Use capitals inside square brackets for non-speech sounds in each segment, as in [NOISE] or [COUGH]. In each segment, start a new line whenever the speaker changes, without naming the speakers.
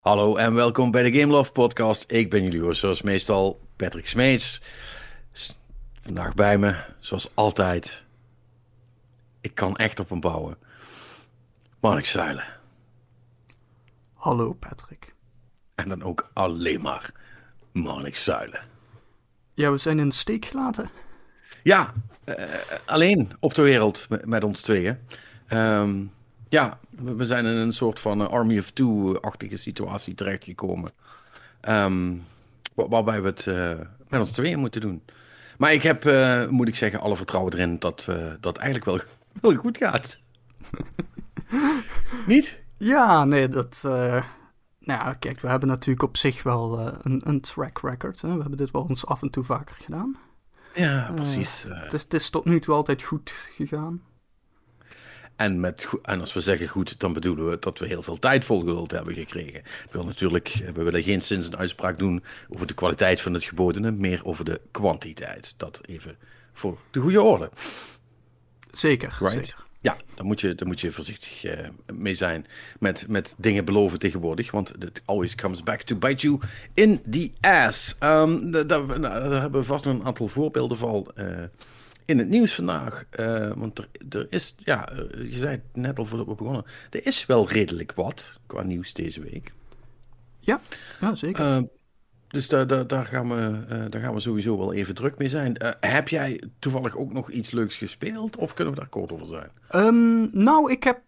Hallo en welkom bij de Game Love Podcast. Ik ben jullie host, zoals meestal Patrick Smeets. Vandaag bij me, zoals altijd. Ik kan echt op hem bouwen. Mark Zuilen.
Hallo Patrick.
En dan ook alleen maar Mark Zuilen.
Ja, we zijn in de steek gelaten.
Ja, uh, alleen op de wereld met, met ons tweeën. Um, ja, we zijn in een soort van Army of Two-achtige situatie terechtgekomen. Um, waarbij we het uh, met ons tweeën moeten doen. Maar ik heb, uh, moet ik zeggen, alle vertrouwen erin dat uh, dat eigenlijk wel, [LAUGHS] wel goed gaat. [LAUGHS] Niet?
Ja, nee, dat. nou ja, kijk, we hebben natuurlijk op zich wel een, een, track record. Hè? We hebben dit wel eens af en toe vaker gedaan.
Ja, precies.
het, is, het is tot nu toe altijd goed gegaan.
En, met, en als we zeggen goed, dan bedoelen we dat we heel veel tijd volgehuld hebben gekregen. Ik wil natuurlijk, we willen geen sinds een uitspraak doen over de kwaliteit van het gebodene, meer over de kwantiteit. Dat even voor de goede orde.
Zeker, right? zeker.
Ja, daar moet je, daar moet je voorzichtig uh, mee zijn met, met dingen beloven tegenwoordig. Want it always comes back to bite you in the ass. Um, daar, daar, daar, hebben we vast nog een aantal voorbeelden van. Uh, in het nieuws vandaag. Uh, want er, er, is, ja, je zei het net al voordat we begonnen. Er is wel redelijk wat qua nieuws deze week.
Ja, ja zeker. Uh,
dus daar, daar, daar, gaan we, uh, daar gaan we sowieso wel even druk mee zijn. heb jij toevallig ook nog iets leuks gespeeld? Of kunnen we daar kort over zijn?
Um, nou, ik heb.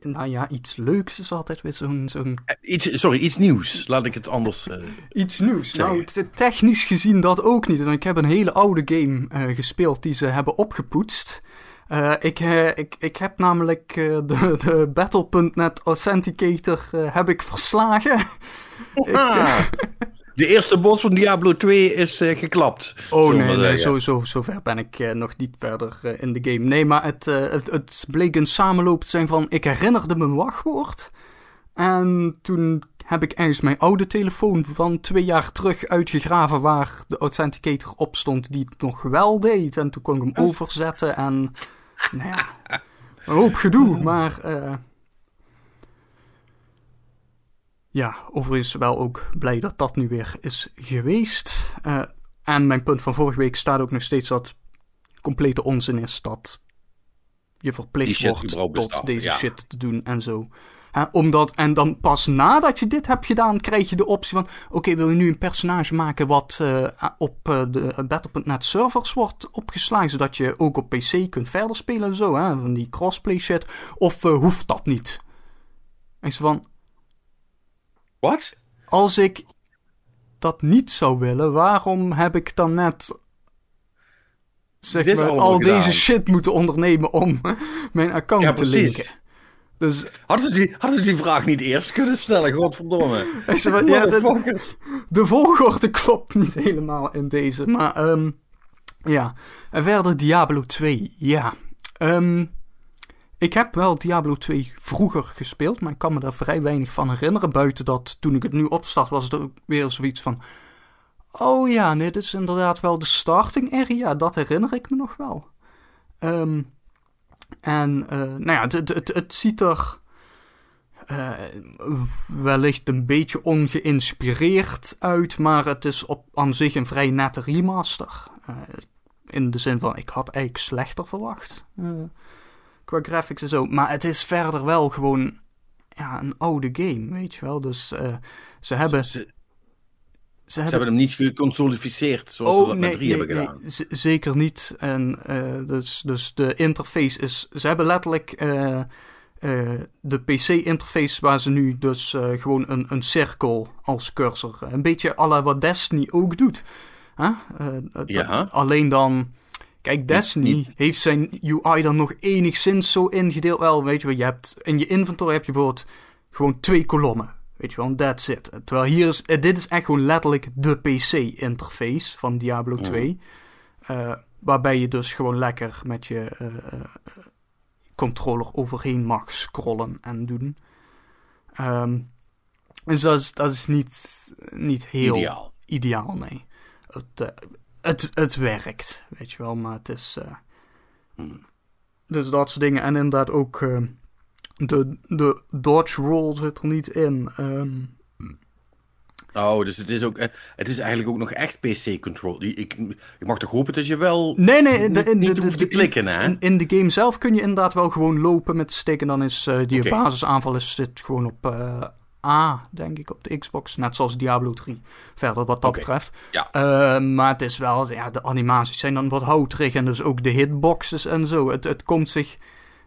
nou ja, iets leuks is altijd weer zo'n. zo'n...
iets, sorry, iets nieuws. Laat ik het anders.
iets nieuws. Zeggen. Nou, technisch gezien dat ook niet. En ik heb een hele oude game gespeeld die ze hebben opgepoetst. Uh, ik, uh, ik, ik heb namelijk uh, de, [LAUGHS] de Battle.net Authenticator heb ik verslagen. [LAUGHS]
ik, de eerste bos van Diablo 2 is geklapt.
Oh nee, nee zo, zo, zo ver ben ik nog niet verder in de game. Nee, maar het, het, het bleek een samenloop te zijn van... Ik herinnerde me een wachtwoord. En toen heb ik ergens mijn oude telefoon van twee jaar terug uitgegraven... waar de Authenticator op stond die het nog wel deed. En toen kon ik hem overzetten en nou ja, een hoop gedoe, maar... Uh, ja, overigens wel ook blij dat dat nu weer is geweest. Uh, en mijn punt van vorige week staat ook nog steeds dat complete onzin is dat je verplicht wordt tot deze shit te doen en zo omdat, en dan pas nadat je dit hebt gedaan, krijg je de optie van: oké, wil je nu een personage maken wat uh, op uh, de Battle.net servers wordt opgeslagen, zodat je ook op PC kunt verder spelen en zo, hè, van die crossplay shit, of uh, hoeft dat niet? En ze van:
Wat?
Als ik dat niet zou willen, waarom heb ik dan net zeg maar, al gedaan. deze shit moeten ondernemen om [LAUGHS] mijn account ja, te linken? Dus...
Hadden, ze die, hadden ze die vraag niet eerst kunnen stellen? Godverdomme. [LAUGHS]
ja, de, de, volgorde [LAUGHS] klopt niet helemaal in deze. Maar um, ja. En verder Diablo 2. Ja. Um, ik heb wel Diablo 2 vroeger gespeeld, maar ik kan me daar vrij weinig van herinneren. Buiten dat toen ik het nu opstart, was het ook weer zoiets van. Oh ja, nee, dit is inderdaad wel de starting area. Dat herinner ik me nog wel. Um, en uh, nou ja, het, het, het ziet er uh, wellicht een beetje ongeïnspireerd uit, maar het is op aan zich een vrij nette remaster. Uh, in de zin van, ik had eigenlijk slechter verwacht qua graphics en zo. Maar het is verder wel gewoon ja, een oude game, weet je wel. Dus ze hebben...
Ze, ze, hebben... hem niet geconsolificeerd zoals oh, ze dat met 3 hebben gedaan.
Nee, zeker niet. En uh, dus, dus de interface is. Ze hebben letterlijk uh, uh, de PC-interface waar ze nu dus gewoon een, een cirkel als cursor. Een beetje à la wat Destiny ook doet. Huh?
ja.
Alleen dan. Kijk, Destiny heeft zijn UI dan nog enigszins zo ingedeeld. Wel, weet je wel, je hebt in je inventory heb je bijvoorbeeld gewoon twee kolommen. Weet je wel, that's it. Terwijl hier is, eh, dit is echt gewoon letterlijk de PC-interface van Diablo 2. Uh, waarbij je dus gewoon lekker met je uh, controller overheen mag scrollen en doen. Um, dus dat is, dat is niet, niet heel
ideaal,
ideaal nee. Het, het, het werkt, weet je wel, maar het is... Mm. Dus dat soort dingen. En inderdaad ook De, de dodge roll zit er niet in. Ehm,
Oh, dus het is, ook, eh, het is eigenlijk ook nog echt PC-control. Ik, ik mag toch hopen dat je wel
nee, nee,
de, niet, niet hoeft te klikken, hè?
In, in, de game zelf kun je inderdaad wel gewoon lopen met stick. En dan is uh, die okay. basisaanval is, zit gewoon op uh, A, denk ik, op de Xbox. Net zoals Diablo 3. Verder wat dat
okay.
betreft.
Ja.
Uh, maar het is wel, ja, de animaties zijn dan wat houterig. En dus ook de hitboxes en zo. Het, het komt zich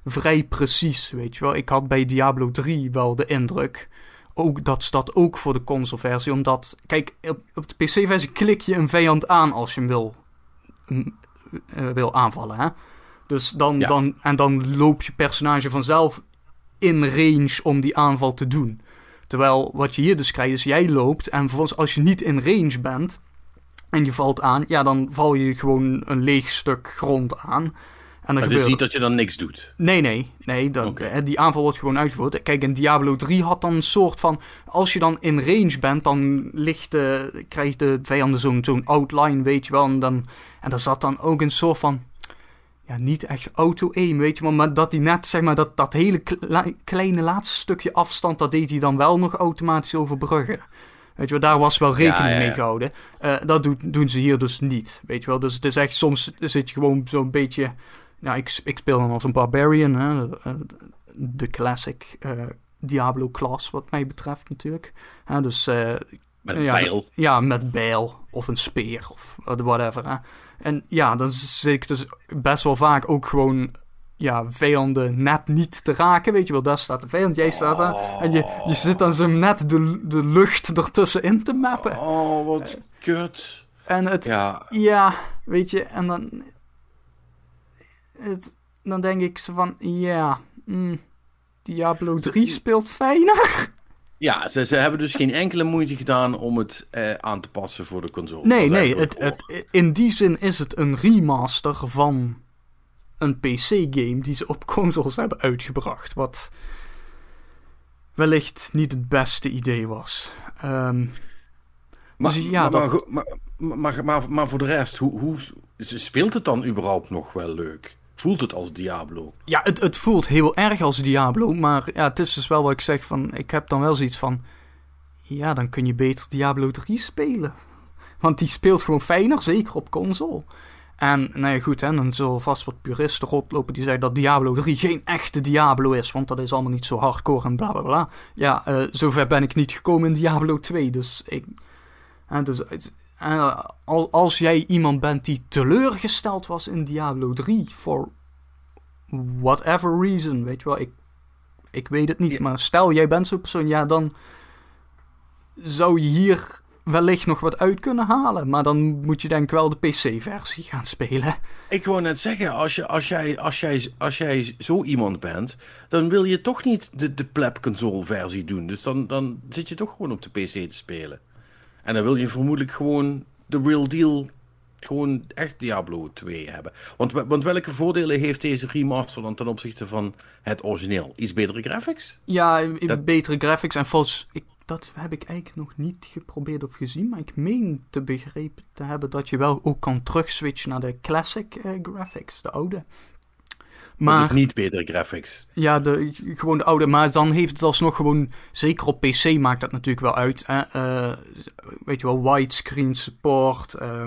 vrij precies, weet je wel. Ik had bij Diablo 3 wel de indruk ook, dat staat ook voor de console-versie. Omdat, kijk, op, op de PC-versie klik je een vijand aan als je hem wil, uh, wil aanvallen. Hè? Dus dan,
Ja.
dan, en dan loopt je personage vanzelf in range om die aanval te doen. Terwijl wat je hier dus krijgt is, jij loopt en vervolgens als je niet in range bent en je valt aan, ja, dan val je gewoon een leeg stuk grond aan. En
Maar het
gebeurt
is niet dat je dan niks doet.
Nee, nee, nee. Dat,
Oké.
hè, die aanval wordt gewoon uitgevoerd. Kijk, in Diablo 3 had dan een soort van... Als je dan in range bent, dan ligt de, krijgt de vijanden zo'n zo'n outline, weet je wel. En, dan, en daar zat dan ook een soort van... Ja, niet echt auto-aim, weet je wel. Maar dat hij net, zeg maar, dat, dat hele kle- kleine laatste stukje afstand... dat deed hij dan wel nog automatisch overbruggen. Weet je wel, daar was wel rekening
Ja, ja, ja.
mee gehouden. Eh, dat doet, doen ze hier dus niet, weet je wel. Dus het is echt, soms zit je gewoon zo'n beetje... Ja, ik, ik speel dan als een barbarian, hè. eh, de classic eh, Diablo-klas, wat mij betreft natuurlijk. Hè, dus eh,
Met een
ja,
pijl.
ja, met bijl of een speer of whatever. Hè. En ja, dan zit ik dus best wel vaak ook gewoon ja, vijanden net niet te raken. Weet je wel, daar staat de vijand, jij staat daar. En je, je zit dan zo net de, de lucht ertussenin te mappen.
Oh, wat kut.
En het,
Ja,
ja, weet je, en dan. Het, dan denk ik zo van, ja. mm, Diablo 3 speelt fijner.
ja ze, ze hebben dus geen enkele moeite gedaan om het eh, aan te passen voor de console.
Nee, nee, het, het, in die zin is het een remaster van een PC-game die ze op consoles hebben uitgebracht. Wat wellicht niet het beste idee was. Ehm,
Maar,
dus ja,
maar,
dat-
maar, maar, maar, maar voor de rest, hoe, hoe speelt het dan überhaupt nog wel leuk? Voelt het als Diablo?
Ja, het, het voelt heel erg als Diablo, maar ja, het is dus wel wat ik zeg van, ik heb dan wel zoiets van, ja, dan kun je beter Diablo 3 spelen. Want die speelt gewoon fijner, zeker op console. En, nou ja, goed, hè, dan zullen vast wat puristen rondlopen die zeggen dat Diablo 3 geen echte Diablo is, want dat is allemaal niet zo hardcore en bla bla bla. Ja, eh, zover ben ik niet gekomen in Diablo 2, dus ik... hè, dus, eh, al- als jij iemand bent die teleurgesteld was in Diablo 3 voor whatever reason, weet je wel, ik, ik weet het niet,
Ja.
maar stel jij bent zo'n persoon, ja, dan zou je hier wellicht nog wat uit kunnen halen, maar dan moet je denk ik wel de PC-versie gaan spelen.
Ik wou net zeggen, als, je, als, jij, als, jij, als jij zo iemand bent, dan wil je toch niet de, de pleb console versie doen. Dus dan, dan zit je toch gewoon op de PC te spelen. En dan wil je vermoedelijk gewoon de real deal, gewoon echt Diablo 2 hebben. Want, want welke voordelen heeft deze remaster dan ten opzichte van het origineel? Iets betere graphics?
Ja,
Dat-
betere graphics en volgens... Ik, dat heb ik eigenlijk nog niet geprobeerd of gezien, maar ik meen te begrepen te hebben dat je wel ook kan terugswitchen naar de classic eh, graphics, de oude.
Maar dus niet betere graphics.
Ja, de, gewoon de oude. Maar dan heeft het alsnog gewoon... Zeker op PC maakt dat natuurlijk wel uit. Hè? Eh, weet je wel, widescreen support. eh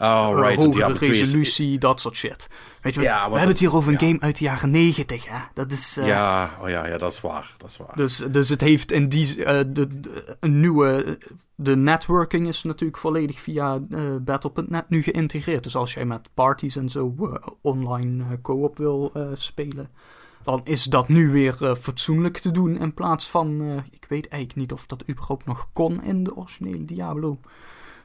Oh, right.
hogere
Diablo 2 is-
resolutie, dat soort shit. Weet je
Ja,
we hebben het hier over een
ja.
game uit de jaren 90, hè. Dat is... eh,
Ja, oh ja, ja, dat is waar. Dat is waar.
Dus, dus het heeft in die... eh, de, de- een nieuwe... De networking is natuurlijk volledig via eh, Battle.net nu geïntegreerd. Dus als jij met parties en zo online co-op wil spelen... Dan is dat nu weer fatsoenlijk te doen in plaats van... ik weet eigenlijk niet of dat überhaupt nog kon in de originele Diablo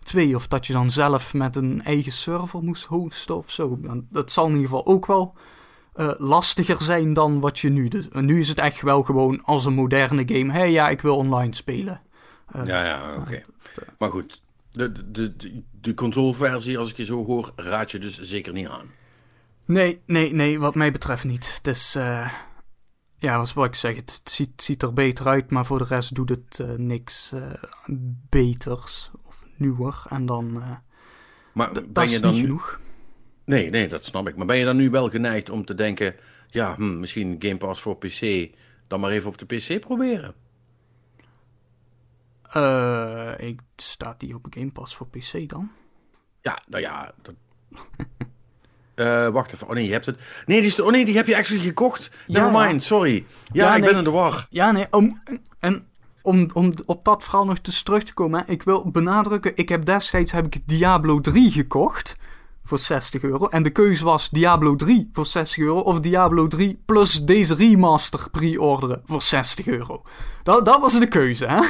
2. Of dat je dan zelf met een eigen server moest hosten of zo. Dat zal in ieder geval ook wel eh, lastiger zijn dan wat je nu doet. En nu is het echt wel gewoon als een moderne game. Hé hey, ja, ik wil online spelen. Eh,
Ja, ja, oké. Maar goed, de, de, de, de consoleversie, als ik je zo hoor, raad je dus zeker niet aan.
Nee, nee, nee, wat mij betreft niet. Het is, eh, ja, dat is wat ik zeg. Het, ziet, ziet er beter uit, maar voor de rest doet het eh, niks eh, beters of nieuwer. En dan, eh,
Maar
dat
ben
is
je dan
niet
nu...
genoeg.
Nee, nee, dat snap ik. Maar ben je dan nu wel geneigd om te denken... ja, hm, misschien Game Pass voor PC, dan maar even op de PC proberen.
Uh, ik staat die op Game Pass voor PC dan?
Ja, nou ja. Dat... uh, [LAUGHS] wacht even. Oh nee, je hebt het. Nee, die, oh nee, die heb je actually gekocht. Ja, Nevermind, sorry. Ja, ik ben in de war.
Ja, nee. Om, en om, om op dat verhaal nog eens terug te komen. Ik wil benadrukken, ik heb destijds heb ik Diablo 3 gekocht voor 60 euro. En de keuze was Diablo 3 voor 60 euro of Diablo 3 plus deze remaster pre-orderen voor 60 euro. Dat, dat was de keuze, hè?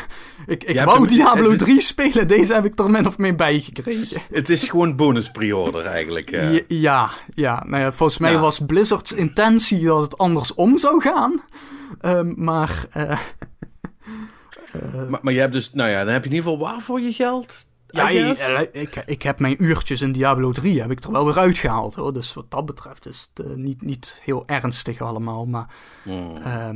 Ik, ik wou Diablo 3 spelen, deze heb ik er min of meer bij gekregen.
Het is gewoon bonus pre-order eigenlijk.
Ja, ja, Nou ja, volgens mij was Blizzard's intentie dat het andersom zou gaan. Um, maar, uh,
maar, maar je hebt dus, nou ja, dan heb je in ieder geval waar voor je geld?
Ja, ik, ik heb mijn uurtjes in Diablo 3 heb ik er wel weer uitgehaald hoor. Dus wat dat betreft is het uh, niet, niet heel ernstig allemaal. Maar mm. uh,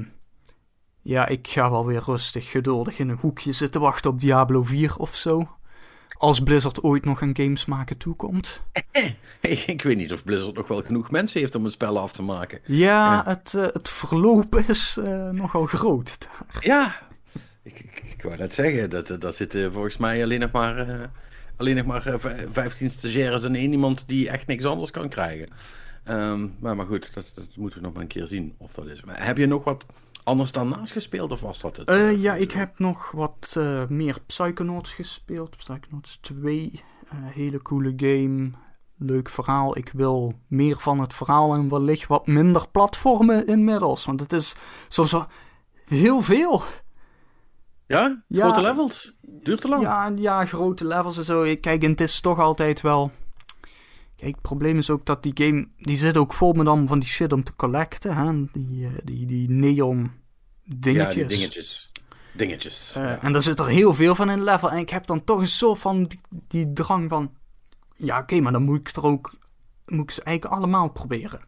ja, ik ga wel weer rustig, geduldig in een hoekje zitten wachten op Diablo 4 of zo. Als Blizzard ooit nog een games maken toekomt. [LAUGHS]
ik weet niet of Blizzard nog wel genoeg mensen heeft om het spel af te maken.
Ja, Het, uh, het verloop is nogal groot.
Daar. Ja, ik, wou net zeggen, dat, dat zitten volgens mij alleen nog maar, uh, alleen nog maar 15 stagiaires en één iemand die echt niks anders kan krijgen. Um, maar, maar goed, dat, dat, moeten we nog maar een keer zien of dat is. Maar heb je nog wat anders dan naast gespeeld of was dat het?
Uh, ja, ik heb nog wat uh, meer Psychonauts gespeeld. Psychonauts 2, hele coole game. Leuk verhaal. Ik wil meer van het verhaal en wellicht wat minder platformen inmiddels. Want het is soms wel heel veel.
Ja? Grote levels? Duurt te lang?
Ja, ja, grote levels en zo. Kijk, en het is toch altijd wel... Kijk, het probleem is ook dat die game... Die zit ook vol met allemaal van die shit om te collecten. Hè? Die, uh, die, die neon dingetjes. Ja,
die dingetjes. Dingetjes. Uh, ja.
En daar zit er heel veel van in level. En ik heb dan toch een soort van die, die drang van... Ja, oké, okay, maar dan moet ik er ook... Moet ik ze eigenlijk allemaal proberen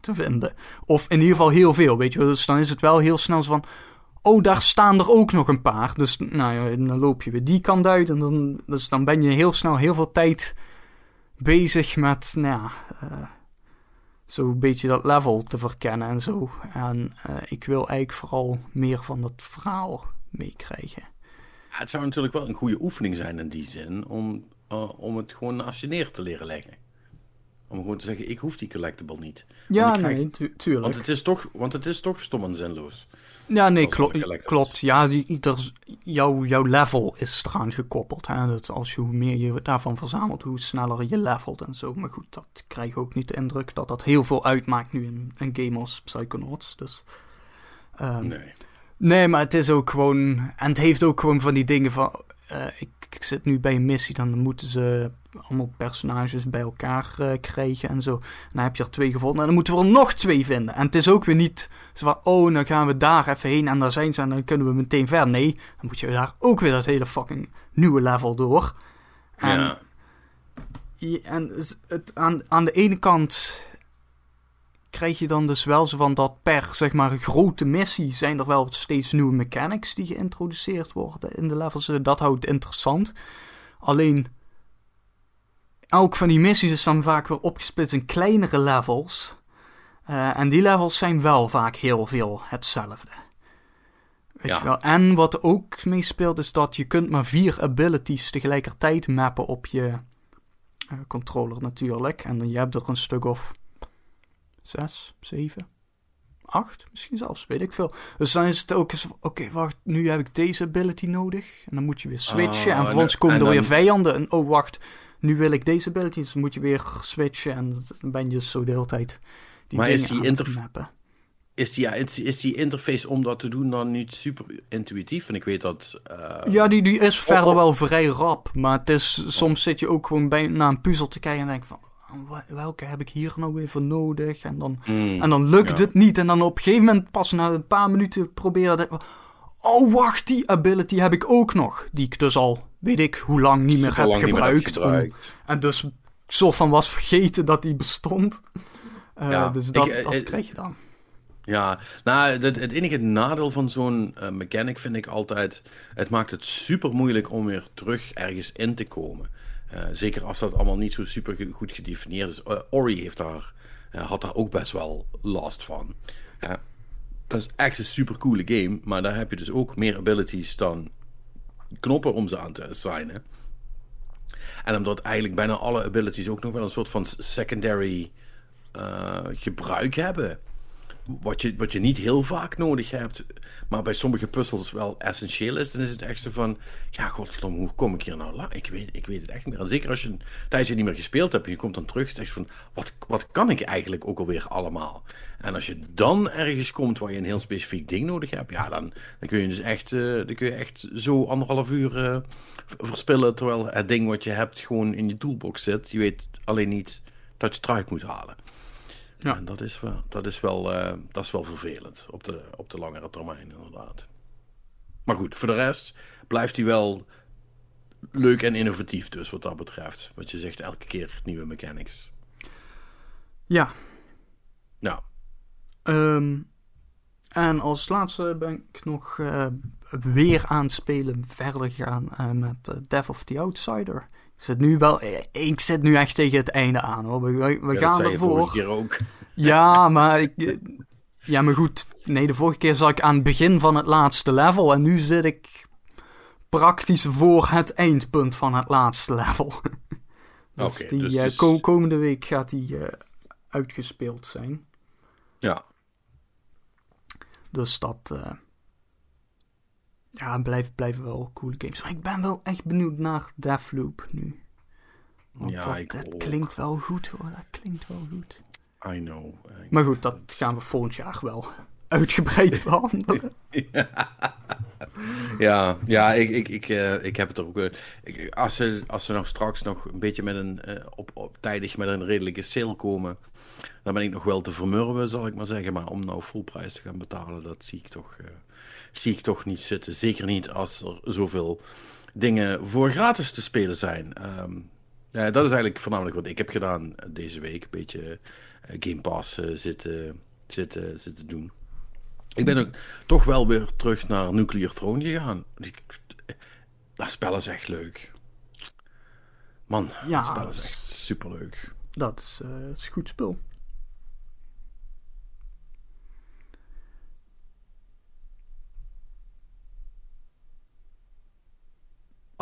te vinden. Of in ieder geval heel veel, weet je Dus dan is het wel heel snel zo van oh, daar staan er ook nog een paar. Dus nou ja, dan loop je weer die kant uit. En dan, dus dan ben je heel snel heel veel tijd bezig met, nou ja, uh, zo'n beetje dat level te verkennen en zo. En uh, ik wil eigenlijk vooral meer van dat verhaal meekrijgen.
Het zou natuurlijk wel een goede oefening zijn in die zin, om, uh, om het gewoon neer te leren leggen. Om gewoon te zeggen, ik hoef die collectible niet.
Ja, nee, tu tuurlijk.
Want het, is toch, want het is toch stom en zinloos.
Ja, nee, klo klopt. Ja, die, jouw, jouw level is eraan gekoppeld. Hè? Dat als je hoe meer je daarvan verzamelt, hoe sneller je levelt en zo. Maar goed, dat krijg ook niet de indruk dat dat heel veel uitmaakt nu in een game als Psychonauts. Dus, um, nee. Nee, maar het is ook gewoon... En het heeft ook gewoon van die dingen van... Uh, ik, ik, zit nu bij een missie, dan moeten ze allemaal personages bij elkaar uh, krijgen en zo. En dan heb je er twee gevonden en dan moeten we er nog twee vinden. En het is ook weer niet zo van, oh, dan gaan we daar even heen en daar zijn ze en dan kunnen we meteen verder. Nee, dan moet je daar ook weer dat hele fucking nieuwe level door. En, ja. en het, aan, aan de ene kant krijg je dan dus wel zo van dat per zeg maar grote missie zijn er wel steeds nieuwe mechanics die geïntroduceerd worden in de levels. Dat houdt interessant. Alleen elk van die missies is dan vaak weer opgesplitst in kleinere levels. Uh, en die levels zijn wel vaak heel veel hetzelfde. Weet ja. je wel? En wat ook meespeelt is dat je kunt maar vier abilities tegelijkertijd mappen op je uh, controller natuurlijk. En dan je hebt er een stuk of zes, zeven, acht, misschien zelfs, weet ik veel. Dus dan is het ook eens, oké, wacht, nu heb ik deze ability nodig. En dan moet je weer switchen. Oh, en vervolgens komen er weer vijanden. En oh, wacht, nu wil ik deze abilities, dus moet je weer switchen en dan ben je dus zo de hele tijd die maar dingen is die interface
is die, ja, is die interface om dat te doen dan niet super intuïtief? En ik weet dat... Uh...
Ja, die, die is oh, verder oh. wel vrij rap. Maar het is, soms zit je ook gewoon bij, naar een puzzel te kijken en denk van... Oh, welke heb ik hier nou weer voor nodig? En dan, mm, en dan lukt ja. het niet. En dan op een gegeven moment, pas na een paar minuten proberen... Oh, wacht, die ability heb ik ook nog. Die ik dus al, weet ik, hoe lang niet meer, heb, gebruikt, en dus soort van was vergeten dat die bestond. Uh, ja, dus dat, ik, dat uh, krijg je dan.
Ja, nou, het, het enige nadeel van zo'n uh, mechanic vind ik altijd... Het maakt het super moeilijk om weer terug ergens in te komen. zeker als dat allemaal niet zo super goed gedefinieerd is. Ori heeft daar had daar ook best wel last van. dat is echt een super coole game, maar daar heb je dus ook meer abilities dan knoppen om ze aan te assignen. En omdat eigenlijk bijna alle abilities ook nog wel een soort van secondary uh, gebruik hebben. Wat je, wat je niet heel vaak nodig hebt, maar bij sommige puzzels wel essentieel is, dan is het echt zo van: ja, godverdomme, hoe kom ik hier nou la? Ik weet, ik weet het echt niet meer. En zeker als je een tijdje niet meer gespeeld hebt en je komt dan terug, zeg je van: wat, wat kan ik eigenlijk ook alweer allemaal? En als je dan ergens komt waar je een heel specifiek ding nodig hebt, ja, dan, dan kun je dus echt, uh, dan kun je echt zo anderhalf uur uh, verspillen, terwijl het ding wat je hebt gewoon in je toolbox zit. Je weet alleen niet dat je het eruit moet halen. Ja. En dat is wel, dat is wel, uh, dat is wel vervelend op de, op de langere termijn, inderdaad. Maar goed, voor de rest blijft hij wel leuk en innovatief, dus wat dat betreft. Wat je zegt, elke keer nieuwe mechanics.
Ja.
Nou.
Um, en als laatste ben ik nog uh, weer aan het spelen, verder gaan uh, met Death of the Outsider. Ik zit nu wel, ik zit nu echt tegen het einde aan hoor. We, we, ja, gaan ervoor.
keer ook. [LAUGHS]
Ja, maar ik, ja, maar goed. Nee, de vorige keer zat ik aan het begin van het laatste level en nu zit ik praktisch voor het eindpunt van het laatste level. [LAUGHS] dus die dus, uh, dus... komende week gaat die uh, uitgespeeld zijn.
Ja.
Dus dat. Uh, ja, blijven, blijven wel coole games. Maar ik ben wel echt benieuwd naar Deathloop nu. Want ja, dat, ik dat klinkt wel goed hoor. Dat klinkt wel goed.
I know.
maar goed, dat gaan we volgend jaar wel [LAUGHS] uitgebreid [LAUGHS] behandelen. [LAUGHS]
ja, ja, ik, ik, ik, uh, ik heb het er ook. Uh, ik, als, ze, als ze nog straks nog een beetje met een. Uh, op, op, tijdig met een redelijke sale komen. dan ben ik nog wel te vermurwen, zal ik maar zeggen. Maar om nou volprijs te gaan betalen, dat zie ik toch zie ik toch niet zitten. Zeker niet als er zoveel dingen voor gratis te spelen zijn. Um, ja, dat is eigenlijk voornamelijk wat ik heb gedaan deze week. Een beetje uh, Game Pass uh, zitten, zitten, zitten doen. Ik ben ook toch wel weer terug naar Nuclear Throne gegaan. Dat spel is echt leuk. Man, ja, dat spel is echt superleuk.
Dat is, uh, is een goed spel.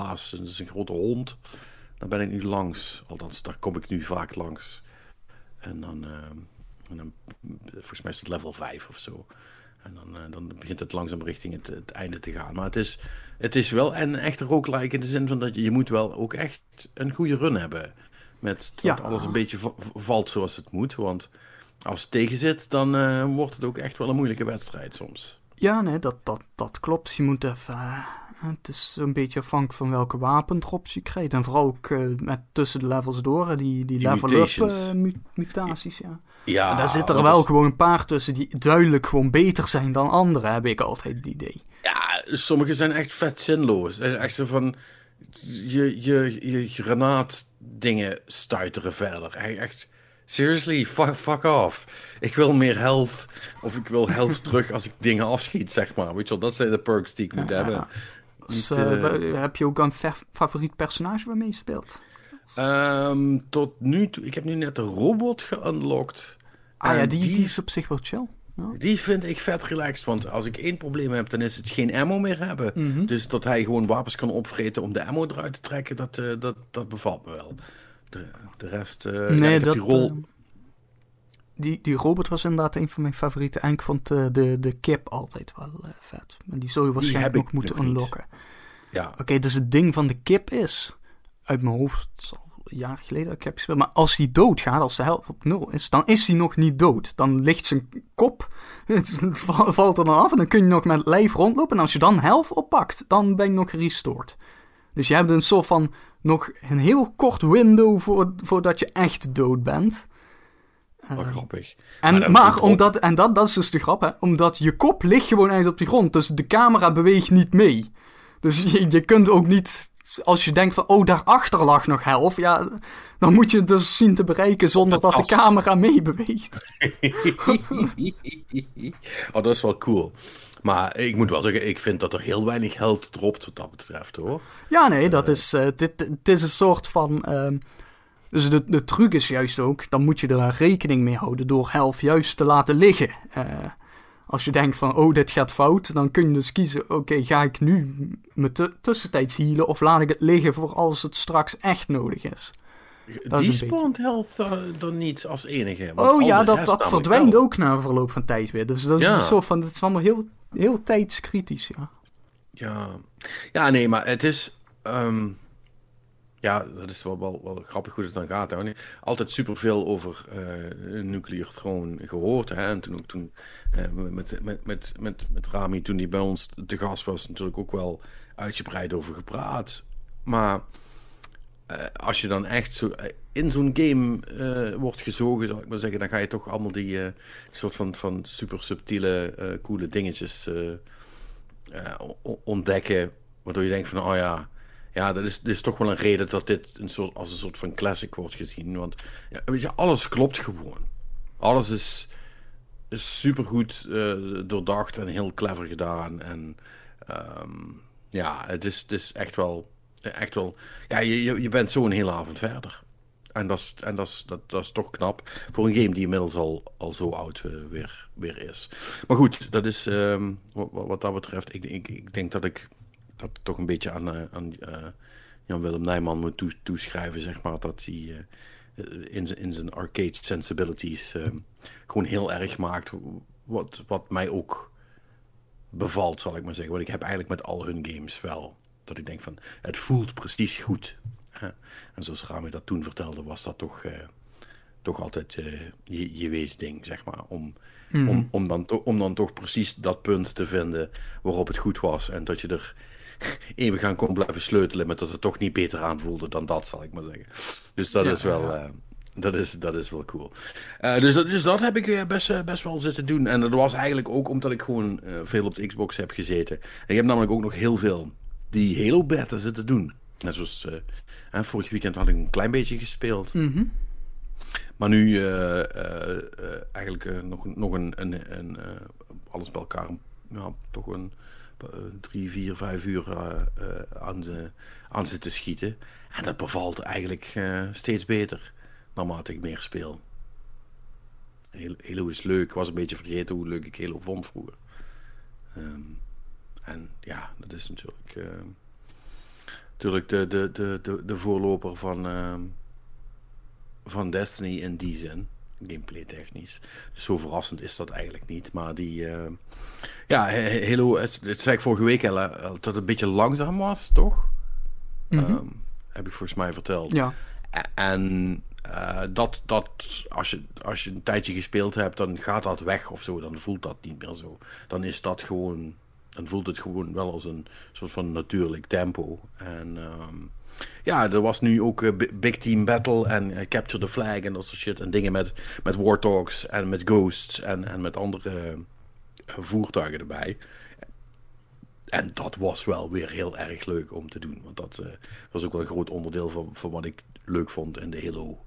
Baas, dat is een grote hond. Daar ben ik nu langs. Althans, daar kom ik nu vaak langs. En dan, uh, en dan volgens mij is het level 5 of zo. En dan, uh, dan begint het langzaam richting het, het, einde te gaan. Maar het is, het is wel een echte roguelike in de zin van dat je, je moet wel ook echt een goede run hebben. Met dat alles een beetje valt zoals het moet. Want als het tegen zit, dan uh, wordt het ook echt wel een moeilijke wedstrijd soms.
Ja, nee, dat, dat, dat klopt. Je moet even het is een beetje afhankelijk van welke wapendrops je krijgt. En vooral ook uh, met tussen de levels door, die, die, level-up uh, mutaties. Ja, ja en daar zitten er wel gewoon een paar tussen die duidelijk gewoon beter zijn dan andere, heb ik altijd het idee.
Ja, sommige zijn echt vet zinloos. Echt zo van, je, je, je granaatdingen stuiteren verder. Echt, seriously, fuck, fuck off. Ik wil meer health, of ik wil health [LAUGHS] terug als ik dingen afschiet, zeg maar. Weet je wel, dat zijn de perks die ik moet hebben.
Dus, uh, heb je ook een favoriet personage waarmee je speelt?
Um, tot nu toe, ik heb nu net de robot geunlocked.
Ah ja, die, die, is op zich wel chill. Ja.
Die vind ik vet relaxed, want als ik één probleem heb, dan is het geen ammo meer hebben. Mm -hmm. Dus dat hij gewoon wapens kan opvreten om de ammo eruit te trekken, dat, uh, dat, dat bevalt me wel. De, de rest, uh, nee, ja, dat, die rol
die, die robot was inderdaad een van mijn favorieten. En ik vond uh, de, de kip altijd wel uh, vet. Maar die zul je waarschijnlijk nog moeten unlocken. Ja. Oké, dus het ding van de kip is... Uit mijn hoofd, het is al jaren geleden dat ik heb gespeeld. Maar als hij doodgaat, als de helft op nul is... Dan is hij nog niet dood. Dan ligt zijn kop... [LAUGHS] Het valt er dan af en dan kun je nog met lijf rondlopen. En als je dan helft oppakt, dan ben je nog gerestored. Dus je hebt een soort van... Nog een heel kort window voor, voordat je echt dood bent...
Wat grappig.
En, maar, omdat, en dat, dat is dus de grap, hè? Omdat je kop ligt gewoon uit op de grond. Dus de camera beweegt niet mee. Dus [LAUGHS] je, je kunt ook niet, als je denkt van, oh, daarachter lag nog helft. Ja, dan moet je het dus zien te bereiken zonder dat, de camera meebeweegt. [LAUGHS]
oh, dat is wel cool. Maar ik moet wel zeggen, ik vind dat er heel weinig geld dropt wat dat betreft, hoor.
Ja, nee, dat uh, is, uh, dit, het is een soort van... Uh, Dus de, de truc is juist ook, dan moet je er rekening mee houden door health juist te laten liggen. Uh, als je denkt van, oh, dit gaat fout, dan kun je dus kiezen, oké, ga ik nu me tussentijds healen of laat ik het liggen voor als het straks echt nodig is.
Dat die spawnt health uh, dan niet als enige.
Oh ja, dat, dat verdwijnt ook na verloop van tijd weer. Dus dat is een soort van, het is allemaal heel, heel tijdskritisch, ja.
Ja, ja nee, maar het is... Um, ja, dat is wel, wel, grappig hoe het dan gaat. Hè. Altijd superveel over uh, nuclear troon gehoord. Hè. En toen ook toen uh, met, met, met, met, met Rami, toen hij bij ons te gast was, natuurlijk ook wel uitgebreid over gepraat. Maar uh, als je dan echt zo in zo'n game wordt gezogen, zal ik maar zeggen, dan ga je toch allemaal die soort van, van super subtiele, coole dingetjes ontdekken. Waardoor je denkt van, oh ja ja, dat is, is toch wel een reden dat dit een soort, als een soort van classic wordt gezien. Want ja, weet je, alles klopt gewoon. Alles is, is supergoed uh, doordacht en heel clever gedaan. En um, ja, het is, het is echt wel. Echt wel ja, je, je bent zo een hele avond verder. En, dat is, en dat, is, dat, dat is toch knap voor een game die inmiddels al, al zo oud uh, weer, weer is. Maar goed, dat is um, wat, wat, dat betreft. Ik, ik, ik denk dat ik dat toch een beetje aan, eh, aan uh, Jan-Willem Nijman moet toe, toeschrijven, zeg maar. Dat hij uh, in, in zijn arcade sensibilities gewoon heel erg maakt. Wat, wat mij ook bevalt, zal ik maar zeggen. Want ik heb eigenlijk met al hun games wel. Dat ik denk van, het voelt precies goed. En zoals Rami dat toen vertelde, was dat toch, toch altijd je, je wees ding, zeg maar. Om, mm. om, om, dan om dan toch precies dat punt te vinden waarop het goed was. En dat je er [LAUGHS] even gaan kon blijven sleutelen, maar dat het toch niet beter aanvoelde dan dat, zal ik maar zeggen. Dus dat is wel. Uh, dat is, dat is wel cool. Uh, dus, dat, dus dat heb ik eh, best, best wel zitten doen. En dat was eigenlijk ook omdat ik gewoon veel op de Xbox heb gezeten. En ik heb namelijk ook nog heel veel die Halo beta zitten doen. Net zoals vorig weekend had ik een klein beetje gespeeld.
Mhm.
Maar nu eigenlijk nog, nog een, een, een alles bij elkaar, ja, toch een eh, drie, vier, vijf uur eh, eh, aan, de, aan zitten schieten. En dat bevalt eigenlijk steeds beter naarmate ik meer speel. Halo is leuk. Ik was een beetje vergeten hoe leuk ik Halo vond vroeger. Ehm, en ja, dat is natuurlijk, natuurlijk de, de, de, de, de voorloper van, uh, van Destiny in die zin gameplay technisch. Zo verrassend is dat eigenlijk niet. Maar die, uh, ja, Halo, het, het zei ik vorige week al, dat het een beetje langzaam was, toch? Mm -hmm. heb ik volgens mij verteld.
Ja.
En uh, dat, dat als, je, als je een tijdje gespeeld hebt, dan gaat dat weg of zo. Dan voelt dat niet meer zo. Dan is dat gewoon, dan voelt het gewoon wel als een soort van natuurlijk tempo. En um, ja, er was nu ook uh, Big Team Battle en uh, Capture the Flag en dat soort shit. En dingen met, met Warthogs en met Ghosts en, en met andere uh, voertuigen erbij. En dat was wel weer heel erg leuk om te doen. Want dat was ook wel een groot onderdeel van, van wat ik leuk vond in de Halo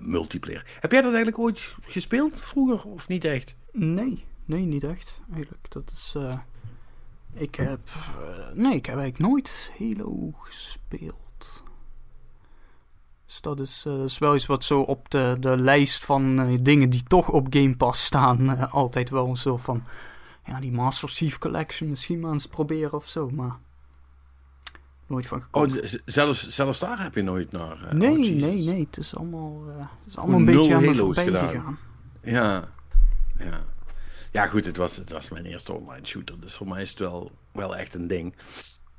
multiplayer. Heb jij dat eigenlijk ooit gespeeld vroeger of niet echt?
Nee, nee, niet echt eigenlijk. Dat is... Ik heb. nee, ik heb eigenlijk nooit Halo gespeeld. Dus dat is, uh, is wel iets wat zo op de, de lijst van uh, dingen die toch op Game Pass staan, uh, altijd wel zo van. Ja, die Master Chief Collection misschien maar eens proberen of zo, maar. Nooit van gekomen.
Oh, zelfs, zelfs daar heb je nooit naar.
nee, oh, nee, nee. Het is allemaal, het is allemaal een beetje aan me gedaan. gegaan.
Ja, ja. Ja, goed, het was, het was mijn eerste online shooter. Dus voor mij is het wel, wel echt een ding.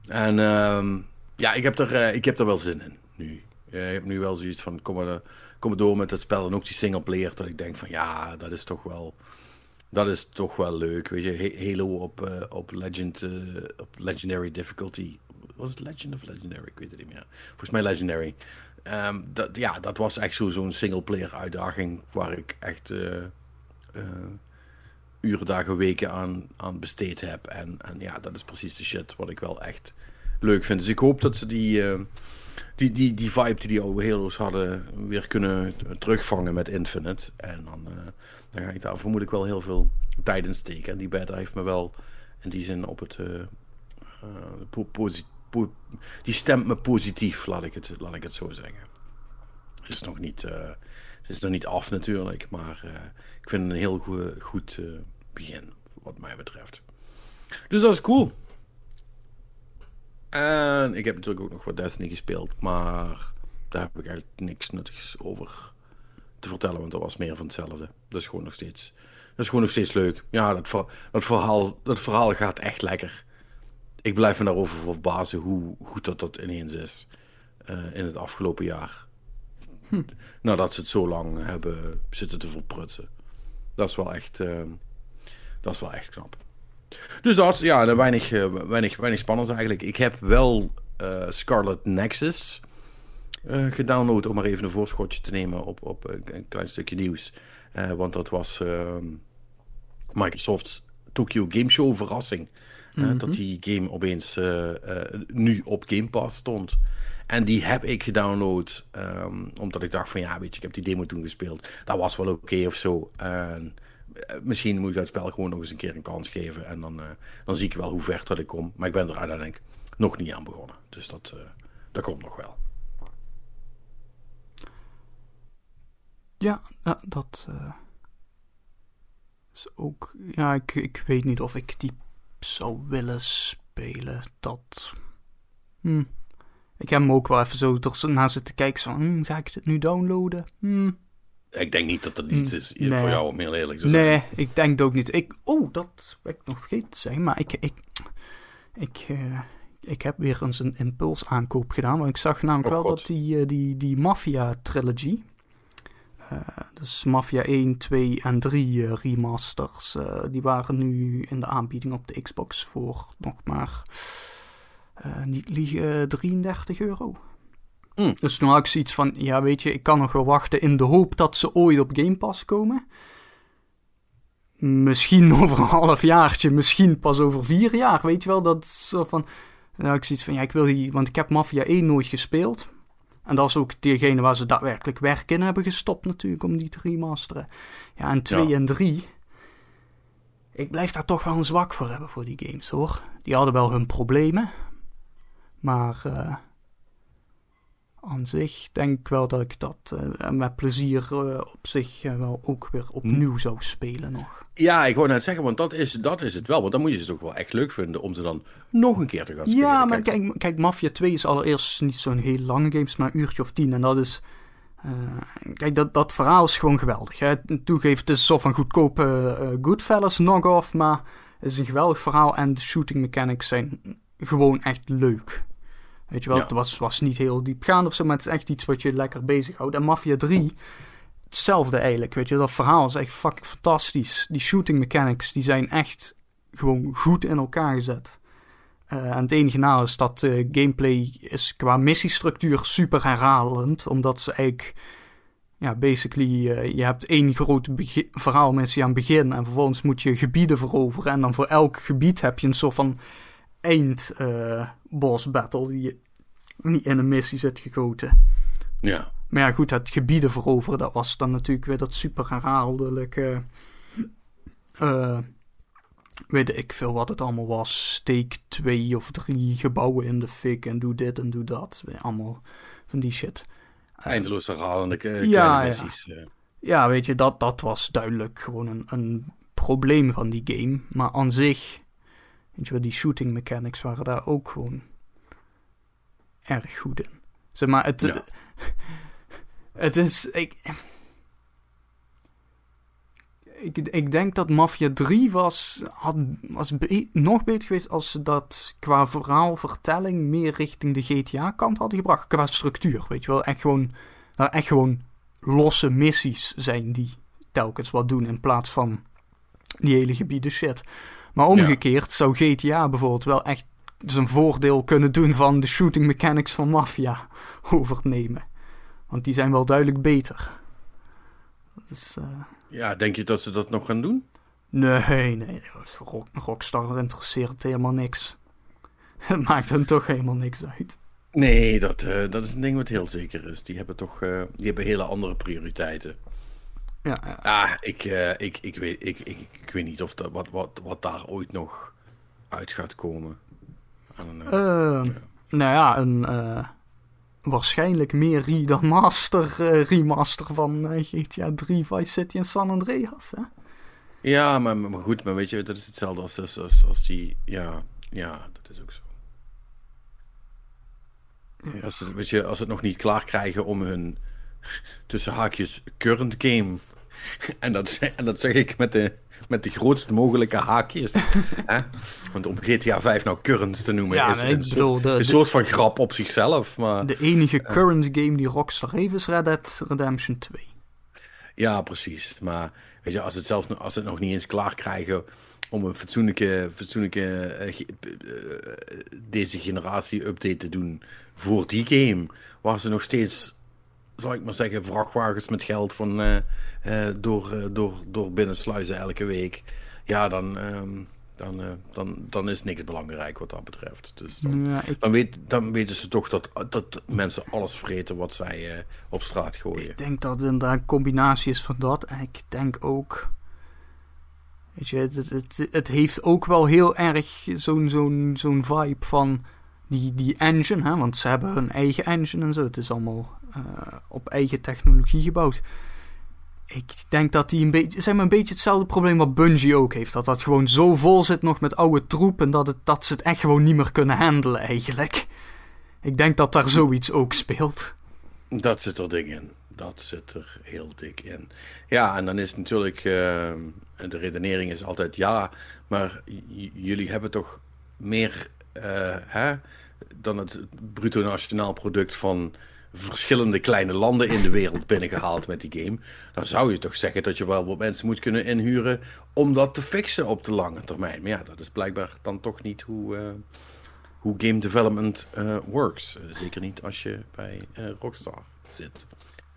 En um, ja, ik heb, er, ik heb er wel zin in nu. Je hebt nu wel zoiets van, kom maar, kom maar door met het spel. En ook die singleplayer, dat ik denk van, ja, dat is toch wel... Dat is toch wel leuk, weet je. Halo op, uh, op, Legend, op Legendary Difficulty. Was het Legend of Legendary? Ik weet het niet meer. Volgens mij Legendary. Um, dat, ja, dat was echt zo, zo'n singleplayer uitdaging waar ik echt uren, dagen, weken aan, aan besteed heb. En, en ja, dat is precies de shit wat ik wel echt leuk vind. Dus ik hoop dat ze die die, die, die vibe die die oude hadden weer kunnen terugvangen met Infinite. En dan, uh, dan ga ik daar vermoed ik wel heel veel tijd in steken. En die beta heeft me wel in die zin op het... Uh, uh, die stemt me positief, laat ik het, laat ik het zo zeggen. is nog niet, het is nog niet af natuurlijk, maar ik vind het een heel goed begin, wat mij betreft. Dus dat is cool. En ik heb natuurlijk ook nog wat Destiny gespeeld, maar daar heb ik eigenlijk niks nuttigs over te vertellen, want dat was meer van hetzelfde. Dat is gewoon nog steeds, dat is gewoon nog steeds leuk. Ja, dat, dat, verhaal, dat verhaal gaat echt lekker. Ik blijf me daarover verbazen hoe goed dat, dat ineens is uh, in het afgelopen jaar. Hm. Nadat ze het zo lang hebben zitten te verprutsen. Dat is wel echt, uh, dat is wel echt knap. Dus dat, ja, weinig, uh, weinig, weinig spannends eigenlijk. Ik heb wel Scarlet Nexus uh, gedownload om maar even een voorschotje te nemen op, op een klein stukje nieuws. Uh, want dat was uh, Microsoft's Tokyo Game Show verrassing. Mm -hmm. Dat die game opeens nu op Game Pass stond. En die heb ik gedownload. Um, omdat ik dacht van ja, weet je, ik heb die demo toen gespeeld. Dat was wel oké okay of zo. En misschien moet ik dat spel gewoon nog eens een keer een kans geven. En dan, dan zie ik wel hoe ver dat ik kom. Maar ik ben er uiteindelijk nog niet aan begonnen. Dus dat, dat komt nog wel.
Ja, dat is ook. Ja, ik, ik weet niet of ik die zou willen spelen. Dat. Hm. Ik heb hem ook wel even zo na zitten kijken. Van, hm, ga ik dit nu downloaden? Hm.
Ik denk niet dat dat iets is nee. voor jou, om heel eerlijk te
zijn. Nee, ik denk het ook niet. Ik, oh, dat ben ik nog vergeten te zeggen. Maar ik, ik, ik, uh, ik heb weer eens een impuls aankoop gedaan. Want ik zag namelijk oh, wel God. dat die, uh, die, die Mafia trilogy. Uh, dus Mafia 1, 2 en 3 uh, remasters. Die waren nu in de aanbieding op de Xbox voor nog maar niet liegen 33 euro. Mm. Dus toen had ik zoiets van: ja, weet je, ik kan nog wel wachten in de hoop dat ze ooit op Game Pass komen. Misschien [LAUGHS] over een half jaartje, misschien pas over vier jaar. Weet je wel, dat zo van. Dan had ik zoiets van: ja, ik wil die. Want ik heb Mafia 1 nooit gespeeld. En dat is ook degene waar ze daadwerkelijk werk in hebben gestopt natuurlijk om die te remasteren. Ja, en 2 ja. en 3. Ik blijf daar toch wel een zwak voor hebben voor die games hoor. Die hadden wel hun problemen. Maar uh, aan zich denk ik wel dat ik dat uh, met plezier uh, op zich wel ook weer opnieuw zou spelen nog.
Ja, ik wou net zeggen, want dat is, dat is het wel. Want dan moet je ze toch wel echt leuk vinden om ze dan nog een keer te gaan spelen.
Ja, maar kijk, kijk Mafia 2 is allereerst niet zo'n heel lange game, maar een uurtje of tien. En dat is... Kijk, dat, dat verhaal is gewoon geweldig. Hè? Toegeef, het is zo van goedkope Goodfellas knock-off, maar het is een geweldig verhaal en de shooting mechanics zijn gewoon echt leuk. Weet je wel, ja. het was, was niet heel diepgaand of zo, maar het is echt iets wat je lekker bezighoudt. En Mafia 3, hetzelfde eigenlijk. Weet je, dat verhaal is echt fucking fantastisch. Die shooting mechanics, die zijn echt gewoon goed in elkaar gezet. Uh, en het enige na is dat uh, gameplay is qua missiestructuur super herhalend. Omdat ze eigenlijk, ja, basically, uh, je hebt één groot verhaalmissie aan het begin. En vervolgens moet je gebieden veroveren. En dan voor elk gebied heb je een soort van eind boss battle die niet in een missie zit gegoten.
Ja.
Maar ja, goed, het gebieden veroveren, dat was dan natuurlijk weer dat super herhaaldelijke. Uh, weet ik veel wat het allemaal was. Steek twee of drie gebouwen in de fik en doe dit en doe dat. Allemaal van die shit.
Eindeloos herhalende uh, ja, missies.
Ja. ja, weet je, dat, dat was duidelijk gewoon een, een probleem van die game. Maar aan zich, weet je wel, die shooting mechanics waren daar ook gewoon erg goed in. Zeg maar, het, ja. [LAUGHS] het is. Ik, ik, ik denk dat Mafia 3 was, had, was be nog beter geweest als ze dat qua verhaalvertelling meer richting de GTA-kant hadden gebracht. Qua structuur, weet je wel. Echt gewoon, nou, echt gewoon losse missies zijn die telkens wat doen in plaats van die hele gebieden shit. Maar omgekeerd ja. zou GTA bijvoorbeeld wel echt zijn voordeel kunnen doen van de shooting mechanics van Mafia [LAUGHS] overnemen. Want die zijn wel duidelijk beter. Dat is, uh...
Ja, denk je dat ze dat nog gaan doen?
Nee, nee. Rock, Rockstar interesseert helemaal niks. [LAUGHS] Het maakt hem toch helemaal niks uit.
Nee, dat, uh, dat is een ding wat heel zeker is. Die hebben toch uh, die hebben hele andere prioriteiten.
Ja, ja.
Ah, ik, ik, ik, weet, ik, ik, ik weet niet of dat, wat, wat, wat daar ooit nog uit gaat komen.
Uh, nou ja, een, uh, waarschijnlijk meer remaster, uh, remaster van uh, GTA 3, Vice City en San Andreas. Hè?
Ja, maar, maar, goed, maar weet je, dat is hetzelfde als, als, als, als die. Ja, ja, dat is ook zo. Als, het, weet je, als het nog niet klaar krijgen om hun tussen haakjes current game. [LAUGHS] En dat, en dat zeg ik met de, met de grootst mogelijke haakjes. [LAUGHS] hè? Want om GTA 5 nou current te noemen is een, soort, een soort van grap op zichzelf. Maar,
de enige current game die Rockstar heeft is Red Dead Redemption 2.
Ja, precies. Maar weet je, als het zelfs als het nog niet eens klaar krijgen om een fatsoenlijke, fatsoenlijke uh, deze generatie update te doen voor die game, waar ze nog steeds, zal ik maar zeggen, vrachtwagens met geld van uh, door, door, door binnensluizen elke week. Ja, dan, ehm, dan, dan, dan is niks belangrijk wat dat betreft. Dus dan, dan, weet, dan weten ze toch dat, dat mensen alles vreten wat zij op straat gooien.
Ik denk dat het inderdaad een combinatie is van dat. En ik denk ook Weet je, het, het, het heeft ook wel heel erg zo'n zo'n zo'n vibe van die, die engine, hè? want ze hebben hun eigen engine en zo. Het is allemaal op eigen technologie gebouwd. Ik denk dat die een beetje, zeg maar, een beetje hetzelfde probleem wat Bungie ook heeft. Dat dat gewoon zo vol zit nog met oude troep en dat, het, dat ze het echt gewoon niet meer kunnen handelen eigenlijk. Ik denk dat daar zoiets ook speelt.
Dat zit er dik in. Dat zit er heel dik in. Ja, en dan is natuurlijk... Uh de redenering is altijd ja, maar jullie hebben toch meer uh, hè, dan het bruto nationaal product van verschillende kleine landen in de wereld binnengehaald met die game. Dan zou je toch zeggen dat je wel wat mensen moet kunnen inhuren om dat te fixen op de lange termijn. Maar ja, dat is blijkbaar dan toch niet hoe, uh, hoe game development uh, works. zeker niet als je bij Rockstar zit.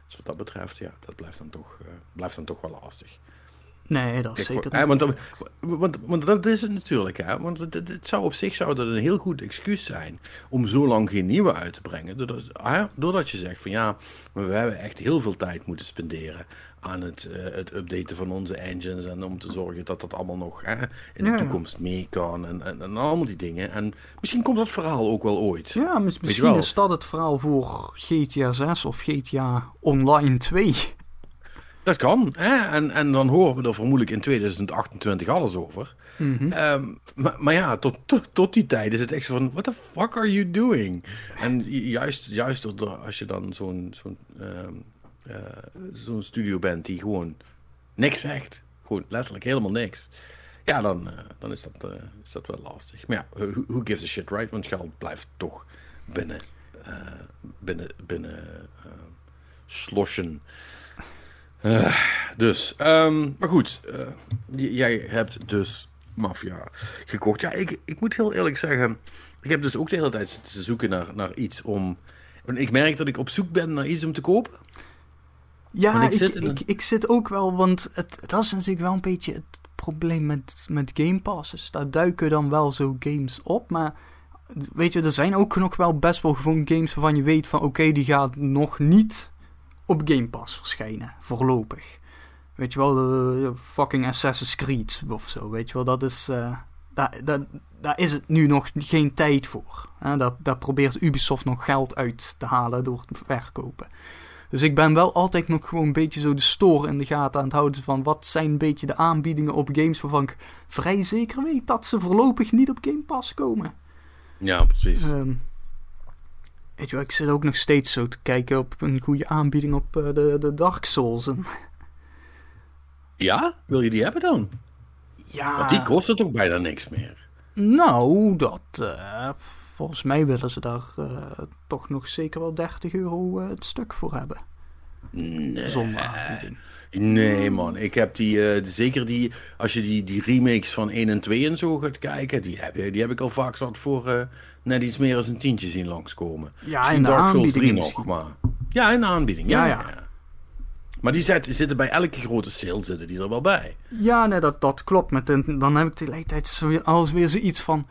Dus wat dat betreft, ja, dat blijft dan toch, blijft dan toch wel lastig.
Nee, dat is zeker
niet. want, want, want, dat is het natuurlijk. Hè? Want het, het, zou op zich zou dat een heel goed excuus zijn om zo lang geen nieuwe uit te brengen. Doordat, hè? Doordat je zegt van ja, maar we hebben echt heel veel tijd moeten spenderen aan het, uh, het updaten van onze engines. En om te zorgen dat dat allemaal nog hè, in de toekomst mee kan. En, en, en, allemaal die dingen. En misschien komt dat verhaal ook wel ooit.
Ja, misschien is dat het verhaal voor GTA 6 of GTA Online 2.
Dat kan. Hè? En, en dan horen we er vermoedelijk in 2028 alles over. Mhm. Ehm, maar, maar, ja, tot, tot, die tijd is het echt zo van... What the fuck are you doing? En juist, juist als je dan zo'n zo'n um, uh, zo'n studio bent die gewoon niks zegt. Gewoon letterlijk helemaal niks. Ja, dan, uh, dan is, dat, uh, is dat wel lastig. Maar ja, who, who, gives a shit, right? Want geld blijft toch binnen... binnen, binnen sloshen. Uh, dus, um, maar goed, uh, jij hebt dus Mafia gekocht. Ja, ik, ik moet heel eerlijk zeggen, ik heb dus ook de hele tijd zitten zoeken naar, naar iets om... Ik merk dat ik op zoek ben naar iets om te kopen.
Ja, ik, ik, zit ik, ik, zit ook wel, want het, dat is natuurlijk wel een beetje het probleem met, met Game Passes. Daar duiken dan wel zo games op, maar weet je, er zijn ook nog wel best wel gewoon games waarvan je weet van oké, die gaat nog niet op Game Pass verschijnen, voorlopig. Weet je wel, de fucking Assassin's Creed of zo, weet je wel, dat is... Uh, daar, daar, daar is het nu nog geen tijd voor. Daar, daar probeert Ubisoft nog geld uit te halen door het verkopen. Dus ik ben wel altijd nog gewoon een beetje zo de store in de gaten aan het houden van wat zijn een beetje de aanbiedingen op games waarvan ik vrij zeker weet dat ze voorlopig niet op Game Pass komen.
Ja, precies.
Um, Weet je wel, ik zit ook nog steeds zo te kijken op een goede aanbieding op uh, de, de Dark Souls. [LAUGHS]
Ja? Wil je die hebben dan?
Ja.
Want die kosten toch bijna niks meer?
Nou, dat... Uh, volgens mij willen ze daar uh, toch nog zeker wel 30 euro het stuk voor hebben.
Nee.
Zonder aanbieding.
Nee, man. Ik heb die, uh, zeker die, als je die, die remakes van 1 en 2 en zo gaat kijken, die heb, die heb ik al vaak zat voor uh, net iets meer dan een tientje zien langskomen.
Ja, misschien in de Dark Souls 3
nog, maar. Ja, in de aanbieding. Ja, ja. ja. Maar die zitten bij elke grote sale zitten die er wel bij.
Ja, nee, dat, dat klopt. Met een, dan heb ik tegelijkertijd zo, alles weer zoiets van.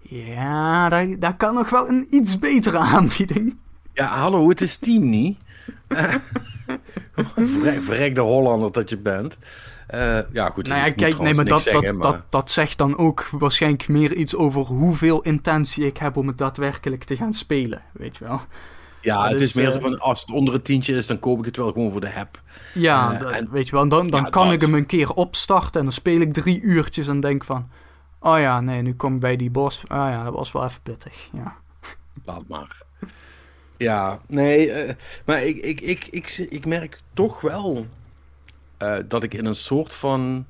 Ja, daar, daar kan nog wel een iets betere [LAUGHS] aanbieding.
Ja, hallo, het is Steam niet. [LAUGHS] [LAUGHS] Vrek, verrekde Hollander dat je bent. Uh, ja, goed.
Nou ja, kijk, nee, maar dat, zeggen, dat, Dat, dat zegt dan ook waarschijnlijk meer iets over hoeveel intentie ik heb om het daadwerkelijk te gaan spelen. Weet je wel.
Ja, het is, meer zo van, als het onder het tientje is, dan koop ik het wel gewoon voor de heb.
Ja, en, weet je wel, dan, dan kan ik hem een keer opstarten en dan speel ik drie uurtjes en denk van... Oh ja, nee, nu kom ik bij die bos. Ah ja, dat was wel even pittig, ja.
Laat maar. Ja, nee, uh, maar ik, ik, ik, ik, ik, merk toch wel uh, dat ik in een soort van.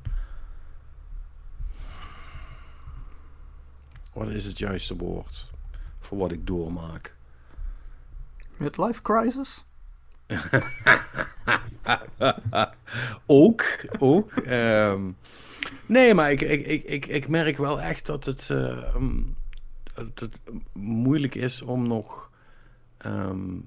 Wat is het juiste woord voor wat ik doormaak?
Midlife crisis? [LAUGHS]
ook, ook. Um, nee, maar ik, ik, ik, ik, ik merk wel echt dat het, uh, dat het moeilijk is om nog um,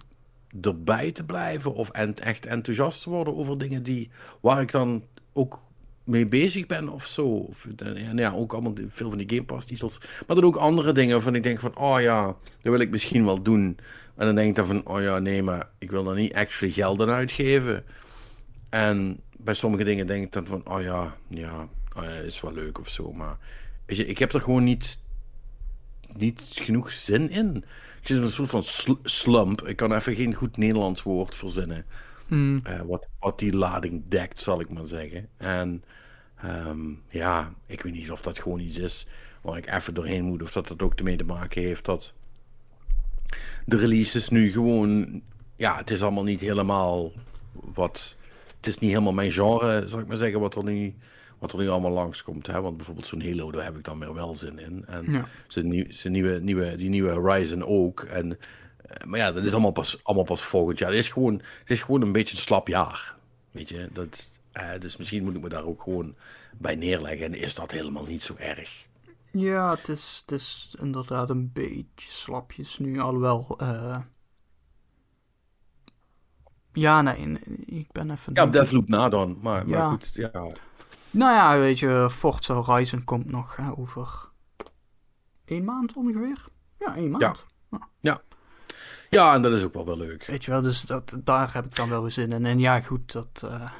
erbij te blijven of echt enthousiast te worden over dingen die, waar ik dan ook mee bezig ben of zo. Of, en ja, ook allemaal veel van die Game Pass titels. Maar dan ook andere dingen waarvan ik denk van, oh ja, dat wil ik misschien wel doen. En dan denk ik dan van, oh ja, nee, maar ik wil dan niet actually geld aan uitgeven. En bij sommige dingen denk ik dan van, oh ja, ja, oh is wel leuk of zo. Maar ik heb er gewoon niet, niet genoeg zin in. Zit in een soort van slump. Ik kan even geen goed Nederlands woord verzinnen.
Mm.
Uh, wat, wat die lading dekt, zal ik maar zeggen. En um, ja, ik weet niet of dat gewoon iets is waar ik even doorheen moet. Of dat dat ook ermee te maken heeft dat de releases nu gewoon... Ja, het is allemaal niet helemaal wat... Het is niet helemaal mijn genre, zal ik maar zeggen, wat er nu wat er nu allemaal langskomt. Hè? Want bijvoorbeeld zo'n Halo, daar heb ik dan weer wel zin in. En ja. zijn, nieuw, zijn nieuwe, nieuwe, die nieuwe Horizon ook. En, eh, maar ja, dat is allemaal pas, allemaal pas volgend jaar. Het is, gewoon, het is gewoon een beetje een slap jaar. Weet je, dat, uh, dus misschien moet ik me daar ook gewoon bij neerleggen. En is dat helemaal niet zo erg.
Ja, het is, het is inderdaad een beetje slapjes nu. Alhoewel... Uh... Ja, nee, ik ben even...
Ja, Deathloop na dan. Maar, maar ja. goed, ja...
Nou ja, weet je, Forza Horizon komt nog hè, over één maand ongeveer. Ja, één maand.
Ja. ja. ja. en dat is ook wel wel leuk.
Weet je wel, dus dat, daar heb ik dan wel weer zin in. En ja, goed, dat... Uh,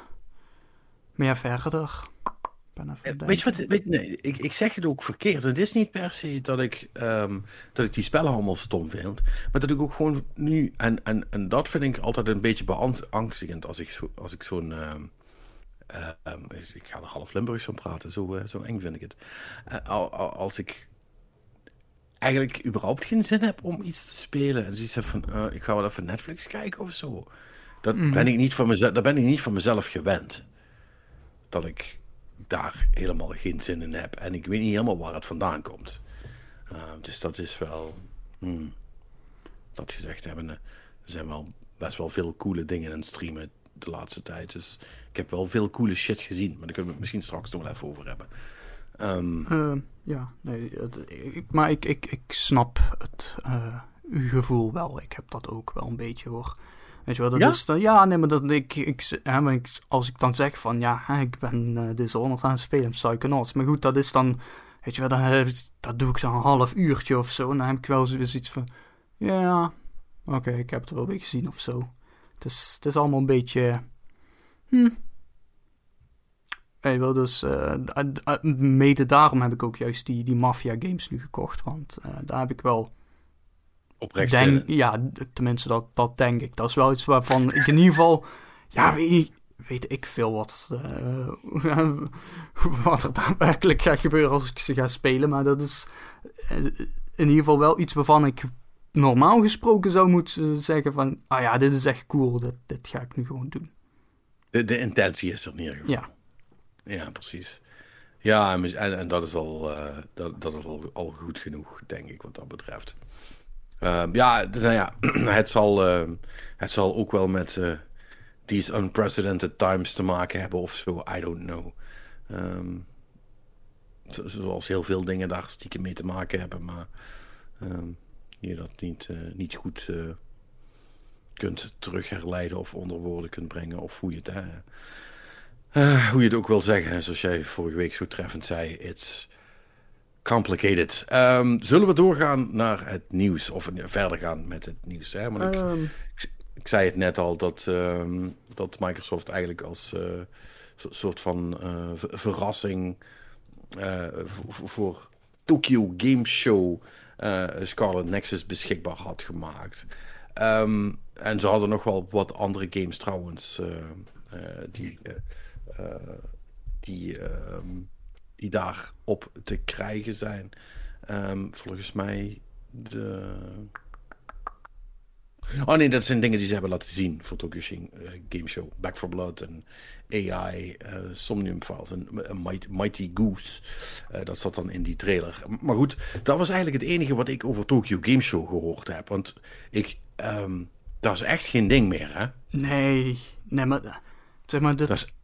meer verder.
Weet je wat, weet, nee, ik, ik zeg het ook verkeerd. Het is niet per se dat ik, um, dat ik die spellen allemaal stom vind. Maar dat ik ook gewoon nu... En, en, en dat vind ik altijd een beetje beangstigend als ik, zo, als ik zo'n... Uh, uh, ik ga er half Limburgs van praten, zo, uh, zo eng vind ik het. Uh, als ik eigenlijk überhaupt geen zin heb om iets te spelen en zoiets heb van, ik ga wel even Netflix kijken of zo. Dat, mm. ben ik niet van mezelf, dat ben ik niet van mezelf gewend. Dat ik daar helemaal geen zin in heb. En ik weet niet helemaal waar het vandaan komt. dus dat is wel. Hmm, dat gezegd hebben, er zijn wel best wel veel coole dingen in streamen de laatste tijd. Dus ik heb wel veel coole shit gezien, maar daar kunnen we het misschien straks nog wel even over hebben. Um,
ja, nee, maar ik, ik, ik snap het uh, gevoel wel. Ik heb dat ook wel een beetje hoor. Weet je wel, dat ja? is dan, ja, nee, maar dat ik, ik, hè, maar ik, als ik dan zeg van ja, hè, ik ben uh, Dishonored aan het spelen, Psychonauts. Maar goed, dat is dan, weet je wel, dan, dat doe ik een half uurtje of zo. En dan heb ik wel zoiets van, ja, oké, ik heb het wel weer gezien of zo. Het is, het is allemaal een beetje. Hm. Hey, wel, dus uh, mede daarom heb ik ook juist die, die Mafia games nu gekocht. Want uh, daar heb ik wel.
Oprecht
denk, Ja, tenminste, dat, dat denk ik. Dat is wel iets waarvan ik in ieder geval. Ja, weet, weet ik veel wat, uh, [LAUGHS] wat er daadwerkelijk gaat gebeuren als ik ze ga spelen. Maar dat is in ieder geval wel iets waarvan ik normaal gesproken zou moeten zeggen van... Ah ja, dit is echt cool, dit, dit ga ik nu gewoon doen.
De, de intentie is er in ieder geval.
Ja.
Ja, precies. Ja, en, en dat is, al, uh, dat, dat is al, al goed genoeg, denk ik, wat dat betreft. Uh, ja, nou ja, [CLEARS THROAT] het zal, uh, het zal ook wel met uh, these unprecedented times te maken hebben of zo. I don't know. Um, zoals heel veel dingen daar stiekem mee te maken hebben. Maar um, je dat niet, uh, niet goed uh, kunt terugherleiden of onder woorden kunt brengen. Of hoe je het, uh, hoe je het ook wil zeggen. Zoals jij vorige week zo treffend zei. It's complicated. Um, zullen we doorgaan naar het nieuws? Of verder gaan met het nieuws? Hè? Maar ik, um... ik, ik, zei het net al dat, um, dat Microsoft eigenlijk als soort van verrassing voor Tokyo Game Show Scarlet Nexus beschikbaar had gemaakt. Ehm, en ze hadden nog wel wat andere games trouwens. die, die, ehm, die daar op te krijgen zijn. Ehm, volgens mij de. Oh nee, dat zijn dingen die ze hebben laten zien voor Tokyo Game Show. Back for Blood en AI, eh, Somnium Files en Mighty, Mighty Goose. Uh, dat zat dan in die trailer. Maar goed, dat was eigenlijk het enige wat ik over Tokyo Game Show gehoord heb. Want ik, um, dat is echt geen ding meer, hè?
Nee, nee, maar zeg maar, dat, dat, is...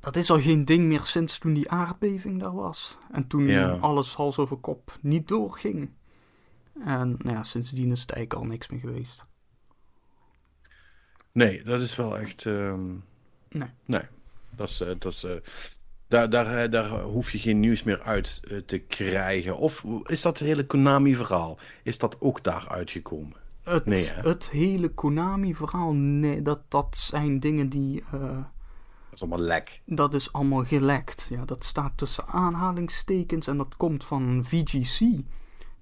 dat is al geen ding meer sinds toen die aardbeving daar was. En toen alles hals over kop niet doorging. En nou ja, sindsdien is het eigenlijk al niks meer geweest.
Nee, dat is wel echt. Ehm,
nee.
Nee, dat is. Dat is uh, daar, daar, eh, daar hoef je geen nieuws meer uit te krijgen. Of is dat het hele Konami-verhaal? Is dat ook daar uitgekomen?
Het, nee, het hele Konami-verhaal, nee, dat, dat zijn dingen die.
dat is allemaal lek.
Dat is allemaal gelekt. Ja, dat staat tussen aanhalingstekens en dat komt van VGC.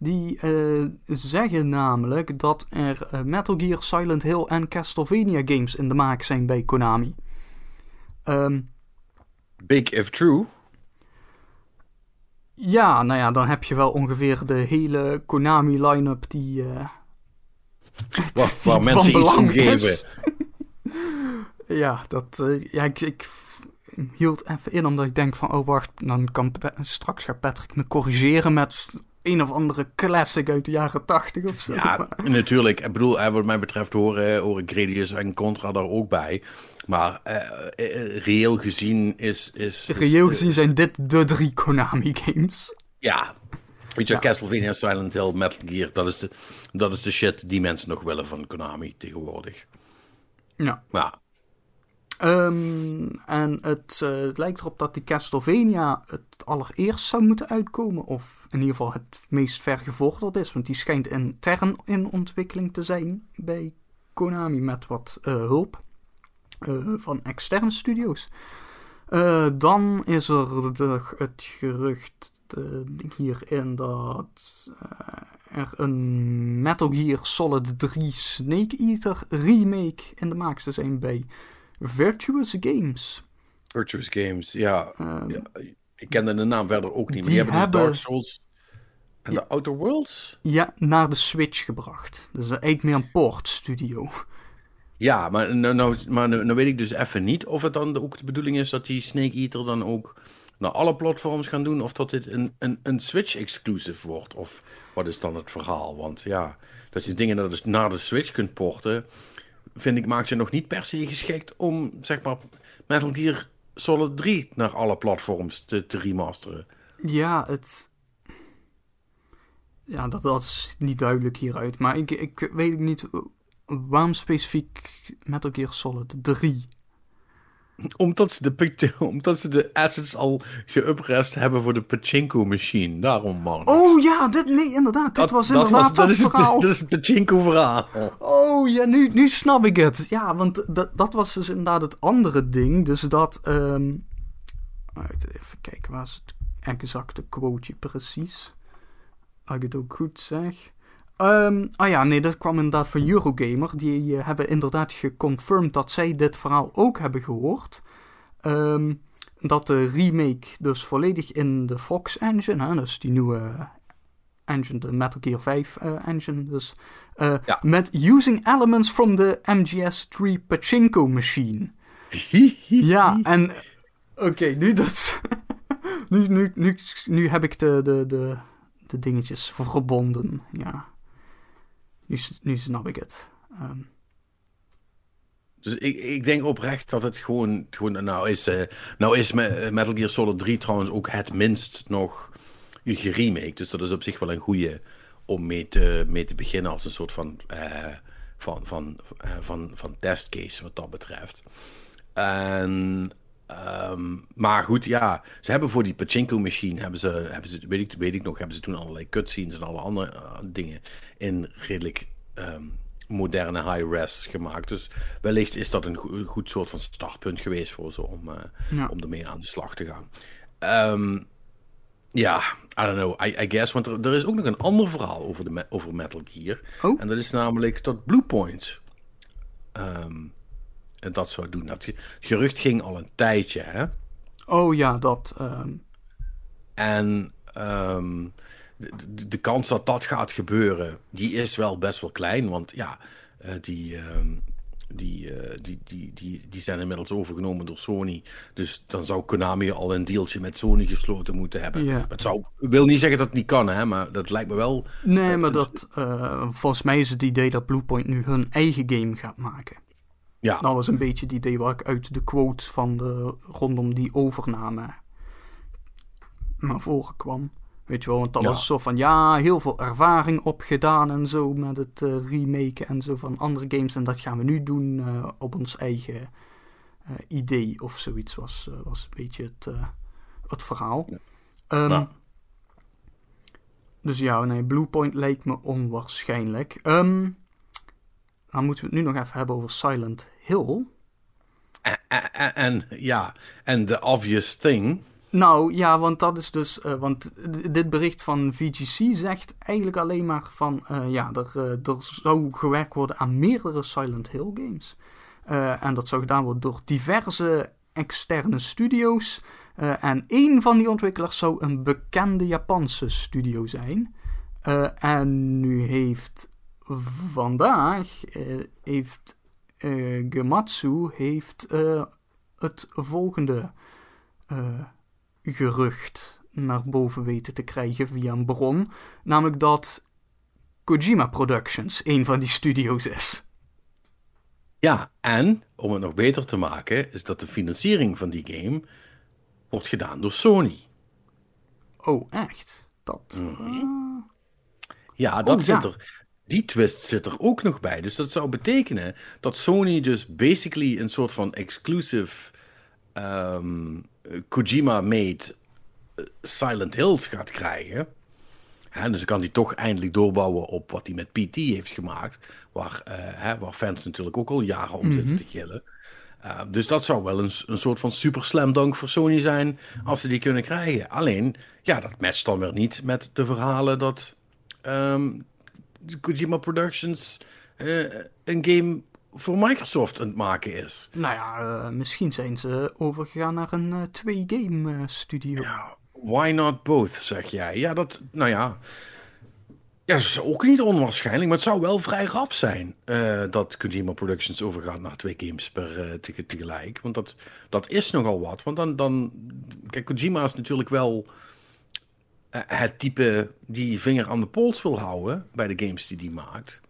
Die uh, zeggen namelijk dat er uh, Metal Gear, Silent Hill en Castlevania games in de maak zijn bij Konami. Um,
Big if true.
Ja, nou ja, dan heb je wel ongeveer de hele Konami line-up die. Uh,
waar, [LAUGHS] waar mensen iets om geven. [LAUGHS]
ja, dat. ja, ik, ik hield even in omdat ik denk van, oh wacht, dan kan straks gaat Patrick me corrigeren met een of andere classic uit de jaren tachtig of zo.
Ja, [LAUGHS] natuurlijk. Ik bedoel, wat mij betreft horen, horen Gradius en Contra daar ook bij. Maar uh, reëel gezien is... is
reëel gezien zijn dit de drie Konami-games.
Ja. Weet je, Castlevania, Silent Hill, Metal Gear, dat is, de, dat is de shit die mensen nog willen van Konami tegenwoordig.
Ja.
Ja.
Um, en het, uh, het, lijkt erop dat die Castlevania het allereerst zou moeten uitkomen. Of in ieder geval het meest vergevorderd is. Want die schijnt intern in ontwikkeling te zijn bij Konami met wat uh, hulp van externe studio's. dan is er de, het gerucht hierin dat er een Metal Gear Solid 3 Snake Eater remake in de maak zou zijn bij Virtuous Games.
Virtuous Games, ja. Um, ja. Ik kende de naam verder ook niet. Maar die, hebben, dus Dark Souls en de Outer Worlds?
Ja, naar de Switch gebracht. Dus eigenlijk meer een port studio.
Ja, maar, nou, nou, maar nou, nou weet ik dus even niet of het dan ook de bedoeling is dat die Snake Eater dan ook naar alle platforms gaan doen. Of dat dit een, een, een Switch-exclusive wordt. Of wat is dan het verhaal? Want ja, dat je dingen naar de, naar de Switch kunt porten vind ik, maakt je nog niet per se geschikt om, zeg maar, Metal Gear Solid 3 naar alle platforms te, te remasteren.
Ja, het... Ja, dat, dat is niet duidelijk hieruit. Maar ik, ik weet niet waarom specifiek Metal Gear Solid 3
omdat ze, de, [LAUGHS] omdat ze de assets al geüprest hebben voor de pachinko-machine. Daarom, man.
Oh ja, dit, nee, inderdaad. Dit was inderdaad dat, was, dat,
is
verhaal.
Het, [LAUGHS] dat is het pachinko-verhaal.
Oh ja, nu, nu snap ik het. Ja, want dat, dat was dus inderdaad het andere ding. Dus dat... Um, even kijken, waar is het exacte quoteje precies? Als ik het ook goed zeg. Um, ah ja, nee, dat kwam inderdaad van Eurogamer. Die uh, hebben inderdaad geconfirmed dat zij dit verhaal ook hebben gehoord. Um, dat de remake dus volledig in de Fox engine, hè, dus die nieuwe engine, de Metal Gear 5 uh, eh, engine, dus uh, ja. met using elements from the MGS3 Pachinko machine. [LAUGHS] ja, en oké, nu dat. [LAUGHS] nu, nu, nu, nu heb ik de, de, de, de dingetjes verbonden. Ja. Nu, snap ik het. Um.
Dus ik, ik denk oprecht dat het gewoon, gewoon nou is, uh, nou is Metal Gear Solid 3 trouwens ook het minst nog geremake. Dus dat is op zich wel een goede om mee te, mee te beginnen als een soort van, uh, van, van, van, van testcase wat dat betreft. En, um, maar goed, ja, ze hebben voor die pachinko machine, hebben ze, hebben ze weet, ik, weet ik nog, hebben ze toen allerlei cutscenes en alle andere dingen in redelijk um, moderne high-res gemaakt. Dus wellicht is dat een goed soort van startpunt geweest voor ze om, uh, ja. om ermee aan de slag te gaan. Um, Ja, I don't know, I, I guess. Want er, er, is ook nog een ander verhaal over, de, over Metal Gear.
Oh?
En dat is namelijk dat Bluepoint um, dat zou doen. Dat gerucht ging al een tijdje, hè?
Oh ja, dat. Um...
En um, de, de, kans dat dat gaat gebeuren, die is wel best wel klein. Want ja, uh, die, die, uh, die, die, die, die zijn inmiddels overgenomen door Sony. Dus dan zou Konami al een deeltje met Sony gesloten moeten hebben.
Ja.
Het zou, wil niet zeggen dat het niet kan, hè, maar dat lijkt me wel.
Nee, maar dat, uh, volgens mij is het idee dat Bluepoint nu hun eigen game gaat maken.
Ja.
Dat was een beetje het idee waar ik uit de quotes van de, rondom die overname naar voren kwam. Weet je wel, want dat
Ja.
was zo van ja, heel veel ervaring opgedaan en zo met het eh, remaken en zo van andere games. En dat gaan we nu doen eh, op ons eigen eh, idee of zoiets was, was een beetje het, het verhaal. Ehm,
Nou.
Dus ja, nee, Bluepoint lijkt me onwaarschijnlijk. Ehm dan moeten we het nu nog even hebben over Silent Hill.
En, ja, en the obvious thing.
Nou ja, want dat is dus. eh, want dit bericht van VGC zegt eigenlijk alleen maar van. eh, ja, er, eh, er zou gewerkt worden aan meerdere Silent Hill games. En dat zou gedaan worden door diverse externe studio's. En één van die ontwikkelaars zou een bekende Japanse studio zijn. En nu heeft vandaag. heeft eh, Gematsu heeft, eh, het volgende. eh, gerucht naar boven weten te krijgen via een bron. Namelijk dat Kojima Productions een van die studio's is.
Ja, en om het nog beter te maken, is dat de financiering van die game wordt gedaan door Sony.
Oh, echt? Dat.
Mhm. Ja, dat
Oh, ja.
zit er. Die twist zit er ook nog bij. Dus dat zou betekenen dat Sony dus basically een soort van exclusive ehm, Kojima-made eh, Silent Hills gaat krijgen. Hè, dus dan kan hij toch eindelijk doorbouwen op wat hij met PT heeft gemaakt. Waar, eh, waar fans natuurlijk ook al jaren om zitten te gillen. Uh, dus dat zou wel een, een soort van super slam dunk voor Sony zijn als ze die kunnen krijgen. Alleen, ja, dat matcht dan weer niet met de verhalen dat ehm, Kojima Productions eh, een game voor Microsoft aan het maken is.
Nou ja, eh, misschien zijn ze overgegaan naar een eh, twee-game studio.
Ja, why not both, zeg jij? Ja, dat, nou ja. Ja, dat is ook niet onwaarschijnlijk, maar het zou wel vrij rap zijn dat Kojima Productions overgaat naar twee games per tege- tegelijk. Want dat, dat is nogal wat. Want dan, dan, kijk, Kojima is natuurlijk wel het type die vinger aan de pols wil houden bij de games die hij maakt.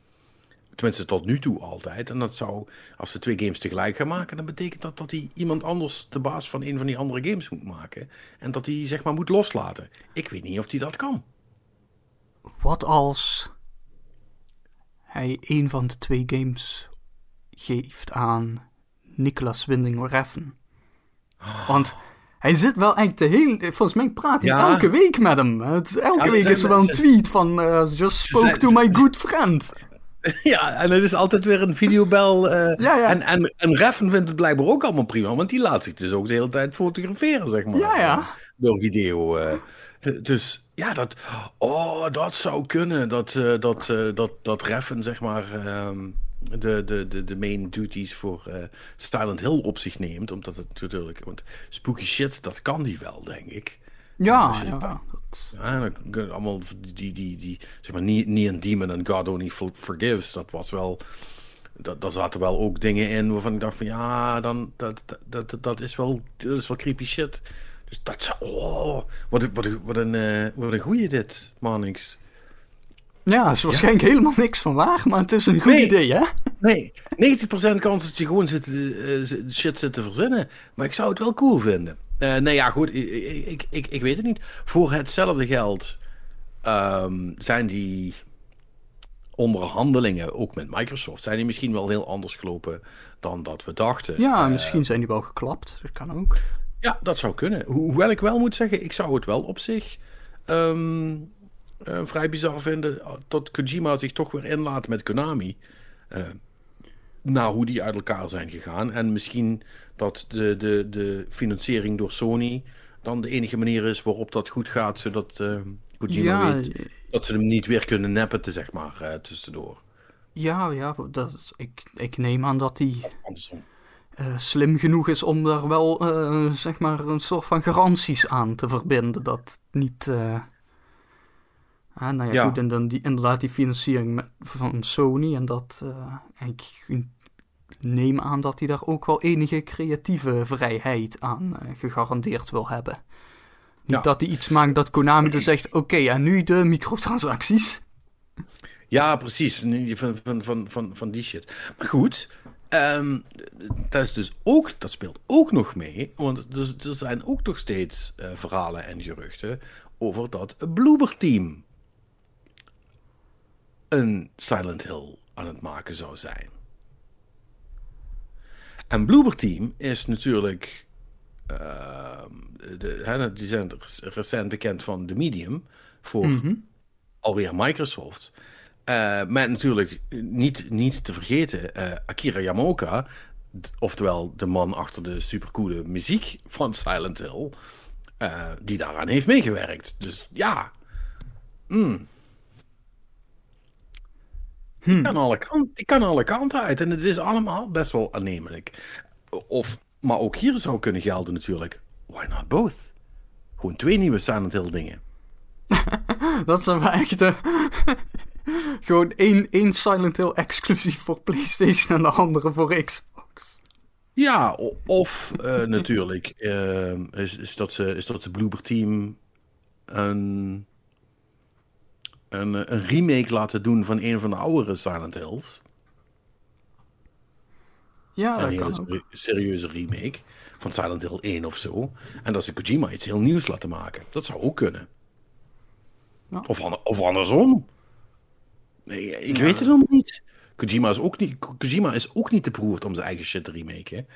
Tenminste, tot nu toe altijd. En dat zou, als ze twee games tegelijk gaan maken, dan betekent dat dat hij iemand anders de baas van een van die andere games moet maken. En dat hij, zeg maar, moet loslaten. Ik weet niet of hij dat kan.
Wat als hij een van de twee games geeft aan Nicolas Winding Refn? Want hij zit wel echt de hele... Volgens mij praat hij
Ja.
elke week met hem. Het, elke
Ja,
week
zijn-
is er wel een
ze-
tweet van... eh, just spoke to my good friend. [LAUGHS]
Ja, en het is altijd weer een videobel. eh,
Ja, ja.
En, en, en Reffen vindt het blijkbaar ook allemaal prima, want die laat zich dus ook de hele tijd fotograferen, zeg maar.
Ja, ja.
eh, Door Hideo. D- dus ja, dat, oh, dat zou kunnen. Dat, dat, dat, dat Reffen, zeg maar, ehm, de, de, de, de main duties voor eh, Silent Hill op zich neemt. Omdat het natuurlijk, want spooky shit, dat kan die wel, denk ik.
Ja,
je-
ja.
Dan allemaal die, die, die, zeg maar, niet, niet een demon en God only for- forgives. Dat was wel, dat, daar zaten wel ook dingen in waarvan ik dacht van ja, dan, dat, dat, dat, dat is wel, dat is wel creepy shit. Dus dat zou, oh, wat, een- wat, een- wat een, eh, wat een goeie dit, Manix.
Ja, is waarschijnlijk helemaal niks van waar, maar het is een goed
Nee.
idee, hè?
Nee, 90% kans dat je gewoon zit, eh, zit- shit zit te verzinnen. Maar ik zou het wel cool vinden. Eh, nee, ja, goed, ik, ik, ik, ik weet het niet. Voor hetzelfde geld ehm, zijn die onderhandelingen, ook met Microsoft, zijn die misschien wel heel anders gelopen dan dat we dachten.
Ja,
Eh,
misschien zijn die wel geklapt. Dat kan ook.
ja, dat zou kunnen. Ho- Hoewel ik wel moet zeggen, ik zou het wel op zich ehm, eh, vrij bizar vinden dat Kojima zich toch weer inlaat met Konami. eh na hoe die uit elkaar zijn gegaan. En misschien dat de, de, de financiering door Sony dan de enige manier is waarop dat goed gaat, zodat uh, Kojima weet dat ze hem niet weer kunnen neppen, zeg maar, uh, tussendoor.
Ja, ja, dat is, ik, ik neem aan dat hij uh, slim genoeg is om daar wel, zeg maar, een soort van garanties aan te verbinden. Dat niet... Ah, nou ja, ja, goed, en dan die, inderdaad die financiering met, van Sony en dat... ik neem aan dat hij daar ook wel enige creatieve vrijheid aan gegarandeerd wil hebben. Niet dat hij iets maakt dat Konami dan zegt: oké, en nu de microtransacties.
Ja, precies. Van, van, van, van, van die shit. Maar goed, um, dat, is dus ook, dat speelt ook nog mee. Want er, er zijn ook nog steeds uh, verhalen en geruchten over dat Bloober Team een Silent Hill aan het maken zou zijn. En Bloober Team is natuurlijk uh, de, die zijn recent bekend van de Medium voor mm alweer Microsoft. Uh, met natuurlijk niet, niet te vergeten uh, Akira Yamaoka, oftewel de man achter de supercoole muziek van Silent Hill, uh, die daaraan heeft meegewerkt. Dus ja, mm. Die, hmm. kan alle kant, die kan alle kanten uit en het is allemaal best wel aannemelijk. Of, maar ook hier zou kunnen gelden natuurlijk why not both? Gewoon twee nieuwe Silent Hill dingen. [LAUGHS]
dat zijn wel echt. Gewoon één, één Silent Hill exclusief voor PlayStation en de andere voor Xbox.
Ja, of uh, natuurlijk uh, is, is, dat ze, is dat ze Bloober Team een, een, een remake laten doen van een van de oudere Silent Hills.
Ja, dat kan
een serieuze remake van Silent Hill 1 of zo. En dat ze Kojima iets heel nieuws laten maken. Dat zou ook kunnen. Ja. Of, of andersom. Nee, ik weet het nog niet. Kojima is ook niet, Kojima is ook niet te beroerd om zijn eigen shit te remaken.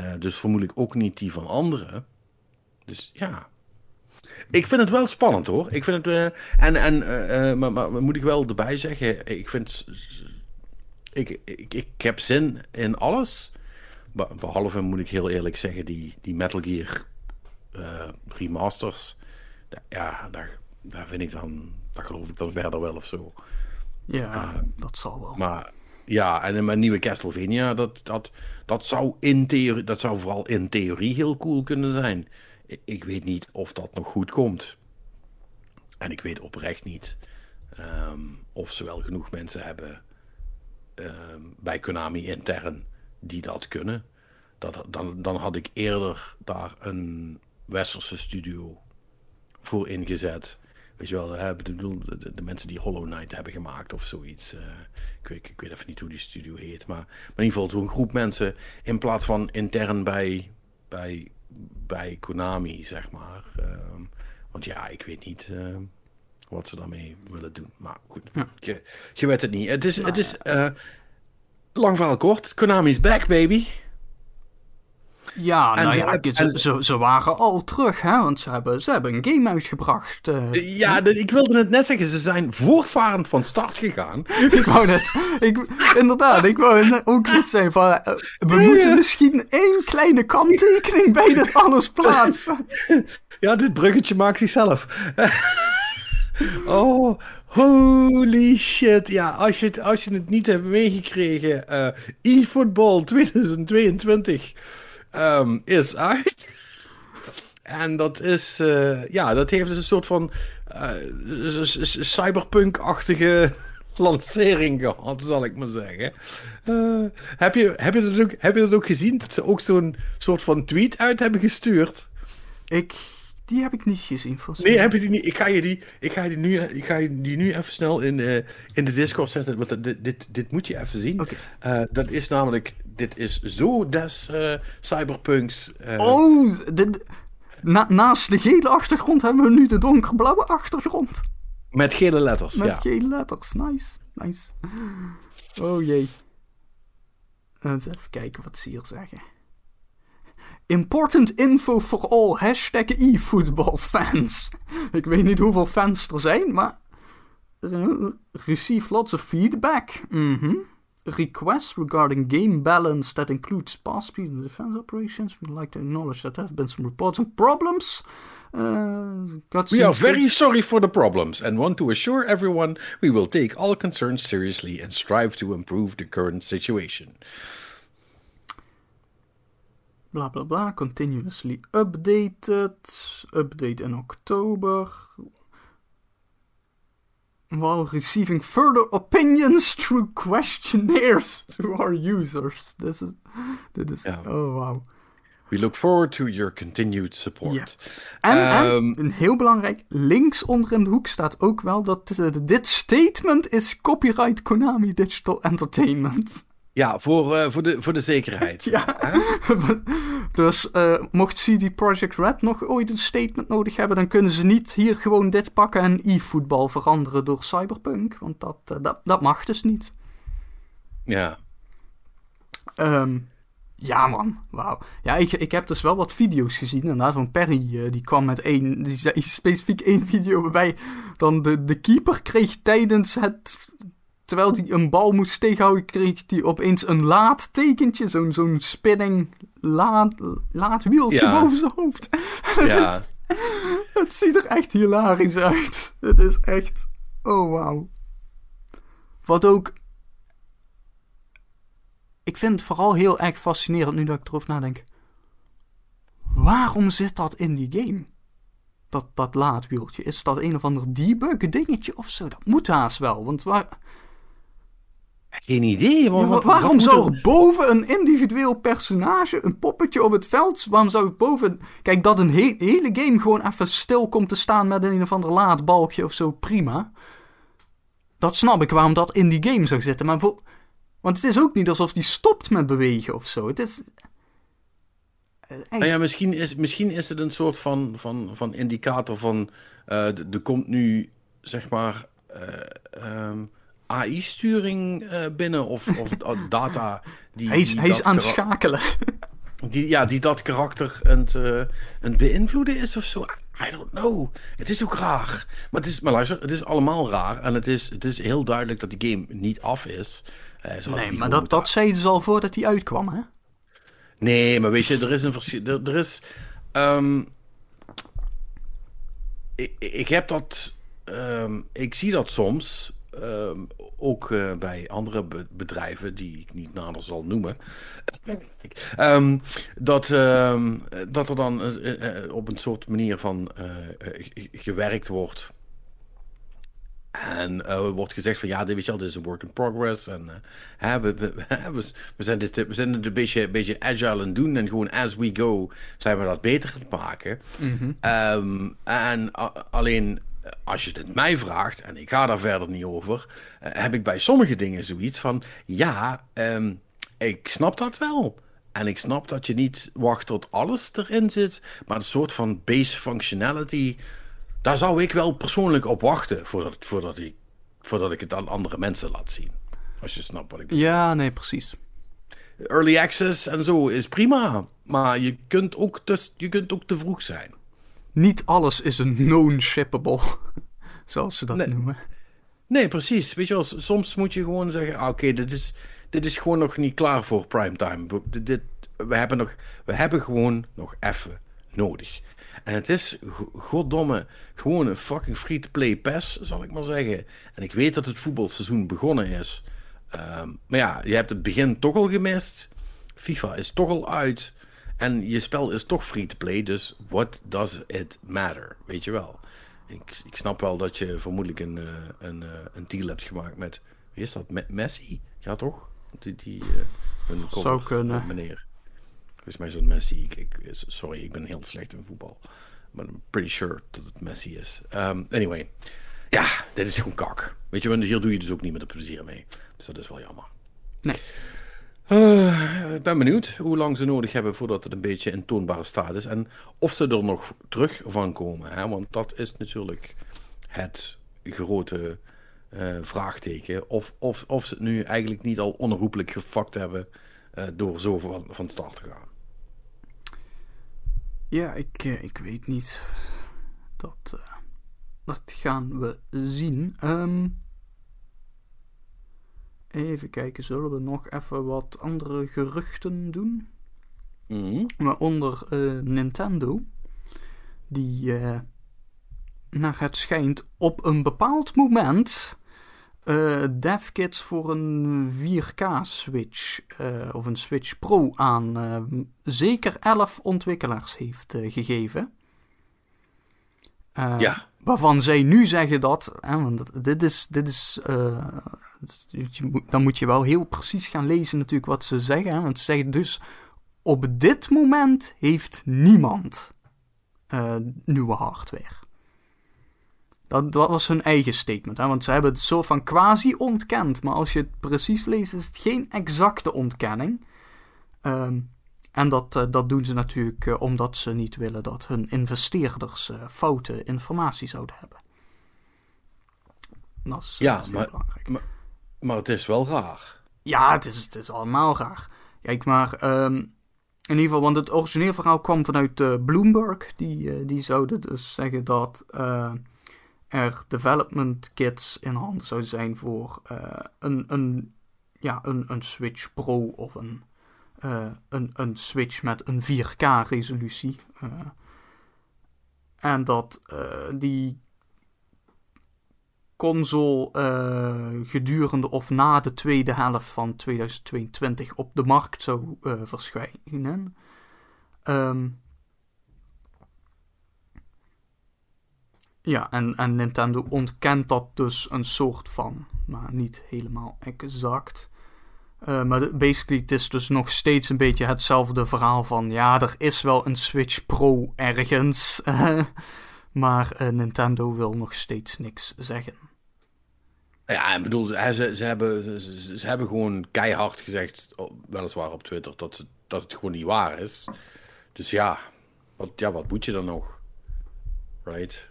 Uh, dus vermoedelijk ook niet die van anderen. Dus ja. Ik vind het wel spannend hoor. Ik vind het. Uh, en en uh, maar, maar, moet ik wel erbij zeggen. Ik vind. Ik, ik, ik heb zin in alles. Behalve moet ik heel eerlijk zeggen, die, die Metal Gear uh, remasters. Ja, daar, daar vind ik dan. Daar geloof ik dan verder wel of zo.
Ja, dat zal wel.
Maar ja, en mijn nieuwe Castlevania, dat, dat, dat, zou in theorie, dat zou vooral in theorie heel cool kunnen zijn. Ik weet niet of dat nog goed komt. En ik weet oprecht niet um, of ze wel genoeg mensen hebben um, bij Konami intern die dat kunnen. Dat, dan, dan had ik eerder daar een westerse studio voor ingezet. Weet je wel, hè, bedoel, de, mensen die Hollow Knight hebben gemaakt of zoiets. Uh, ik, weet, ik weet even niet hoe die studio heet. Maar, maar in ieder geval zo'n groep mensen in plaats van intern bij, bij, bij Konami, zeg maar. Uh, want ja, ik weet niet uh, wat ze daarmee willen doen. Maar goed, ja. je, je weet het niet. Het is, het is uh, lang verhaal kort. Konami is back, baby.
Ja, nou ja, ze, ze, waren al terug, hè, want ze hebben, ze hebben een game uitgebracht. Uh,
ja, ik wilde het net zeggen, ze zijn voortvarend van start gegaan. [LAUGHS]
ik wou net, ik, inderdaad, ik wou ook net zeggen van, uh, we moeten misschien één kleine kanttekening bij dit alles plaatsen. [LAUGHS]
ja, dit bruggetje maakt zichzelf. [LAUGHS] oh, Holy shit. Ja, als je het, als je het niet hebt meegekregen. Uh, eFootball 2022 um, is uit. En dat is, uh, ja, dat heeft dus een soort van uh, cyberpunk-achtige [LAUGHS] lancering gehad, zal ik maar zeggen. Uh, heb, je, heb, je dat ook, heb je dat ook gezien? Dat ze ook zo'n soort van tweet uit hebben gestuurd?
Ik die heb ik niet gezien, volgens
Nee, heb je die niet? Ik ga je die, ik ga je nu, ik ga je die nu even snel in, uh, in de Discord zetten. Want dit, dit, dit moet je even zien.
Okay.
Uh, dat is namelijk, dit is zo des uh, cyberpunks.
oh, dit, na, naast de gele achtergrond hebben we nu de donkerblauwe achtergrond.
Met gele letters,
Met
ja.
gele letters, nice, nice. Oh jee. Eens even kijken wat ze hier zeggen. Important info for all. Hashtag eFootballfans. [LAUGHS] Ik weet niet hoeveel fans er zijn, maar... Receive lots of feedback. Mhm. request regarding game balance that includes pass speed and defense operations. We'd like to acknowledge that there have been some reports and problems. Uh,
we are very sorry for the problems and want to assure everyone we will take all concerns seriously and strive to improve the current situation.
Blah blah blah, continuously updated. Update in October. while receiving further opinions through questionnaires to our users. This is, dit is, ja. oh wow.
We look forward to your continued support.
En, um, en, heel belangrijk, links onder in de hoek staat ook wel dat uh, dit statement is copyright Konami Digital Entertainment.
Ja, voor, uh, voor, de, voor de zekerheid. [LAUGHS]
ja. [LAUGHS] dus uh, mocht CD Projekt Red nog ooit een statement nodig hebben, dan kunnen ze niet hier gewoon dit pakken en e-voetbal veranderen door Cyberpunk. Want dat, uh, dat, dat mag dus niet.
Ja.
Um, ja, man. Wauw. Ja, ik, ik heb dus wel wat video's gezien. Inderdaad, van Perry, die kwam met één, die zei [LAUGHS] specifiek één video waarbij dan de, de keeper kreeg tijdens het terwijl hij een bal moest tegenhouden, kreeg hij opeens een laadtekentje. Zo'n zo'n spinning laad, laadwieltje boven zijn hoofd. [LAUGHS] ja. het ziet er echt hilarisch uit. Het is echt... Oh, wauw. Wat ook... Ik vind het vooral heel erg fascinerend nu dat ik erover nadenk. Waarom zit dat in die game? Dat, dat laadwieltje. Is dat een of ander debug dingetje of zo? Dat moet haast wel, want waar...
Geen idee.
waarom zou er boven een individueel personage, een poppetje op het veld, waarom zou ik boven... Kijk, dat een hele game gewoon even stil komt te staan met een of ander laadbalkje of zo, prima. Dat snap ik waarom dat in die game zou zitten, maar voor... Want het is ook niet alsof die stopt met bewegen of zo. Het is...
Nou ja, misschien is, misschien is het een soort van, van, van indicator van... Uh, er komt nu, zeg maar... Uh, AI-sturing eh, binnen of, of [LAUGHS] data die.
Hij is, hij is aan het schakelen.
Die, ja, die dat karakter aan het, uh, het beïnvloeden is of zo. I don't know. Het is ook raar. Maar, het is, maar luister, het is allemaal raar. En het is, het is heel duidelijk dat die game niet af is.
Uh, nee, maar dat, dat zei dus al voordat hij uitkwam, hè?
Nee, maar weet je, er is een verschil. Er, er, is. Um, ik, ik heb dat. Um, ik zie dat soms Ehm, ook uh, bij andere bedrijven, die ik niet nader zal noemen, um, dat, um, dat er dan uh, op een soort manier van gewerkt wordt. En wordt gezegd van ja, dit, weet je wel, dit is een work in progress. En we, we, [LAUGHS] we, we, zijn dit, we zijn het een beetje, een beetje agile aan het doen. En gewoon as we go zijn we dat beter aan het maken. Mm -hmm. um, en alleen als je het mij vraagt, en ik ga daar verder niet over, uh, heb ik bij sommige dingen zoiets van: ja, um, ik snap dat wel. En ik snap dat je niet wacht tot alles erin zit, maar een soort van base functionality, daar zou ik wel persoonlijk op wachten voordat, voordat, ik, voordat ik het aan andere mensen laat zien. Als je snapt wat ik bedoel.
Ja, nee, precies.
Early access en zo is prima, maar je kunt ook te, je kunt ook te vroeg zijn
niet alles is een known shippable, [LAUGHS] zoals ze dat noemen.
Nee, precies. Weet je wel, soms moet je gewoon zeggen: ah, oké, dit, is, dit is gewoon nog niet klaar voor primetime. We, dit, we, hebben, nog, we hebben gewoon nog even nodig. En het is, goddomme, gewoon een fucking free-to-play PES, zal ik maar zeggen. En ik weet dat het voetbalseizoen begonnen is. Ehm, maar ja, je hebt het begin toch al gemist. FIFA is toch al uit. En je spel is toch free to play, dus what does it matter? Weet je wel. Ik, ik snap wel dat je vermoedelijk een, uh, een, uh, een deal hebt gemaakt met. Wie is dat? Met Messi? Ja, toch? Die, die uh,
een Zou kunnen.
meneer. Volgens mij is het Messi. Ik, ik, sorry, ik ben heel slecht in voetbal. Maar I'm pretty sure dat het Messi is. Um, anyway. Ja, dit is gewoon kak. Weet je, hier doe je dus ook niet met de plezier mee. Dus dat is wel jammer.
Nee.
Uh, ik ben benieuwd hoe lang ze nodig hebben voordat het een beetje in toonbare staat is. En of ze er nog terug van komen. Hè? Want dat is natuurlijk het grote uh, vraagteken. Of, of, of ze het nu eigenlijk niet al onherroepelijk gefakt hebben uh, door zo van, van start te gaan.
Ja, ik, ik weet niet. Dat, dat gaan we zien. Um, Even kijken, zullen we nog even wat andere geruchten doen?
Mhm.
Waaronder uh, Nintendo, die uh, naar het schijnt op een bepaald moment uh, devkits voor een 4K Switch of een Switch Pro aan zeker 11 ontwikkelaars heeft gegeven.
ja.
Waarvan zij nu zeggen dat, hè, want dit is, dit is dan moet je wel heel precies gaan lezen natuurlijk wat ze zeggen. Want ze zeggen dus, op dit moment heeft niemand uh, nieuwe hardware. Dat, dat, was hun eigen statement. Hè? Want ze hebben het zo van quasi ontkend. Maar als je het precies leest, is het geen exacte ontkenning. Um, en dat, uh, dat doen ze natuurlijk uh, omdat ze niet willen dat hun investeerders foute informatie zouden hebben. Dat is,
ja,
dat is
maar, maar, maar het is wel raar.
Ja, het is, het is allemaal raar. Kijk maar, um, in ieder geval, want het origineel verhaal kwam vanuit uh, Bloomberg. Die, uh, die zouden dus zeggen dat uh, er development kits in handen zouden zijn voor een, een, ja, een, een Switch Pro of een, een, een Switch met een 4K resolutie. en dat die console gedurende of na de tweede helft van 2022 op de markt zou verschijnen. Um, ja, en, en Nintendo ontkent dat dus een soort van, maar niet helemaal exact. Uh, maar basically, het is dus nog steeds een beetje hetzelfde verhaal van... Ja, er is wel een Switch Pro ergens... [LAUGHS] Maar uh, Nintendo wil nog steeds niks zeggen.
Ja, ik bedoel, ze, ze, hebben, ze, hebben gewoon keihard gezegd, weliswaar op Twitter, dat, dat het gewoon niet waar is. Dus ja, wat, ja, wat moet je dan nog? Right?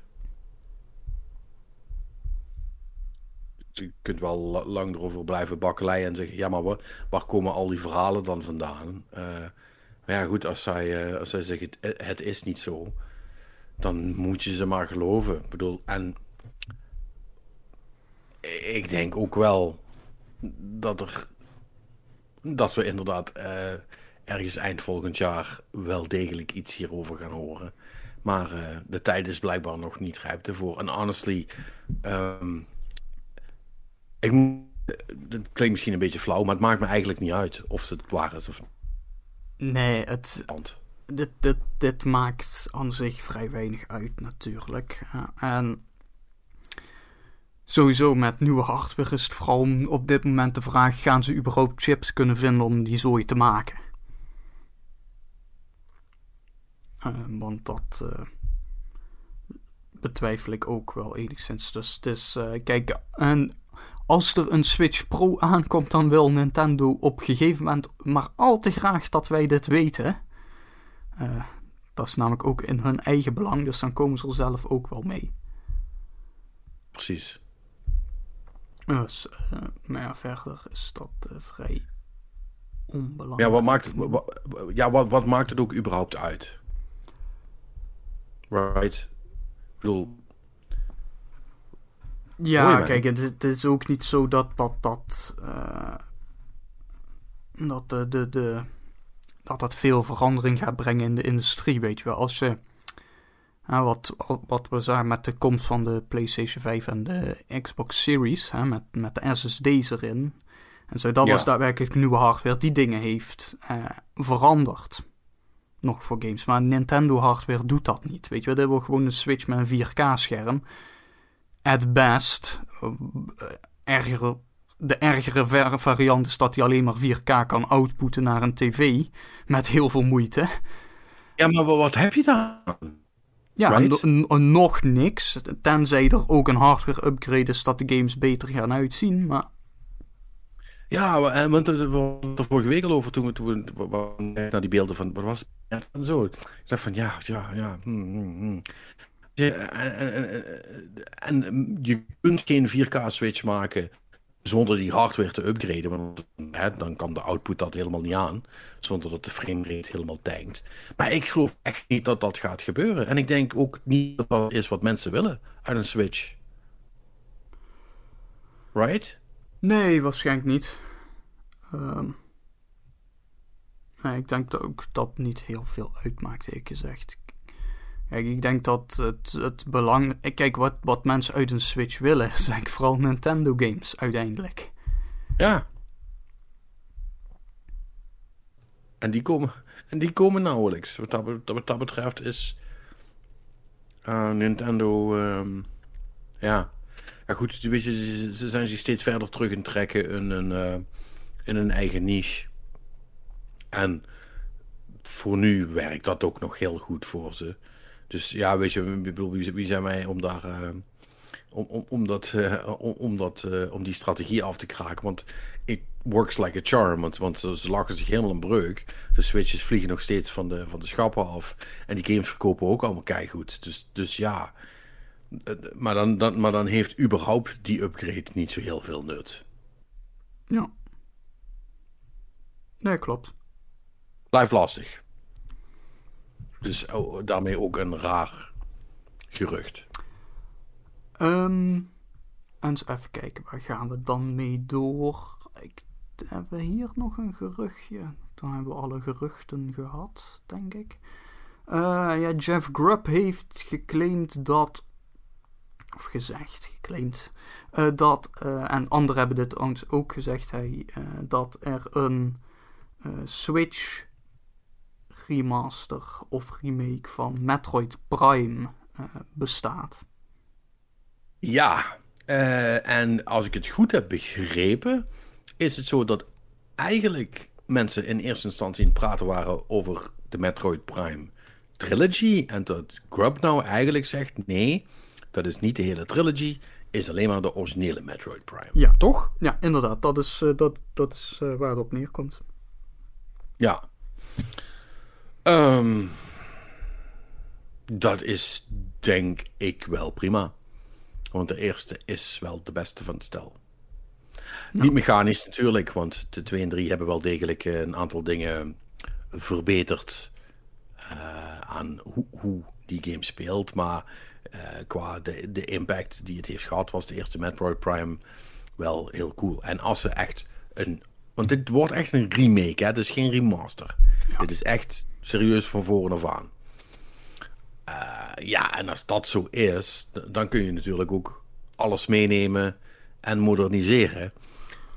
Je kunt wel lang erover blijven bakkeleien en zeggen, ja, maar waar, waar komen al die verhalen dan vandaan? Uh, maar ja, goed, als zij, uh, als zij zeggen, het, het is niet zo dan moet je ze maar geloven. Ik bedoel, en ik denk ook wel dat er dat we inderdaad ergens eind volgend jaar wel degelijk iets hierover gaan horen. Maar de tijd is blijkbaar nog niet rijp ervoor. En honestly, um, ik het klinkt misschien een beetje flauw, maar het maakt me eigenlijk niet uit of het waar is of niet.
Nee, het, dit, dit, dit maakt aan zich vrij weinig uit natuurlijk. en sowieso met nieuwe hardware is het vooral op dit moment de vraag: gaan ze überhaupt chips kunnen vinden om die zooi te maken? Uh, want dat uh, betwijfel ik ook wel enigszins. Dus het is, uh, kijk, en als er een Switch Pro aankomt, dan wil Nintendo op een gegeven moment maar al te graag dat wij dit weten. Uh, dat is namelijk ook in hun eigen belang, dus dan komen ze er zelf ook wel mee.
Precies.
Dus, uh, maar ja, verder is dat uh, vrij onbelangrijk.
Ja, wat maakt, wat, ja wat, wat maakt het ook überhaupt uit? Right? Ik bedoel...
Ja, kijk, het, het, is ook niet zo dat dat... dat dat de, de, de dat dat veel verandering gaat brengen in de industrie, weet je wel. Als je, uh, wat, wat we zagen met de komst van de PlayStation 5 en de Xbox Series, hè, met, met de SSD's erin. En zo, dat ja. was daadwerkelijk nieuwe hardware die dingen heeft uh, veranderd. Nog voor games. Maar Nintendo hardware doet dat niet. Weet je wel, dit wordt gewoon een Switch met een 4K-scherm. At best, uh, erger de ergere variant is dat hij alleen maar 4K kan outputten naar een tv. Met heel veel moeite.
Ja, maar wat heb je dan?
Ja, right? nog niks. Tenzij er ook een hardware upgrade is dat de games beter gaan uitzien. Maar...
Ja, want we hadden er vorige week al over toen we, toen we naar die beelden van. Wat was het? En zo. Ik dacht van ja, ja, ja. Hmm, hmm, hmm. Ja, en, en, en, je kunt geen 4K-switch maken zonder die hardware te upgraden. Want hè, dan kan de output dat helemaal niet aan. Zonder dat de framerate helemaal tankt. Maar ik geloof echt niet dat dat gaat gebeuren. En ik denk ook niet dat dat is wat mensen willen uit een Switch. Right?
Nee, waarschijnlijk niet. Ehm, ik denk dat ook dat niet heel veel uitmaakt, eerlijk gezegd. Ik denk dat het, het belang... Kijk, wat, wat mensen uit een Switch willen, [LAUGHS] is ik vooral Nintendo games uiteindelijk.
Ja. En die komen, en die komen nauwelijks. Wat dat, wat dat betreft is uh, Nintendo... ehm, ja. ja, goed, weet je, ze, ze zijn zich steeds verder terug in trekken in een, eh, in een eigen niche. En voor nu werkt dat ook nog heel goed voor ze. Dus ja, weet je, bedoel, wie, zijn wij om daar... eh, om, om, om, dat, eh, om, om, dat, eh, om die strategie af te kraken. Want it works like a charm. Want, want ze lachen zich helemaal een breuk. De switches vliegen nog steeds van de, van de schappen af. En die games verkopen ook allemaal keigoed. Dus, dus ja. Maar dan, dan, maar dan heeft überhaupt die upgrade niet zo heel veel nut.
Ja. Nee, klopt.
Blijft lastig. Dus oh, daarmee ook een raar gerucht.
Ehm, eens even kijken, waar gaan we dan mee door? Ik, hebben we hier nog een geruchtje? Dan hebben we alle geruchten gehad, denk ik. Eh, ja, Jeff Grubb heeft geclaimd dat. Of gezegd, geclaimd. eh, dat. eh, en anderen hebben dit trouwens ook gezegd. Hij, dat er een Switch remaster of remake van Metroid Prime eh, bestaat.
Ja, eh, en als ik het goed heb begrepen, is het zo dat eigenlijk mensen in eerste instantie aan het praten waren over de Metroid Prime trilogy. En dat Grub nou eigenlijk zegt: nee, dat is niet de hele trilogy, is alleen maar de originele Metroid Prime.
Ja.
Toch?
Ja, inderdaad. Dat is, eh, dat, dat is waar het op neerkomt.
Ja. Ehm, dat is denk ik wel prima. Want de eerste is wel de beste van het stel. Niet mechanisch natuurlijk, want de 2 en 3 hebben wel degelijk eh, een aantal dingen verbeterd eh, aan hoe, hoe die game speelt. Maar eh, qua de, de impact die het heeft gehad, was de eerste Metroid Prime wel heel cool. En als ze echt een. Want dit wordt echt een remake, hè? Het is geen remaster. Dit is echt serieus van voren af aan. Eh, ja, en als dat zo is, dan kun je natuurlijk ook alles meenemen en moderniseren.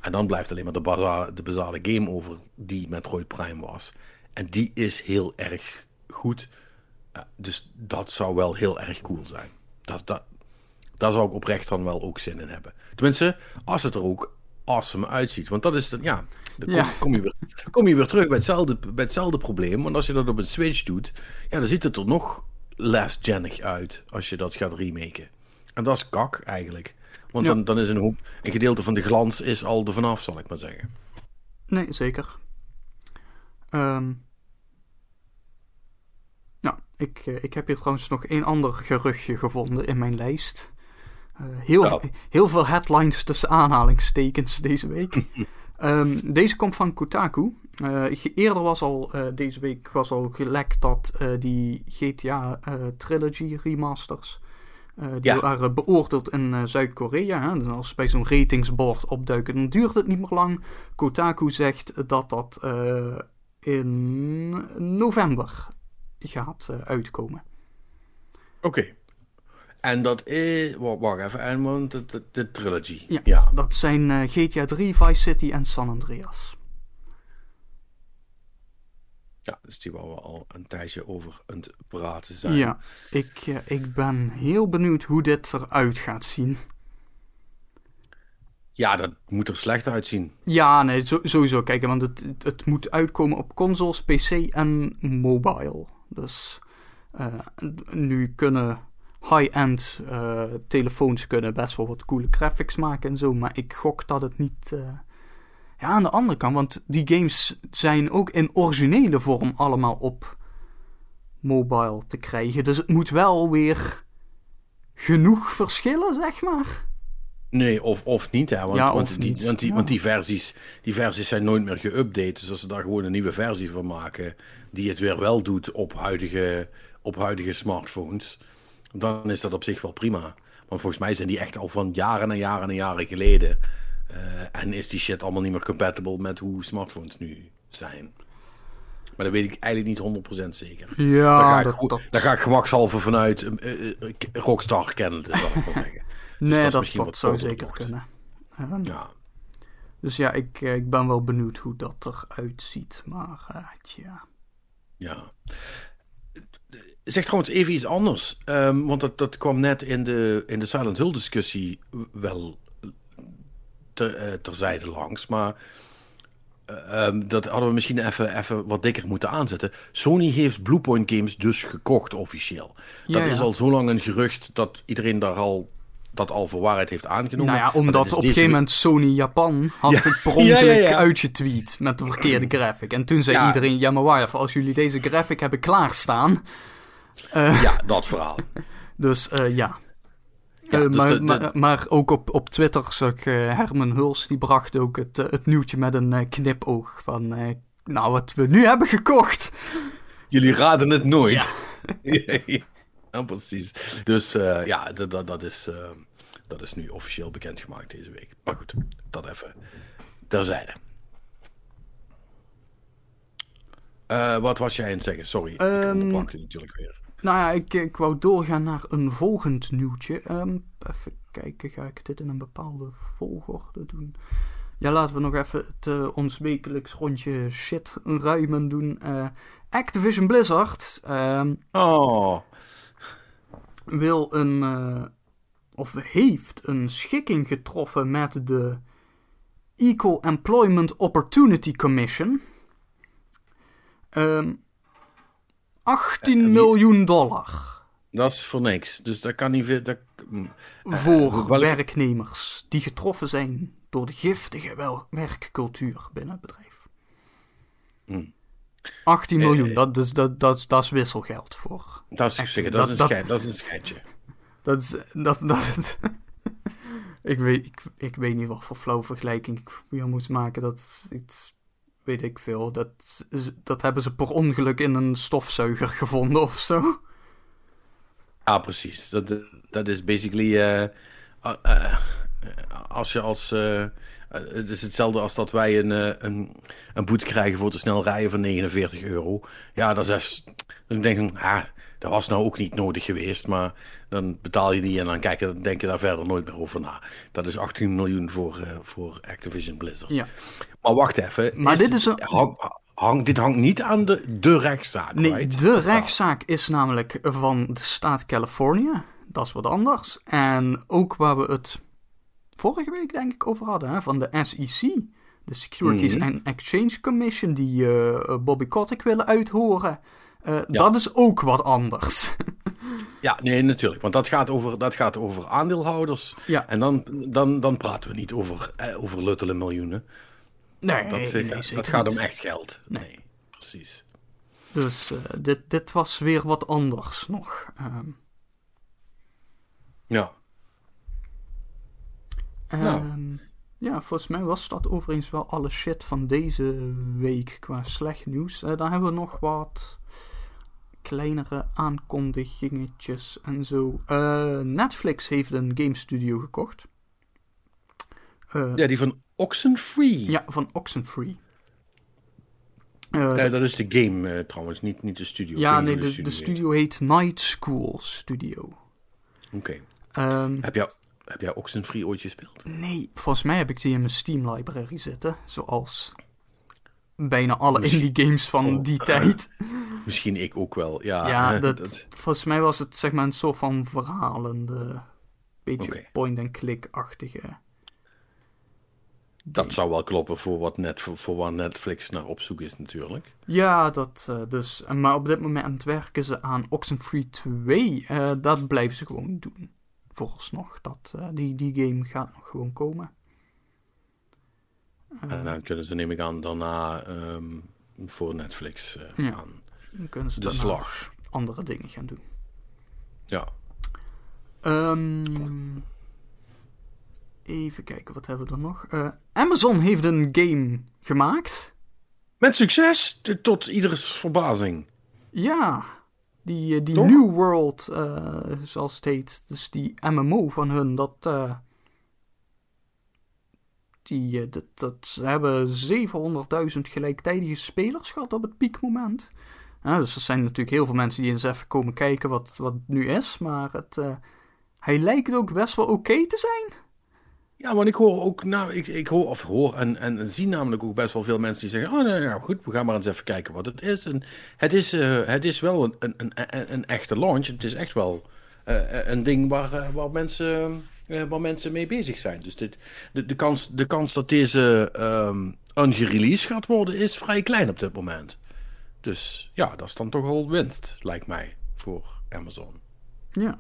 En dan blijft alleen maar de, baza- de basale game over die Metroid Prime was. En die is heel erg goed. Eh, dus dat zou wel heel erg cool zijn. Dat, dat, daar zou ik oprecht dan wel ook zin in hebben. Tenminste, als het er ook awesome uitziet. Want dat is dan, ja, dan kom,
Ja.
kom je weer, kom je weer terug bij hetzelfde, bij hetzelfde probleem. Want als je dat op een Switch doet, ja, dan ziet het er nog last genig uit als je dat gaat remaken. En dat is kak eigenlijk. Want
Ja.
dan, dan is een, hoop, een gedeelte van de glans is al er vanaf, zal ik maar zeggen.
Nee, zeker. Ehm nou, ik, eh, ik heb hier trouwens nog één ander geruchtje gevonden in mijn lijst. Eh, heel, heel veel headlines tussen aanhalingstekens deze week. [LAUGHS] Ehm, deze komt van Kotaku. Eh, eerder was al, eh, deze week was al gelekt dat die GTA Trilogy remasters... eh, die
Ja.
waren beoordeeld in Zuid-Korea. Dus als bij zo'n ratingsbord opduiken, dan duurt het niet meer lang. Kotaku zegt dat dat in november gaat uitkomen.
Oké. En dat is... wa- Wacht even, en want de, de, de trilogy.
Ja.
ja.
Dat zijn eh, GTA 3, Vice City en San Andreas.
Ja, dus die waar we al een tijdje over aan het praten zijn.
Ja, ik, eh, ik ben heel benieuwd hoe dit eruit gaat zien.
Ja, dat moet er slecht uitzien.
Ja, nee, zo- sowieso. Kijk, want het, het, het moet uitkomen op consoles, PC en mobile. Dus eh, nu kunnen high-end eh, telefoons kunnen best wel wat coole graphics maken en zo. Maar ik gok dat het niet... eh, Ja, aan de andere kant, want die games zijn ook in originele vorm allemaal op mobile te krijgen. Dus het moet wel weer genoeg verschillen, zeg maar.
Nee, of, of niet, hè. Want,
Ja,
want, die,
niet.
Want, die,
Ja.
want die, versies, die versies zijn nooit meer geüpdate. Dus als ze daar gewoon een nieuwe versie van maken... die het weer wel doet op huidige, op huidige smartphones... dan is dat op zich wel prima. Want volgens mij zijn die echt al van jaren en jaren en jaren geleden... en is die shit allemaal niet meer compatible met hoe smartphones nu zijn. Maar dat weet ik eigenlijk niet 100% zeker.
Ja,
daar ga ik,
dat, dat...
Daar ga ik gemakshalve vanuit uh, Rockstar kennen, zal ik maar zeggen. [LAUGHS]
Dus nee, dat, dat, dat zou zeker kunnen. Um, ja. Dus ja, ik, ik ben wel benieuwd hoe dat eruit ziet. Maar tja.
Ja. Zeg trouwens even iets anders. Um, want dat, dat kwam net in de, in de Silent Hill discussie wel ter, uh, terzijde langs. Maar um, dat hadden we misschien even, even wat dikker moeten aanzetten. Sony heeft Bluepoint Games dus gekocht officieel. Dat ja. is al zo lang een gerucht dat iedereen daar al dat al voor waarheid heeft aangenomen.
Nou ja, omdat op een gegeven moment Sony Japan had ja. het [LAUGHS] per ongeluk ja, ja, uitgetweet met de verkeerde graphic. En toen zei iedereen, ja maar waar, als jullie deze graphic hebben klaarstaan...
Uh, [LAUGHS] ja, dat verhaal. [LAUGHS]
dus uh, ja. Uh, dus maar, de, de... maar, maar, ook op, op Twitter zag Herman Huls, die bracht ook het, het nieuwtje met een knipoog van... nou, wat we nu hebben gekocht.
Jullie raden het nooit. Ja, precies. Dus ja, dat, dat, dat is... Dat is nu officieel bekendgemaakt deze week. Maar goed, dat even terzijde. Uh, wat was jij aan het zeggen? Sorry, um, ik ehm, onderbrak je natuurlijk weer.
Nou ja, ik, ik wou doorgaan naar een volgend nieuwtje. Um, even kijken, ga ik dit in een bepaalde volgorde doen? Ja, laten we nog even het uh, ons wekelijks rondje shit ruimen doen. Uh, Activision Blizzard um,
oh.
Wil een, of heeft een schikking getroffen met de Equal Employment Opportunity Commission. Um, 18 miljoen dollar.
Dat is voor niks. Dus dat kan niet veel. Dat,
uh, voor werknemers die getroffen zijn door de giftige wel werkcultuur binnen het bedrijf.
Hmm.
18 miljoen, dat, dus, dat, dat, dat is wisselgeld voor.
Dat is, zeggen, dat, dat, is een schijn, dat is een schijntje.
Dat is. Dat, dat, [LAUGHS] ik, weet, ik, ik weet niet wat voor flauw vergelijking ik hier moet maken. Dat is iets. Weet ik veel. Dat, dat hebben ze per ongeluk in een stofzuiger gevonden of zo.
Ja, precies. Dat, dat is basically. Uh, uh, als je als. Uh, het is hetzelfde als dat wij een, een, een boete krijgen voor te snel rijden van 49 euro. Ja, dat is. Dan denk ik, ah, dat was nou ook niet nodig geweest, maar dan betaal je die en dan kijk je, denk je daar verder nooit meer over na. Dat is 18 miljoen voor, uh, voor Activision Blizzard.
Ja.
Maar wacht even.
Maar is, dit is een...
hang, hang, dit hangt niet aan de, de rechtszaak.
Nee, right? de rechtszaak is namelijk van de staat Californië. Dat is wat anders. En ook waar we het vorige week denk ik over hadden, hè, van de SEC. De Securities mm -hmm. and Exchange Commission, die uh, Bobby Kotick willen uithoren. Uh, ja. Dat is ook wat anders. [LAUGHS]
ja, nee, natuurlijk. Want dat gaat over, dat gaat over aandeelhouders.
Ja.
En dan, dan, dan praten we niet over, eh, over luttele miljoenen.
Nee,
dat,
nee,
dat gaat om echt geld. Nee, nee precies.
Dus uh, dit, dit was weer wat anders nog. Um...
Ja.
Um, nou. Ja, volgens mij was dat overigens wel alle shit van deze week qua slecht nieuws. Uh, dan hebben we nog wat kleinere aankondigingetjes en zo. Uh, Netflix heeft een game studio gekocht.
Uh, ja, die van Oxenfree.
Ja, van Oxenfree.
Uh, dat is de game trouwens, niet, niet de studio.
Ja, nee, de, de, studio, de studio heet Night School Studio.
Oké. Okay.
Um,
heb, jij, heb jij Oxenfree ooit gespeeld?
Nee, volgens mij heb ik die in mijn Steam library zitten. Zoals bijna alle Misschien... indie games van oh, die tijd. [LAUGHS]
Misschien ik ook wel, ja.
Ja, [LAUGHS] dat, volgens mij was het zeg maar een soort van verhalende, beetje okay. point-and-click-achtige...
Dat zou wel kloppen voor wat, net, voor, voor wat Netflix naar op zoek is natuurlijk.
Ja, dat uh, dus. Maar op dit moment werken ze aan Oxenfree 2. Uh, dat blijven ze gewoon doen. Vooralsnog. Dat, uh, die, die game gaat nog gewoon komen.
en dan kunnen ze neem ik aan daarna um, voor Netflix ja. aan
dan kunnen ze de slag. andere dingen gaan doen.
Ja.
Um, even kijken, wat hebben we er nog? Amazon heeft een game gemaakt.
Met succes, tot ieders verbazing.
Ja, die, eh, die New World, uh, zoals het heet. Dus die MMO van hun, dat... Uh, Die, dat, dat, ze hebben 700.000 gelijktijdige spelers gehad op het piekmoment. dus er zijn natuurlijk heel veel mensen die eens even komen kijken wat, wat het nu is. Maar het, hij lijkt ook best wel oké te zijn.
Ja, want ik hoor ook, nou, ik, ik hoor, of hoor en, en zie namelijk ook best wel veel mensen die zeggen: Oh, nou ja, goed, we gaan maar eens even kijken wat het is. En het is, uh, het is wel een, een, een, een, echte launch. Het is echt wel uh, een ding waar, uh, waar, mensen, waar mensen mee bezig zijn. Dus dit, de, de, kans, de kans dat deze um, ungereleased gaat worden is vrij klein op dit moment. Dus ja, dat is dan toch al winst, lijkt mij, voor Amazon.
Ja.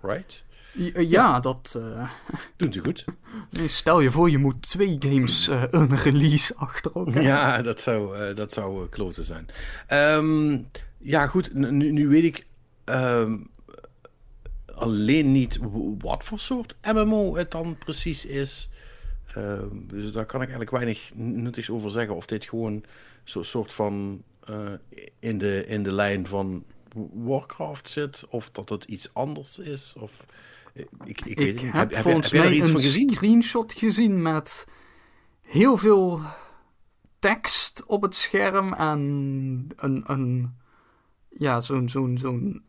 Right?
Ja, dat... Uh...
Doen ze goed.
Nee, stel je voor, je moet twee games uh, een release achter elkaar.
Ja, dat zou, uh, dat zou kloten zijn. Um, ja, goed. Nu, nu weet ik um, alleen niet wat voor soort MMO het dan precies is. Um, dus daar kan ik eigenlijk weinig nuttigs over zeggen. Of dit gewoon zo'n soort van in, de, in de lijn van Warcraft zit. Of dat het iets anders is. Of...
Ik, ik, ik, weet heb, heb, volgens heb, mij een gezien? screenshot gezien met heel veel tekst op het scherm en een, een ja, zo'n, zo'n, zo'n,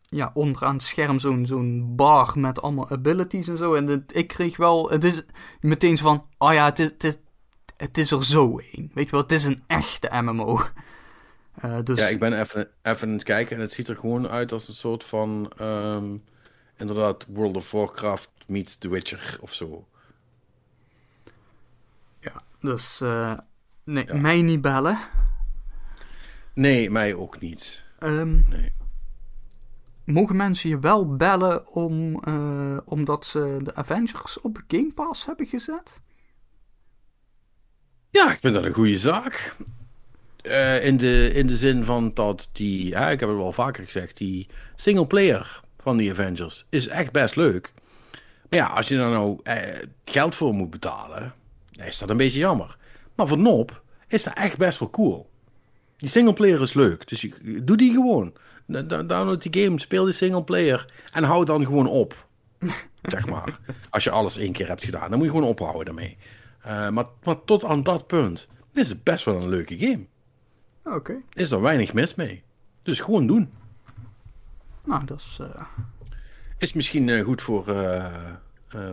ja, onderaan het scherm zo'n, zo'n bar met allemaal abilities en zo. En het, ik kreeg wel, het is meteen zo van, oh ja, het is, het is, het is er zo een. Weet je wel, het is een echte MMO. Uh, [LAUGHS] eh, dus...
Ja, ik ben even, even aan het kijken en het ziet er gewoon uit als een soort van... Um inderdaad World of Warcraft meets The Witcher of zo.
Ja, dus uh, nee, mij niet bellen.
Nee, mij ook niet.
Um, nee. Mogen mensen je wel bellen om, uh, omdat ze de Avengers op Game Pass hebben gezet?
Ja, ik vind dat een goede zaak. Uh, in, de, in de zin van dat die, ja, ik heb het wel vaker gezegd, die single player van die Avengers is echt best leuk. Maar ja, als je er nou eh, geld voor moet betalen, is dat een beetje jammer. Maar voor Nop is dat echt best wel cool. Die singleplayer is leuk, dus je, doe die gewoon. Download die game, speel die singleplayer en hou dan gewoon op. [LAUGHS] zeg maar. Als je alles één keer hebt gedaan, dan moet je gewoon ophouden daarmee. Uh, maar, maar, tot aan dat punt is het best wel een leuke game.
Oké.
Is er weinig mis mee. Dus gewoon doen.
Nou, dat is... Uh...
Is misschien uh, goed voor, uh,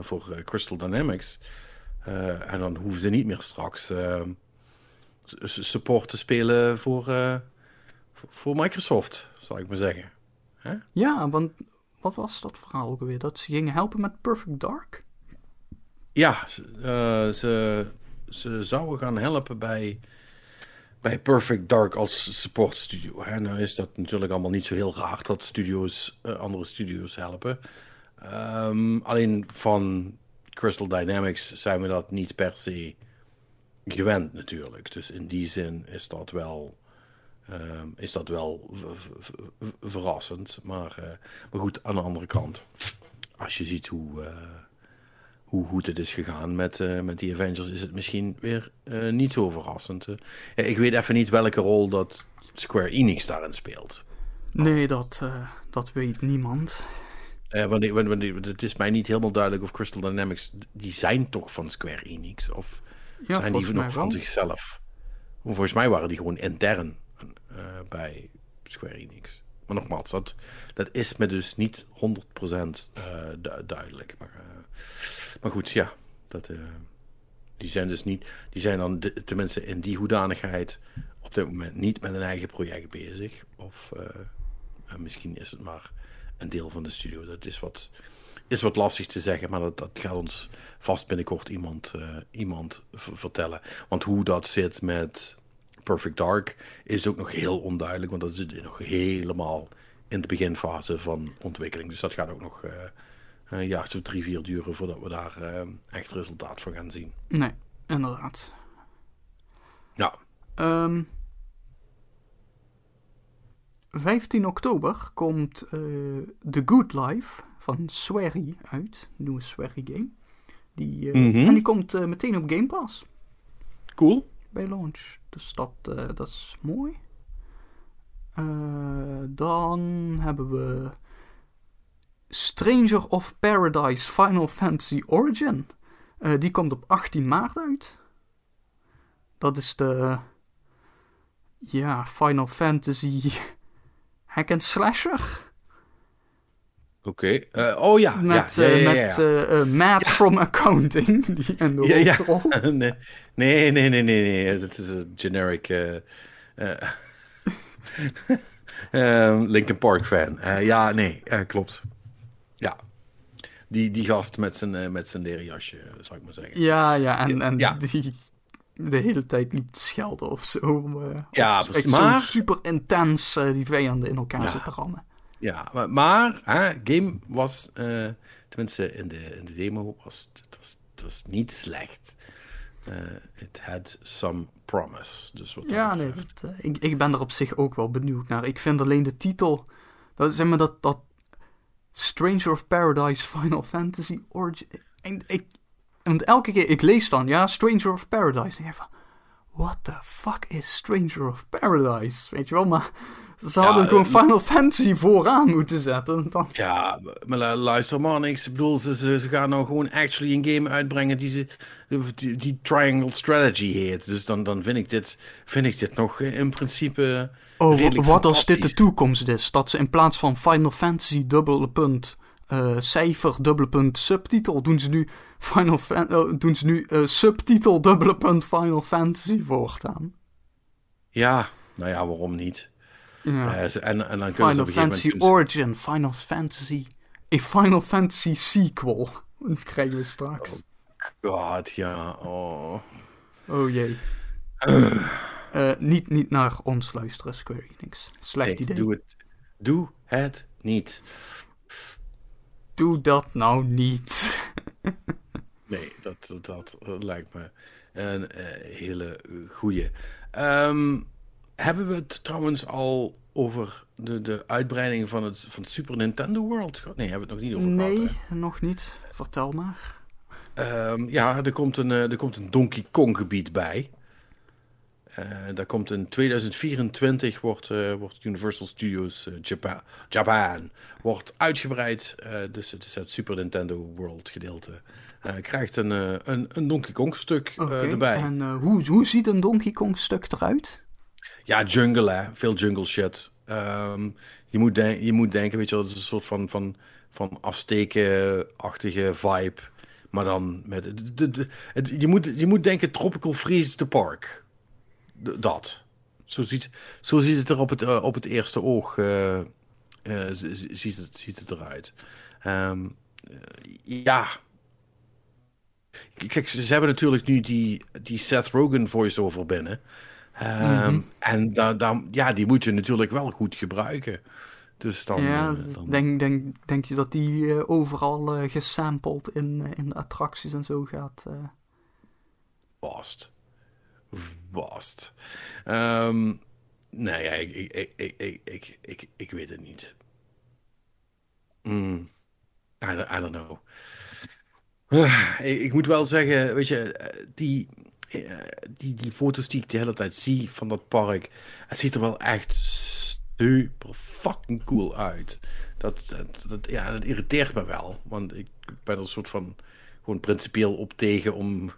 voor Crystal Dynamics. en dan hoeven ze niet meer straks support te spelen voor, voor Microsoft, zal ik maar zeggen.
Ja, want wat was dat verhaal ook alweer? Dat ze gingen helpen met Perfect Dark?
Ja, ze, ze zouden gaan helpen bij bij Perfect Dark als support studio. Hè? Nou is dat natuurlijk allemaal niet zo heel raar dat studio's uh, andere studio's helpen. Um, alleen van Crystal Dynamics zijn we dat niet per se gewend natuurlijk. Dus in die zin is dat wel, um, is dat wel verrassend. Maar, uh, maar goed, aan de andere kant, als je ziet hoe... Uh, hoe goed het is gegaan met, uh, met die Avengers, is het misschien weer uh, niet zo verrassend. Uh, ik weet even niet welke rol dat Square Enix daarin speelt.
Nee, dat, dat weet niemand.
want, want, want, het is mij niet helemaal duidelijk of Crystal Dynamics, die zijn toch van Square Enix? Of ja, zijn die nog van zichzelf? Volgens mij waren die gewoon intern bij Square Enix. Maar nogmaals, dat, dat is me dus niet 100% duidelijk. Maar maar goed, ja, dat, uh, die zijn dus niet, die zijn dan tenminste in die hoedanigheid op dit moment niet met een eigen project bezig. Of uh, misschien is het maar een deel van de studio. Dat is wat, is wat lastig te zeggen, maar dat, dat gaat ons vast binnenkort iemand, uh, iemand vertellen. Want hoe dat zit met Perfect Dark is ook nog heel onduidelijk, want dat zit nog helemaal in de beginfase van ontwikkeling. Dus dat gaat ook nog een jaar of drie, vier duren voordat we daar uh, echt resultaat van gaan zien.
Nee, inderdaad.
Ja.
Um, ehm, 15 oktober komt uh, The Good Life van Swery uit. Een nieuwe Swery game. Die, uh, mm -hmm. En die komt meteen op Game Pass.
Cool.
Bij launch. Dus dat, dat is mooi. dan hebben we Stranger of Paradise Final Fantasy Origin. Uh, die komt op 18 maart uit. Dat is de. Ja, Final Fantasy. [LAUGHS] Hack and Slasher.
Oké. Okay. Uh, oh ja.
Met,
ja, ja,
ja, met uh, Matt from Accounting. [LAUGHS] Die in de
ja, ja. [LAUGHS] nee, nee, nee, nee, nee. Dat is een generic. um, Linkin Park fan. ja, nee, klopt. Die, die gast met zijn, met zijn leren jasje, zou ik maar zeggen.
Ja, ja. En, en die de hele tijd liep te schelden of zo.
ja, precies. Maar...
super intens die vijanden in elkaar zitten rammen.
Ja, maar, maar hè, game was, uh, tenminste in de, in de demo, was het was, was niet slecht. Uh, it had some promise. Dus wat
ja, nee, dat, ik, ik ben er op zich ook wel benieuwd naar. Ik vind alleen de titel, dat, zeg maar dat, dat Stranger of Paradise Final Fantasy Origin. En ik, want elke keer, ik lees dan, ja, Stranger of Paradise. En je van, what the fuck is Stranger of Paradise? Weet je wel, maar ze hadden gewoon eh, Final Fantasy vooraan moeten zetten. Dan...
Ja, maar luister man, ik bedoel, ze, ze, gaan nou gewoon actually een game uitbrengen die, ze, die, die Triangle Strategy heet. Dus dan, dan vind, ik dit, vind ik dit nog in principe. Oh,
wat als dit de toekomst is? Dat ze in plaats van Final Fantasy dubbele punt uh, cijfer dubbele punt subtitel doen ze nu Final Fan uh, doen ze nu uh, subtitel dubbele punt Final Fantasy voortaan.
Ja, nou ja, waarom niet? Ja. En, en dan
Final Fantasy moment... Origin, Final Fantasy, a Final Fantasy sequel. [LAUGHS] Dat krijgen we straks.
Oh god, ja. Oh,
oh jee. [CLEARS THROAT] Uh. Uh, niet, niet naar ons luisteren, Square Enix. Slecht nee, idee.
Doe het, doe het niet.
Doe dat nou niet.
nee, dat, dat, dat, lijkt me een uh, hele goeie. Um, hebben we het trouwens al over de, de uitbreiding van het, van het Super Nintendo World? Nee, hebben we het nog niet over
nee,
gehad.
Nee, nog niet. Vertel maar.
Um, ja, er komt, een, er komt een Donkey Kong gebied bij. Uh, daar komt in 2024 wordt, uh, wordt Universal Studios uh, Japan, Japan wordt uitgebreid. dus het is het Super Nintendo World gedeelte. krijgt een, een, een Donkey Kong stuk okay, erbij.
En hoe, hoe ziet een Donkey Kong stuk eruit?
Ja, jungle hè. Veel jungle shit. Um, je, moet je moet denken, weet je wel, het is een soort van, van, van afsteken-achtige vibe. Maar dan met... De, de, het, je, moet, je moet denken Tropical Freeze the Park. Dat. Zo ziet, zo ziet het er op het, uh, op het eerste oog uh, uh, ziet, het, ziet het eruit. Um, ja. Kijk, ze, ze hebben natuurlijk nu die, die Seth Rogen voice-over binnen. Um, En da, da, ja, die moet je natuurlijk wel goed gebruiken. Dus dan,
ja, uh, dan... Denk, denk, denk je dat die uh, overal uh, gesampled in, in de attracties en zo gaat?
Vast. Vast. Um, nee, ja, ik, ik, ik, ik, ik, ik, ik, weet het niet. Mm. I, don't know. ik, ik moet wel zeggen, weet je, die eh, die, die foto's die ik de hele tijd zie van dat park, het ziet er wel echt super fucking cool uit. Dat, dat, dat, ja, dat irriteert me wel. Want ik ben er een soort van gewoon principieel op tegen om,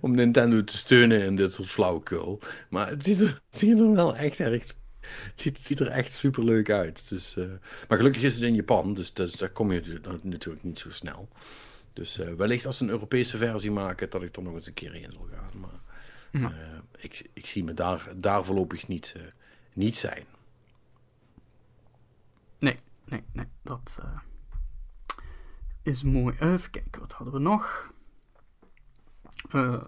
om Nintendo te steunen in dit soort flauwekul. Maar het ziet er, ziet er wel echt erg. Het ziet, het ziet er echt super leuk uit. Dus, uh, maar gelukkig is het in Japan, dus, dus daar kom je natuurlijk niet zo snel. Dus uh, wellicht als ze een Europese versie maken, dat ik er nog eens een keer heen zal gaan. Maar ja. uh, ik, ik zie me daar, daar voorlopig niet, niet zijn.
Nee, nee, nee. Dat is mooi. Even kijken, wat hadden we nog?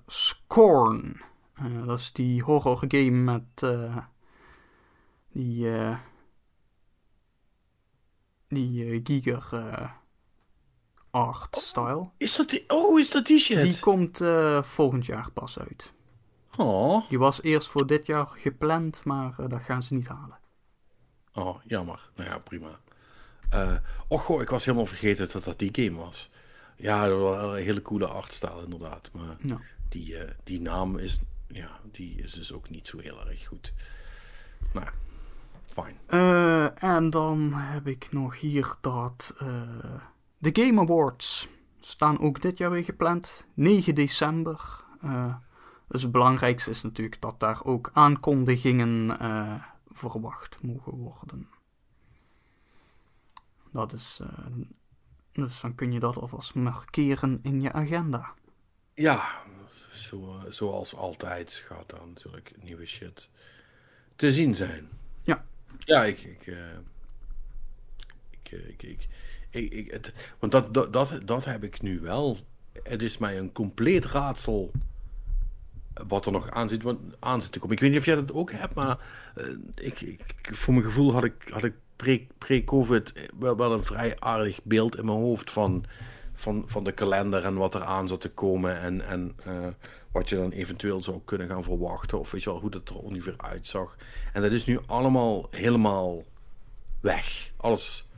Scorn. dat is die horror game met die, die Giger art style.
Is dat die, oh, is dat die shit?
Die komt volgend jaar pas uit.
Oh.
Die was eerst voor dit jaar gepland, maar dat gaan ze niet halen.
Oh, jammer. Nou ja, prima. Oh goh, ik was helemaal vergeten dat dat die game was. Ja, dat was een hele coole artstyle inderdaad. Maar die, uh, die naam is, ja, die is dus ook niet zo heel erg goed. Nou, fijn.
Uh, en dan heb ik nog hier dat... De Game Awards staan ook dit jaar weer gepland. 9 december. dus het belangrijkste is natuurlijk dat daar ook aankondigingen verwacht mogen worden. Dat is, dus dan kun je dat alvast markeren in je agenda.
Ja, zo, zoals altijd gaat er natuurlijk nieuwe shit te zien zijn.
Ja.
Ja, ik. ik, uh, ik, ik, ik, ik, ik het, want dat, dat, dat, dat heb ik nu wel. Het is mij een compleet raadsel wat er nog aan zit, aan zit te komen. Ik weet niet of jij dat ook hebt, maar uh, ik, ik, voor mijn gevoel had ik, had ik pre-COVID wel, wel een vrij aardig beeld in mijn hoofd van, van, van de kalender en wat er aan zat te komen en, en uh, wat je dan eventueel zou kunnen gaan verwachten. Of weet je wel, hoe dat er ongeveer uitzag. En dat is nu allemaal helemaal weg. Alles,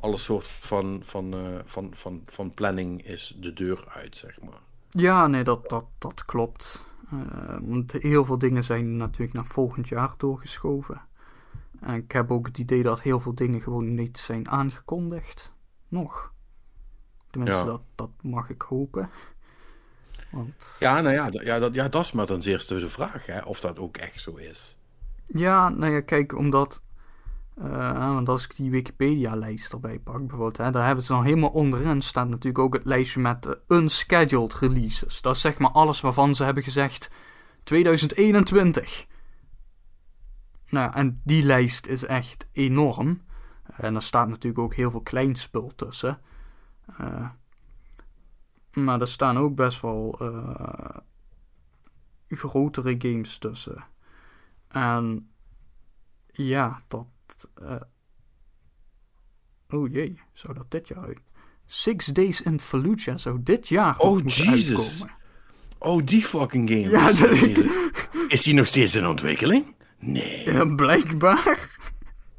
alles soort van, van, uh, van, van, van planning is de deur uit, zeg maar.
Ja, nee, dat, dat, dat klopt. Want heel veel dingen zijn natuurlijk naar volgend jaar doorgeschoven. En ik heb ook het idee dat heel veel dingen gewoon niet zijn aangekondigd. Nog. Tenminste, ja. dat, dat mag ik hopen. Want...
Ja, nou ja, ja, dat, ja, dat is maar ten eerste de vraag, hè, of dat ook echt zo is.
Ja, nou ja, kijk, omdat... Uh, want als ik die Wikipedia-lijst erbij pak, bijvoorbeeld, hè, daar hebben ze dan helemaal onderin staat natuurlijk ook het lijstje met uh, unscheduled releases. Dat is zeg maar alles waarvan ze hebben gezegd 2021. Nou, en die lijst is echt enorm. En er staat natuurlijk ook heel veel kleinspul tussen. Uh, maar er staan ook best wel uh, grotere games tussen. En ja, dat. Uh, oh jee, zou dat dit jaar uit? Six Days in Fallujah zou dit jaar oh, Jesus. uitkomen.
Oh, die fucking game. Ja, is die nog steeds in ontwikkeling? Nee.
Ja, blijkbaar.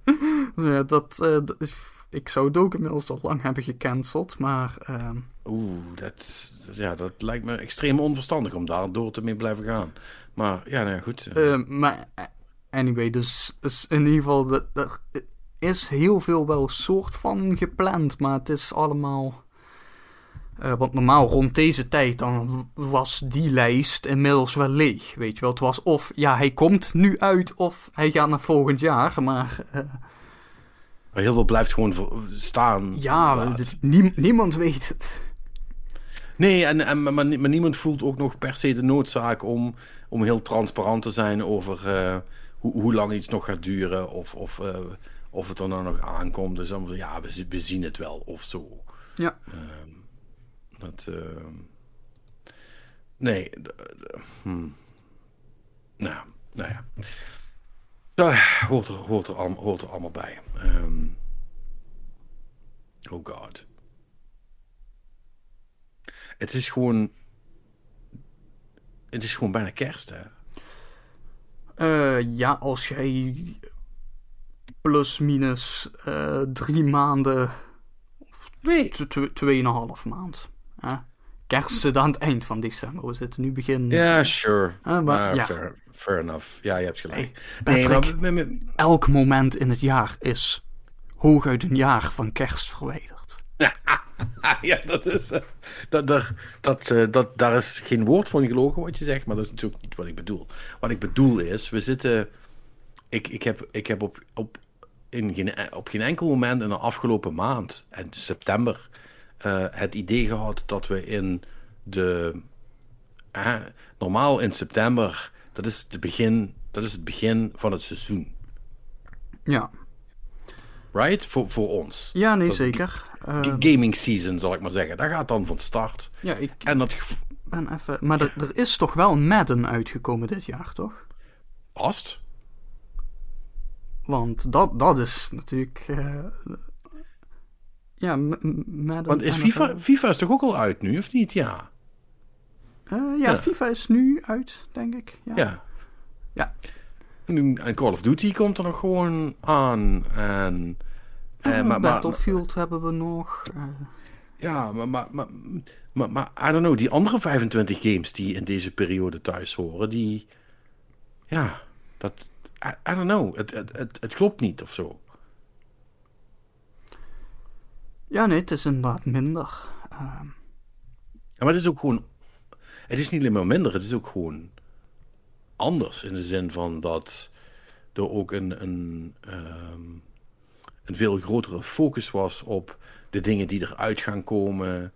[LAUGHS] ja, dat, uh, dat is ik zou het ook inmiddels al lang hebben gecanceld, maar... Uh...
Oeh, dat, ja, dat lijkt me extreem onverstandig om daar door te mee blijven gaan. Maar ja, nou ja, goed.
Uh, maar anyway, dus, dus, in ieder geval, er is heel veel wel soort van gepland, maar het is allemaal... Uh, want normaal rond deze tijd dan was die lijst inmiddels wel leeg. Weet je wel, het was of ja, hij komt nu uit of hij gaat naar volgend jaar. Maar uh,
maar heel veel blijft gewoon staan.
Ja, niemand weet het.
Nee, en, en, maar, maar, niemand voelt ook nog per se de noodzaak om, om heel transparant te zijn over uh, hoe, hoe lang iets nog gaat duren. Of, of, of het er nou nog aankomt. Dus dan ja, we, we zien het wel of zo.
Ja.
Uh, dat. nee. Hmm. Nou, nou ja. Dat hoort er, hoort er, allemaal, hoort er allemaal bij. Um, oh god. Het is gewoon. Het is gewoon bijna kerst, hè?
Uh, ja, als jij plus minus uh, drie maanden. Twee. Tweeënhalf maand. Kerst zit [LAUGHS] aan het eind van december. We zitten nu begin.
Ja, sure. Uh, maar, ja. Fair fair enough. Ja, je hebt gelijk.
nee, maar, elk moment in het jaar is hooguit een jaar van kerst verwijderd. [LAUGHS]
ja, dat is. Uh, dat, dat, dat, uh, dat, daar is geen woord van gelogen wat je zegt, maar dat is natuurlijk niet wat ik bedoel. Wat ik bedoel is, we zitten. Ik, ik heb, ik heb op, op, in geen, op geen enkel moment in de afgelopen maand, en september, uh, het idee gehad dat we in de. normaal in september dat is, de begin, dat is het begin van het seizoen.
Ja.
Right? Voor, voor ons.
Ja, nee, zeker.
Uh, gaming season, zal ik maar zeggen. Dat gaat dan van start.
Ja, ik en dat... ben even... Maar er, er is toch wel een Madden uitgekomen dit jaar, toch?
Past.
Want dat, dat is natuurlijk... Uh, ja.
Want is FIFA, FIFA is toch ook al uit nu, of niet? Ja.
Uh, ja, FIFA is nu uit, denk ik. Ja.
ja.
ja.
En Call of Duty komt er nog gewoon aan. En,
uh, maar, Battlefield maar, hebben we nog.
Ja, maar, maar, maar, maar, maar, I don't know, die andere 25 games die in deze periode thuis horen, die. Ja, dat. I, I don't know, het, het, het, het klopt niet of zo.
Ja, nee, het is inderdaad minder. Uh,
maar het is ook gewoon. Het is niet alleen maar minder, het is ook gewoon anders. In de zin van dat er ook een, een, ehm, een veel grotere focus was op de dingen die eruit gaan komen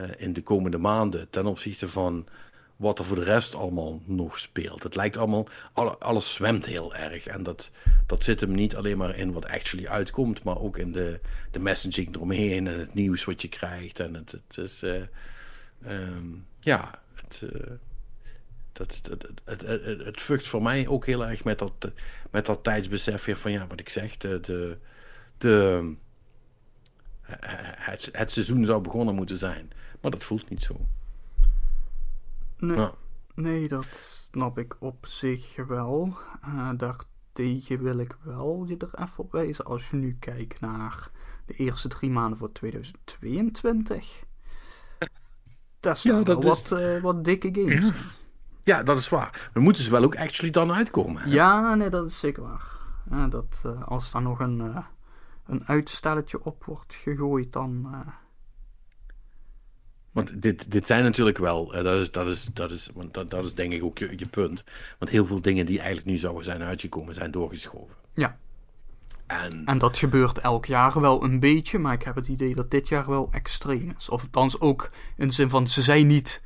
uh, in de komende maanden. Ten opzichte van wat er voor de rest allemaal nog speelt. Het lijkt allemaal, alles zwemt heel erg. En dat, dat zit hem niet alleen maar in wat actually uitkomt, maar ook in de, de messaging eromheen en het nieuws wat je krijgt. En het, het is, uh, um, ja, het, uh, dat, het, het, het, het fukt voor mij ook heel erg met dat, met dat tijdsbesef weer van, ja, wat ik zeg, de, de het, het seizoen zou begonnen moeten zijn. Maar dat voelt niet zo.
Nee, nee, dat snap ik op zich wel. Uh, daartegen wil ik wel je er even op wijzen. Als je nu kijkt naar de eerste drie maanden voor 2022. Dat is ja, wel wat, uh, wat dikke games.
Ja. ja. dat is waar. We moeten ze wel ook actually dan uitkomen. Hè?
Ja, nee, dat is zeker waar. Dat, uh, als daar nog een, een uitstelletje op wordt gegooid, dan
want dit, dit zijn natuurlijk wel, uh, dat, is, dat, is, dat, is, want dat, dat is denk ik ook je, je punt. Want heel veel dingen die eigenlijk nu zouden zijn uitgekomen, zijn doorgeschoven.
Ja. En, en dat gebeurt elk jaar wel een beetje, maar ik heb het idee dat dit jaar wel extreem is. Of althans ook in de zin van, ze zijn niet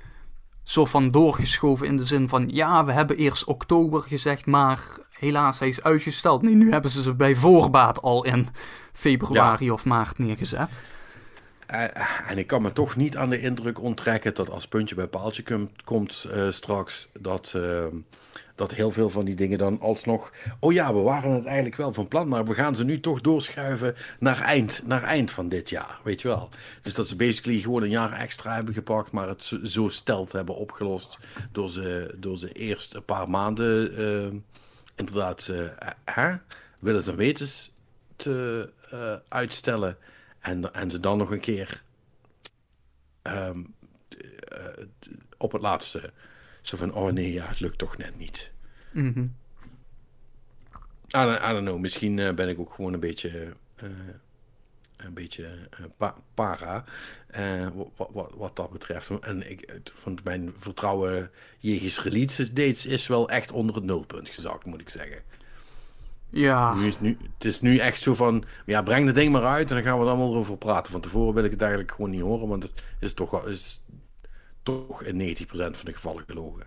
zo van doorgeschoven in de zin van, ja, we hebben eerst oktober gezegd, maar helaas, hij is uitgesteld. Nee, nu hebben ze ze bij voorbaat al in februari of maart neergezet.
Uh, en ik kan me toch niet aan de indruk onttrekken dat als puntje bij paaltje komt, komt uh, straks, dat, uh, dat heel veel van die dingen dan alsnog. Oh ja, we waren het eigenlijk wel van plan, maar we gaan ze nu toch doorschuiven naar eind, naar eind van dit jaar. Weet je wel. Dus dat ze basically gewoon een jaar extra hebben gepakt, maar het zo, stelt hebben opgelost. Door ze, door ze eerst een paar maanden inderdaad hè, willens en wetens te uitstellen. En, en ze dan nog een keer um, uh, op het laatste zo van, oh nee, ja, het lukt toch net niet.
Mm -hmm.
I, don't, I, don't, know, misschien uh, ben ik ook gewoon een beetje, uh, een beetje pa para wat, wat, wat, dat betreft. En ik, want mijn vertrouwen jegens release dates is wel echt onder het nulpunt gezakt, moet ik zeggen.
Ja.
Nu is nu, het is nu echt zo van, ja, breng het ding maar uit en dan gaan we er allemaal over praten. Van tevoren wil ik het eigenlijk gewoon niet horen, want het is toch, is toch in 90% van de gevallen gelogen.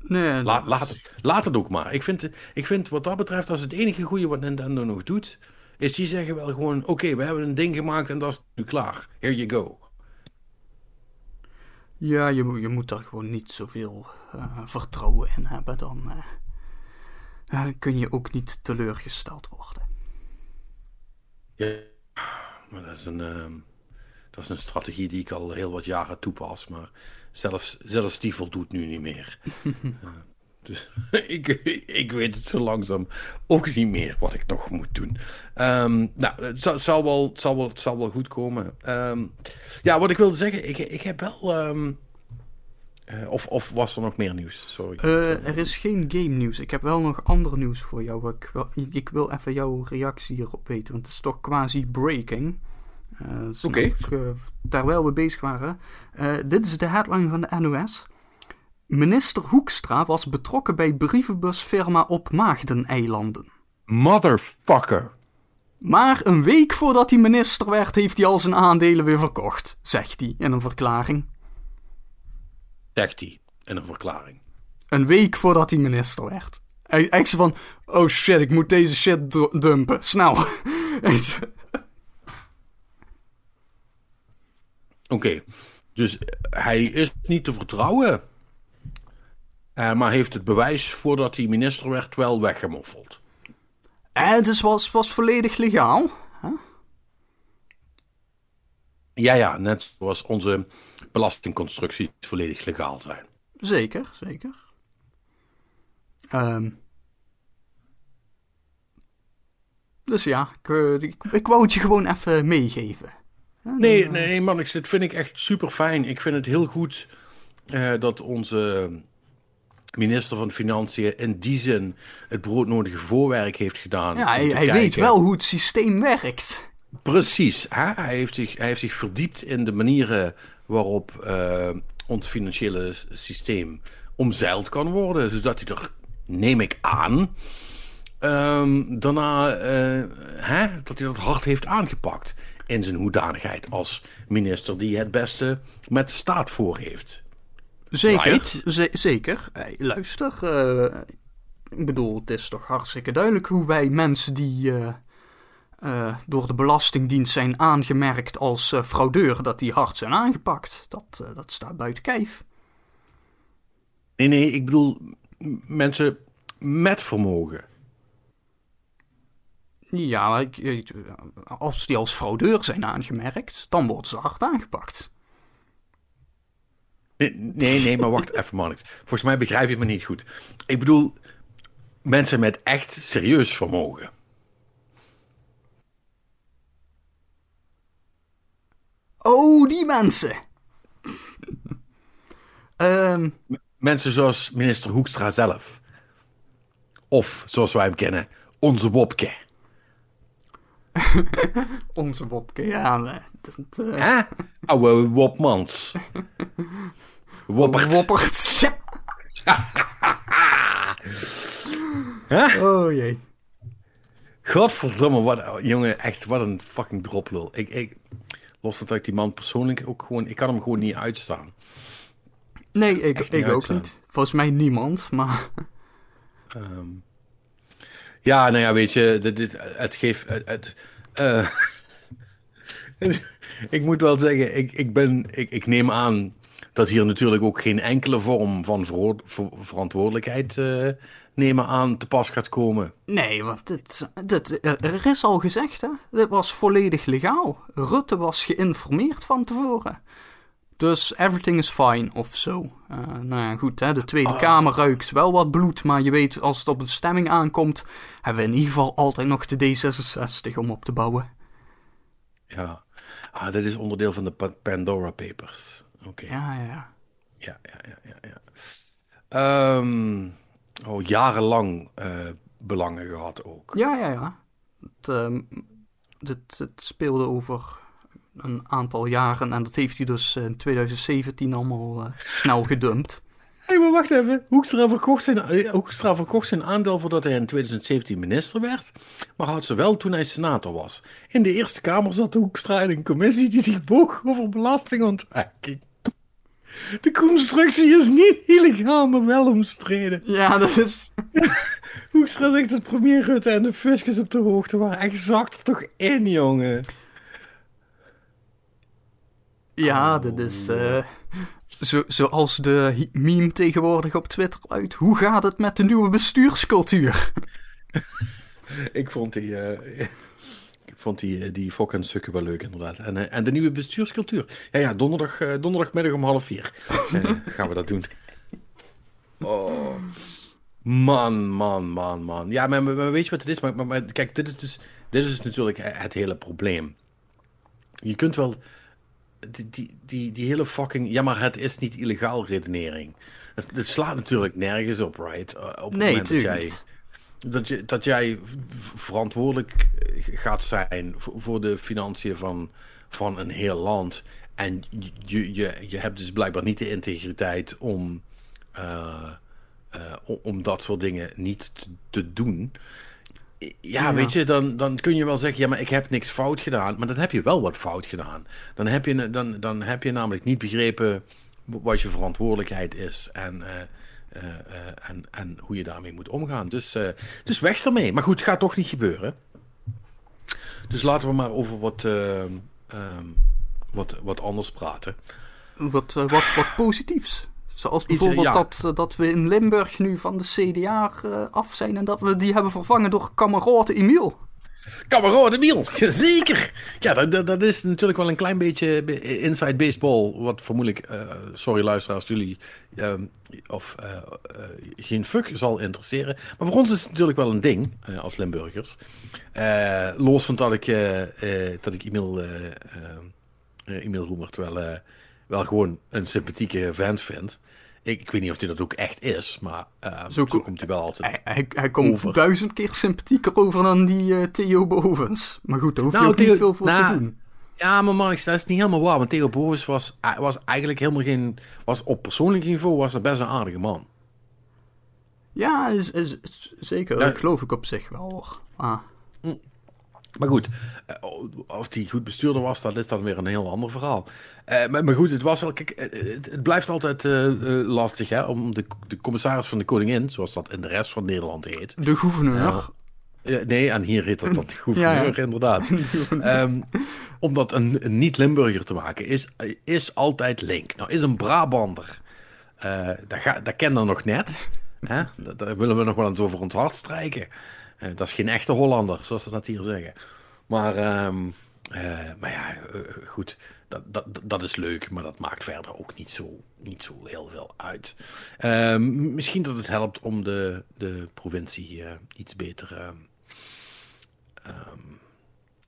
Nee,
La, laat, het, laat het ook maar. Ik vind, ik vind wat dat betreft, als het enige goede wat Nintendo nog doet, is die zeggen wel gewoon, oké, we hebben een ding gemaakt en dat is nu klaar. Here you go.
Ja, je, je moet daar gewoon niet zoveel uh, vertrouwen in hebben dan... Uh dan kun je ook niet teleurgesteld worden.
Ja, maar dat is een, uh, dat is een strategie die ik al heel wat jaren toepas. Maar zelfs, zelfs die voldoet nu niet meer. [LAUGHS] uh, dus [LAUGHS] ik, ik weet het zo langzaam ook niet meer wat ik nog moet doen. Um, nou, het zal, zal, wel, het zal, wel, het zal wel goed komen. Um, ja, wat ik wilde zeggen, ik, ik heb wel... Uh, of, of, was er nog meer nieuws? Sorry.
Uh, er is geen game nieuws. Ik heb wel nog ander nieuws voor jou. Ik wil, ik wil even jouw reactie hierop weten, want het is toch quasi breaking.
Uh, Oké.
Okay. terwijl we bezig waren. dit is de headline van de NOS. Minister Hoekstra was betrokken bij brievenbusfirma op Maagdeneilanden.
Motherfucker.
Maar een week voordat hij minister werd, heeft hij al zijn aandelen weer verkocht, zegt hij in een verklaring
zegt hij in een verklaring.
Een week voordat hij minister werd. Hij zei van, oh shit, ik moet deze shit dumpen. Snel. [LAUGHS]
Oké, dus hij is niet te vertrouwen. Uh, maar heeft het bewijs voordat hij minister werd wel weggemoffeld.
En het is, was, was volledig legaal. Huh?
Ja, ja, net zoals onze belastingconstructies volledig legaal zijn.
Zeker, zeker. Um, dus ja, ik, eh, ik, ik, wou het je gewoon even meegeven.
nee, eh, nee, man, ik, dit vind ik echt super fijn. Ik vind het heel goed uh, dat onze minister van Financiën in die zin het broodnodige voorwerk heeft gedaan.
Ja, hij, hij weet wel hoe het systeem werkt.
Precies. Hij, heeft zich, hij heeft zich verdiept in de manieren waarop uh, ons financiële systeem omzeild kan worden. Zodat hij er, neem ik aan, um, daarna uh, hè, dat hij dat hard heeft aangepakt. In zijn hoedanigheid als minister die het beste met de staat voor heeft.
Zeker, zeker. Hey, luister, uh, ik bedoel, het is toch hartstikke duidelijk hoe wij mensen die uh, door de Belastingdienst zijn aangemerkt als uh, fraudeur, dat die hard zijn aangepakt. Dat, uh, dat staat buiten kijf.
Nee, nee, ik bedoel mensen met vermogen.
Ja, als die als fraudeur zijn aangemerkt, dan worden ze hard aangepakt.
Nee, nee, nee maar wacht [LAUGHS] even, man. Volgens mij begrijp je me niet goed. Ik bedoel, mensen met echt serieus vermogen.
Oh, die mensen. [LAUGHS] um...
Mensen zoals minister Hoekstra zelf. Of, zoals wij hem kennen, onze Wopke. [LAUGHS]
onze Wopke, ja. Dat,
uh... Hè? Oude Wopmans. [LAUGHS] Woppert.
Woppert. oh jee.
Godverdomme, wat, jongen, echt, wat een fucking droplul. Ik, ik, Los van dat ik die man persoonlijk ook gewoon... Ik kan hem gewoon niet uitstaan.
Nee, ik, ik ook niet. Volgens mij niemand, maar...
Um, ja, nou ja, weet je, dit, dit, het geeft... Het, het uh, [LAUGHS] ik moet wel zeggen, ik, ik, ben, ik, ik neem aan dat hier natuurlijk ook geen enkele vorm van ver, ver, verantwoordelijkheid uh, nemen aan te pas gaat komen.
Nee, want dit, dit, er is al gezegd, hè? Dit was volledig legaal. Rutte was geïnformeerd van tevoren. Dus everything is fine of zo. Uh, nou ja, goed, hè? de Tweede ah. Kamer ruikt wel wat bloed, maar je weet, als het op een stemming aankomt, hebben we in ieder geval altijd nog de D66 om op te bouwen.
Ja, ah, dat is onderdeel van de Pandora Papers. Oké.
Ja, ja.
Ja, ja, ja, ja. ja. Um, oh, jarenlang uh, belangen gehad ook.
Ja, ja, ja. Het, um, het, het, speelde over een aantal jaren en dat heeft hij dus in 2017 allemaal uh, snel gedumpt.
Hé, [LAUGHS] hey, maar wacht even. Hoekstra verkocht, zijn, eh, Hoekstra verkocht zijn aandeel voordat hij in 2017 minister werd, maar had ze wel toen hij senator was. In de Eerste Kamer zat Hoekstra in een commissie die zich boog over belastingontwijking. De constructie is niet illegaal, maar wel omstreden.
Ja, dat is... [LAUGHS]
Hoekstra zegt dat premier Rutte en de fiscus op de hoogte waren. Exact toch in, jongen.
Ja, oh. dat is... Uh, zo, zoals de meme tegenwoordig op Twitter uit. Hoe gaat het met de nieuwe bestuurscultuur? [LAUGHS]
Ik vond die... Uh, vond die, eh, die fokken stukken wel leuk, inderdaad. En, eh, en de nieuwe bestuurscultuur. Ja, ja, donderdag, uh, donderdagmiddag om half vier [LAUGHS] gaan we dat doen. Oh. Man, man, man, man. Ja, maar, maar weet je wat het is? Maar, maar, kijk, dit is, dus, dit is dus natuurlijk het hele probleem. Je kunt wel die, die, die, die hele fucking... Ja, maar het is niet illegaal redenering. Het, slaat natuurlijk nergens op, right? Op het
nee, moment dat jij
dat, je, dat jij verantwoordelijk gaat zijn voor de financiën van, van een heel land. En je, je, je hebt dus blijkbaar niet de integriteit om, uh, uh, om dat soort dingen niet te, te doen. Ja, ja, weet je, dan, dan kun je wel zeggen, ja, maar ik heb niks fout gedaan. Maar dan heb je wel wat fout gedaan. Dan heb je, dan, dan heb je namelijk niet begrepen wat je verantwoordelijkheid is. En uh, uh, en, en hoe je daarmee moet omgaan. Dus, uh, dus weg ermee. Maar goed, het gaat toch niet gebeuren. Dus laten we maar over wat, um, wat, wat anders praten.
Wat, wat, wat positiefs. Zoals bijvoorbeeld ja. dat, dat we in Limburg nu van de CDA af zijn en dat we die hebben vervangen door kameraden Emiel.
Kamerad Emiel, [LAUGHS] zeker. Ja, dat, dat, is natuurlijk wel een klein beetje inside baseball. Wat vermoedelijk, uh, sorry luisteraars, jullie uh, of uh, geen fuck zal interesseren. Maar voor ons is het natuurlijk wel een ding als Limburgers. los van dat ik, dat ik Emiel, Emiel Roemer wel, wel gewoon een sympathieke vent vind. Ik, ik weet niet of hij dat ook echt is, maar uh, zo, zo, komt hij wel altijd
Hij, hij, hij komt over. duizend keer sympathieker over dan die uh, Theo Bovens. Maar goed, daar hoef je nou, ook niet veel voor nou, te doen.
Ja, maar man, dat is niet helemaal waar. Want Theo Bovens was, was eigenlijk helemaal geen... Was op persoonlijk niveau was hij best een aardige man.
Ja, is, is, zeker. Dat geloof ik op zich wel. Ah.
Maar goed, eh, of die goed bestuurder was, dat is dan weer een heel ander verhaal. Uh, maar, maar, goed, het was wel. Kijk, eh, het, het blijft altijd uh, lastig hè, om de, de, commissaris van de koningin, zoals dat in de rest van Nederland heet.
De gouverneur.
nee, en hier heet dat [LAUGHS] [LAUGHS] de gouverneur, inderdaad. um, om dat een, een niet-Limburger te maken, is, is altijd link. Nou, is een Brabander. dat, ga, dat ken dan nog net. Hè? [LAUGHS] Daar willen we nog wel eens over ons hart strijken. Uh, dat is geen echte Hollander, zoals ze dat hier zeggen. Maar, um, uh, maar ja, uh, goed, dat, dat, dat is leuk, maar dat maakt verder ook niet zo, niet zo heel veel uit. Ehm, misschien dat het helpt om de, de provincie iets beter um,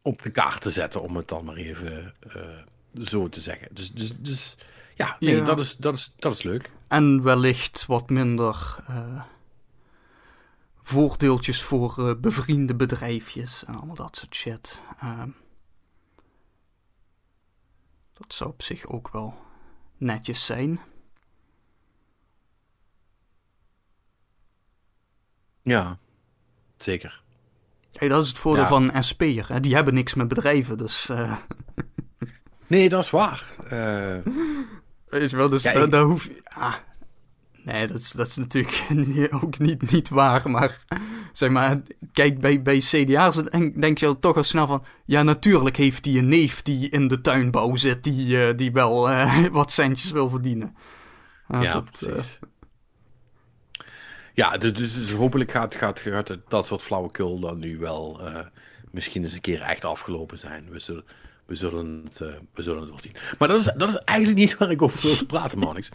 op de kaart te zetten, om het dan maar even zo te zeggen. Dus, dus, dus ja, nee, ja. Dat, is, dat, is, dat is leuk.
En wellicht wat minder voordeeltjes voor uh, bevriende bedrijfjes en allemaal dat soort shit. Uh, dat zou op zich ook wel netjes zijn.
Ja, zeker.
Hey, dat is het voordeel ja. van SP'er. Die hebben niks met bedrijven, dus... Uh...
nee, dat is waar. [LAUGHS]
Weet je wel, dus ja, daar, daar hoef je... Ah, Nee, dat is, dat is natuurlijk [LAUGHS] ook niet, niet waar. Maar zeg maar, kijk, bij, bij CDA's denk je toch al snel van... Ja, natuurlijk heeft hij een neef die in de tuinbouw zit... die, uh, die wel uh, [LAUGHS] wat centjes wil verdienen.
Uh, ja, dat, precies. Ja, dus, dus, dus, hopelijk gaat, gaat, gaat dat soort flauwekul dan nu wel... misschien eens een keer echt afgelopen zijn. We zullen... We zullen, het, we zullen het wel zien. Maar dat is, dat is eigenlijk niet waar ik over wil praten, Manix.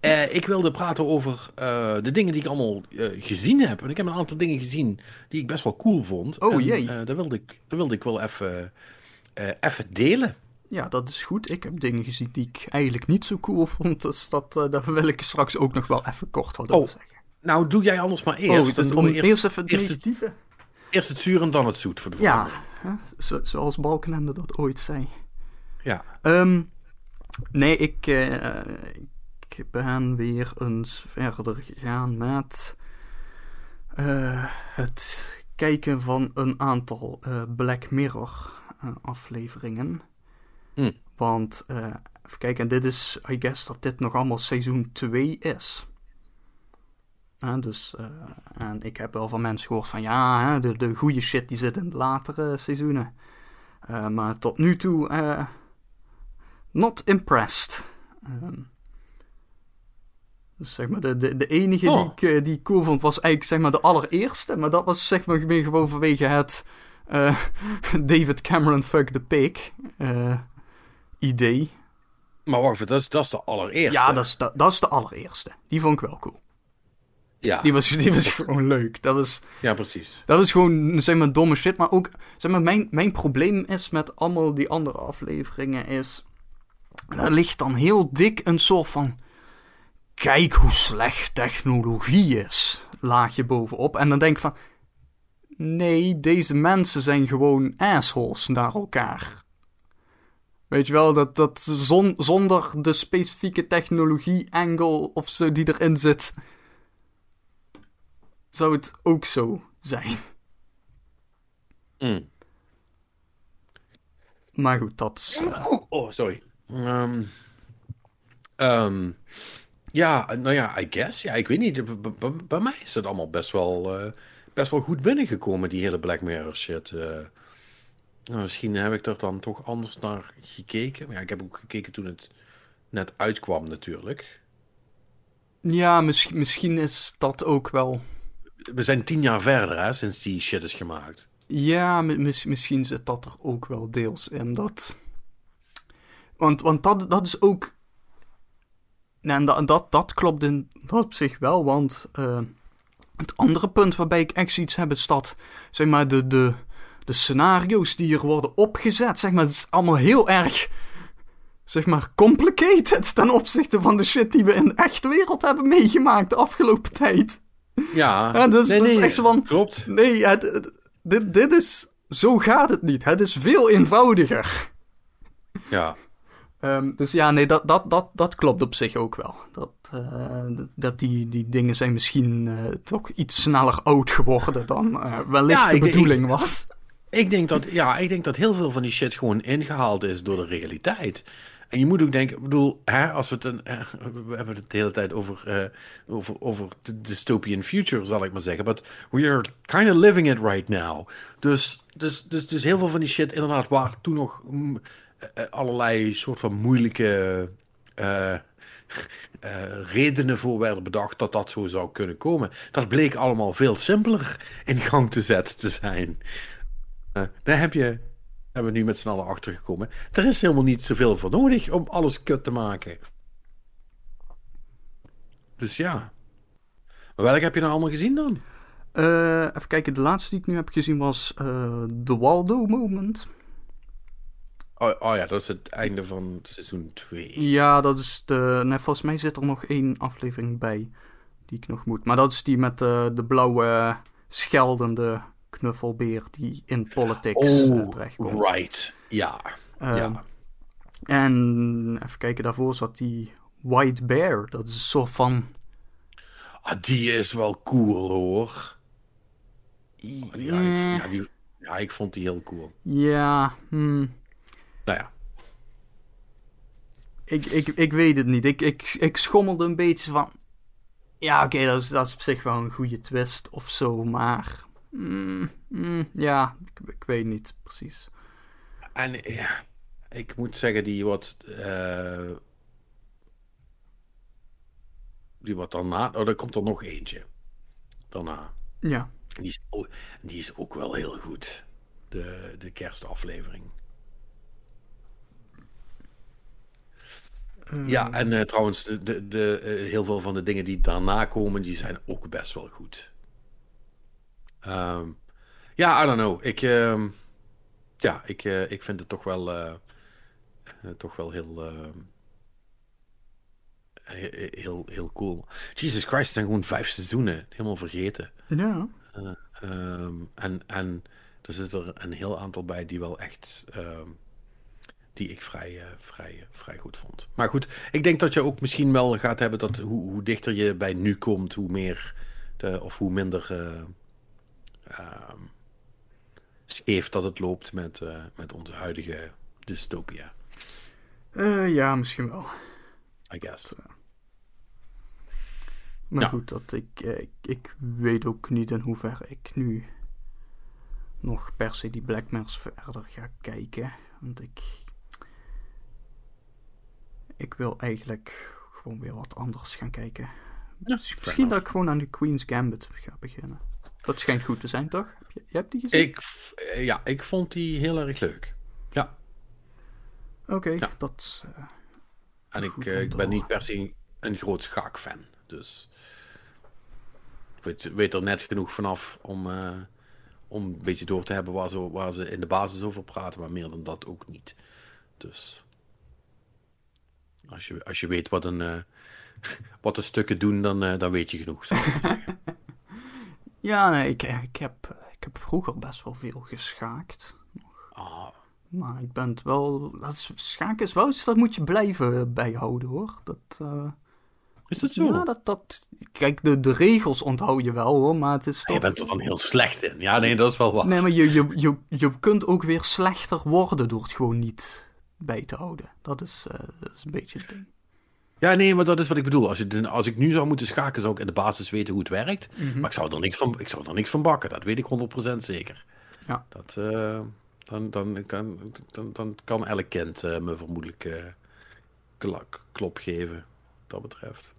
Uh, ik wilde praten over uh, de dingen die ik allemaal uh, gezien heb. En ik heb een aantal dingen gezien die ik best wel cool vond.
Oh jee.
Dat, wilde ik, dat wilde ik wel even, even delen.
Ja, dat is goed. Ik heb dingen gezien die ik eigenlijk niet zo cool vond. Dus dat, daar wil ik straks ook nog wel even kort wat over oh, zeggen.
Nou, doe jij anders maar eerst.
Oh, dus om eerst, eerst even het eerst negatieve? Het,
eerst het zuur en dan het zoet voor de
Ja, zo, zoals Balkenende dat ooit zei.
Ja.
Um, nee, ik, ik ben weer eens verder gegaan met uh, het kijken van een aantal uh, Black Mirror uh, afleveringen.
Mm.
Want, even kijken, dit is, I guess dat dit nog allemaal seizoen 2 is. dus, en ik heb wel van mensen gehoord van ja, de, de goede shit die zit in de latere seizoenen. maar tot nu toe, not impressed. Um, dus zeg maar, de, de, de enige die, oh. ik, eh, die ik cool vond was eigenlijk zeg maar de allereerste. Maar dat was zeg maar gewoon vanwege het uh, [LAUGHS] David Cameron fuck the pig uh, idee.
Maar wacht dat is, dat is de allereerste.
Ja, dat is de, dat is de allereerste. Die vond ik wel cool.
Ja.
Die was, die was [LAUGHS] gewoon leuk. Dat was,
ja, precies.
Dat was gewoon, zeg maar, domme shit. Maar ook, zeg maar, mijn, mijn probleem is met allemaal die andere afleveringen is... Er ligt dan heel dik een soort van kijk hoe slecht technologie is, laag je bovenop. En dan denk van, nee, deze mensen zijn gewoon assholes naar elkaar. Weet je wel, dat, dat zon, zonder de specifieke technologie-angle of zo die erin zit, zou het ook zo zijn.
Mm.
Maar goed, dat is... Uh...
Oh, sorry. Um, um, ja, nou ja, I guess. Ja, ik weet niet. Bij mij is het allemaal best wel, uh, best wel goed binnengekomen, die hele Black Mirror shit. Uh, nou, misschien heb ik er dan toch anders naar gekeken. Ja, ik heb ook gekeken toen het net uitkwam natuurlijk.
Ja, misschien, misschien is dat ook wel...
We zijn tien jaar verder, hè, sinds die shit is gemaakt.
Ja, misschien zit dat er ook wel deels in. Dat... Want, want dat, dat is ook en dat, dat, dat klopt in dat op zich wel, want uh, het andere punt waarbij ik echt iets heb is dat, zeg maar, de, de, de scenario's die hier worden opgezet, zeg maar, het is allemaal heel erg zeg maar, complicated ten opzichte van de shit die we in de echte wereld hebben meegemaakt de afgelopen tijd.
Ja,
ja dus
nee,
dat
nee,
is echt zo van...
klopt.
Nee, het, het- dit, dit is... Zo gaat het niet. Het is veel eenvoudiger.
Ja,
Ehm, dus ja, nee, dat, dat, dat, dat klopt op zich ook wel. Dat, eh, dat die, die dingen zijn misschien eh, toch iets sneller oud geworden dan eh, wellicht
Ja,
de
ik- ik-
bedoeling was.
ik denk, dat, ja, ik denk dat heel veel van die shit gewoon ingehaald is door de realiteit. En je moet ook denken, ik bedoel, hè, als we het een, we hebben het de hele tijd over, over, over de dystopian future, zal ik maar zeggen. But we are kind of living it right now. Dus, dus, dus, dus heel veel van die shit, inderdaad, waar toen nog mm, allerlei soort van moeilijke eh, eh, redenen voor werden bedacht dat dat zo zou kunnen komen. Dat bleek allemaal veel simpeler in gang te zetten te zijn. Eh, daar heb je, hebben we nu met z'n allen achter gekomen. Er is helemaal niet zoveel voor nodig om alles kut te maken. Dus ja. Maar welke heb je nou allemaal gezien dan?
Eh, even kijken, de laatste die ik nu heb gezien was eh The Waldo Moment.
Oh, oh ja, dat is het einde van seizoen 2.
Ja, dat is de... Nee, volgens mij zit er nog één aflevering bij die ik nog moet. Maar dat is die met eh, de blauwe scheldende knuffelbeer die in politics eh,
Oh,
terechtkomt.
right. Ja.
Ehm,
ja.
En even kijken, daarvoor zat die White Bear. Dat is een soort van...
Ah, die is wel cool hoor. Ja, die, ja, ik vond die heel cool.
Ja, hmm,
Nou ja.
ik, ik, ik weet het niet. Ik, ik, ik schommelde een beetje van... Ja, oké, dat, is, dat is op zich wel een goede twist of zo, maar... hmm, hmm, ja, ik, ik weet niet precies.
En ja, ik moet zeggen, die wat. eh, die wat daarna. Oh, er komt er nog eentje. Daarna.
Ja,
Die is, ook- die is ook wel heel goed. De, de kerstaflevering. Ja, en eh, trouwens, de, de, eh, heel veel van de dingen die daarna komen, die zijn ook best wel goed. Ehm, ja, I don't know. Ik, ehm, ja, ik, eh, ik vind het toch wel, toch wel heel, ehm, he- heel, heel cool. Jesus Christ, het zijn gewoon vijf seizoenen. Helemaal vergeten.
ja.
En, en er zit er een heel aantal bij die wel echt. Die ik vrij, eh, vrij, eh, vrij goed vond. Maar goed, ik denk dat je ook misschien wel gaat hebben dat hoe, hoe dichter je bij nu komt, hoe meer de, of hoe minder ehm, scheef dat het loopt met, met onze huidige dystopia,
ja, misschien wel.
I guess.
Maar
Ja.
goed, dat ik, ik, ik weet ook niet in hoeverre ik nu nog per se die Black verder ga kijken. Want ik. Ik wil eigenlijk gewoon weer wat anders gaan kijken. Dus misschien dat ik gewoon aan de Queen's Gambit ga beginnen. Dat schijnt goed te zijn, toch? Heb je, je hebt die gezien?
Ik, eh, ja, ik vond die heel erg leuk. Ja,
Oké,
Ja.
dat. eh,
en ik, eh, ik ben niet per se een groot schaakfan. Dus ik weet, weet er net genoeg vanaf om, eh, om een beetje door te hebben waar ze, waar ze in de basis over praten, maar meer dan dat ook niet. Dus als je, als je weet wat, een, eh, [LAUGHS] wat de stukken doen, dan, eh, dan weet je genoeg. zou ik. [LAUGHS]
Ja, nee, ik, ik, heb, ik heb vroeger best wel veel geschaakt.
Ah,
Maar ik ben het wel. Dat is, schaken is wel iets dat moet je blijven bijhouden hoor. Dat, eh,
is dat zo?
ja, dat, dat. Kijk, de, de regels onthoud je wel hoor, maar het is
Ah,
toch.
je bent er dan heel slecht in. Ja, nee, dat is wel waar.
Nee, maar je, je, je, je kunt ook weer slechter worden door het gewoon niet bij te houden. Dat is, eh, dat is een beetje het ding.
Ja, nee, maar dat is wat ik bedoel. Als, je, als ik nu zou moeten schaken, zou ik in de basis weten hoe het werkt.
Mhm.
Maar ik zou, er niks van, ik zou er niks van bakken. Dat weet ik 100% zeker.
Ja.
Dat, eh, dan, dan, kan, dan, dan kan elk kind eh, me vermoedelijk klak- klop geven. Wat dat betreft.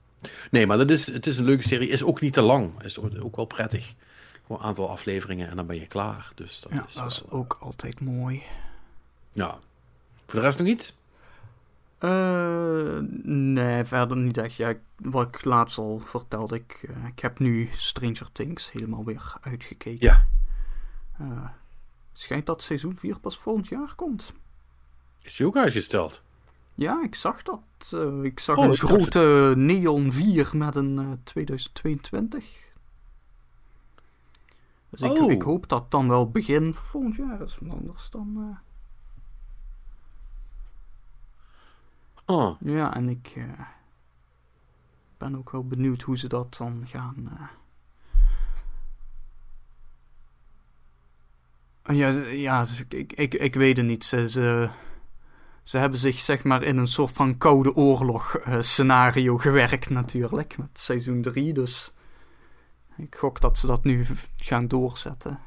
Nee, maar dat is, het is een leuke serie. Is ook niet te lang. Is ook wel prettig. Gewoon een aantal afleveringen en dan ben je klaar. Dus dat
Ja,
is,
dat is ook altijd mooi.
ja. Voor de rest nog iets?
Eh, nee, verder niet echt. Ja, ik- wat ik laatst al vertelde, ik, eh, ik heb nu Stranger Things helemaal weer uitgekeken.
Ja.
Eh, het schijnt dat seizoen 4 pas volgend jaar komt.
Is die ook uitgesteld?
Ja, ik zag dat. Ik zag oh, een grote Neon 4 met een uh, 2022. Dus ik, oh. ik, hoop dat dan wel begin volgend jaar is. Anders dan. Oh. Ja, en ik uh, ben ook wel benieuwd hoe ze dat dan gaan. Ja, ja ik, ik, ik weet het niet. Ze, ze, ze hebben zich zeg maar in een soort van koude oorlog uh, scenario gewerkt natuurlijk. Met seizoen 3, dus ik gok dat ze dat nu gaan doorzetten.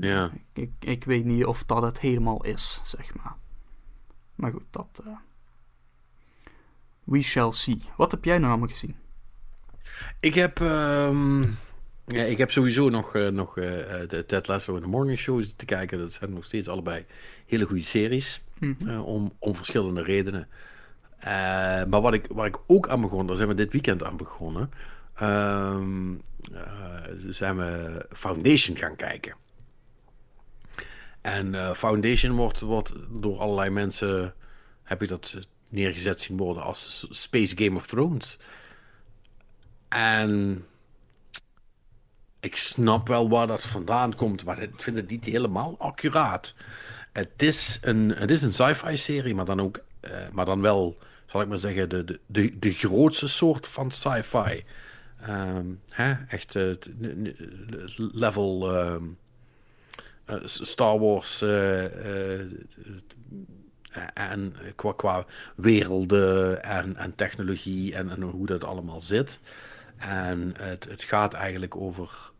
ja. Ik, ik, weet niet of dat het helemaal is, zeg maar. Maar goed, dat... Uh, we shall see. Wat heb jij nou allemaal gezien?
Ik heb... Um ja, ik heb sowieso nog, uh, nog uh, de Ted Lasso en de Morning Show te kijken. Dat zijn nog steeds allebei hele goede series. Mhm. om, om verschillende redenen. maar wat ik, waar ik ook aan begon, daar zijn we dit weekend aan begonnen. Um, zijn we Foundation gaan kijken. En Foundation wordt, wordt door allerlei mensen, heb ik dat neergezet zien worden als Space Game of Thrones. En ik snap wel waar dat vandaan komt, maar ik vind het niet helemaal accuraat. Het is een, het is een sci-fi serie, maar dan ook, uh, maar dan wel, zal ik maar zeggen, de, de, de, grootste soort van sci-fi. Um, echt uh, level um, uh, Star Wars en qua, qua werelden en, en technologie en, en hoe dat allemaal zit. En het, het gaat eigenlijk over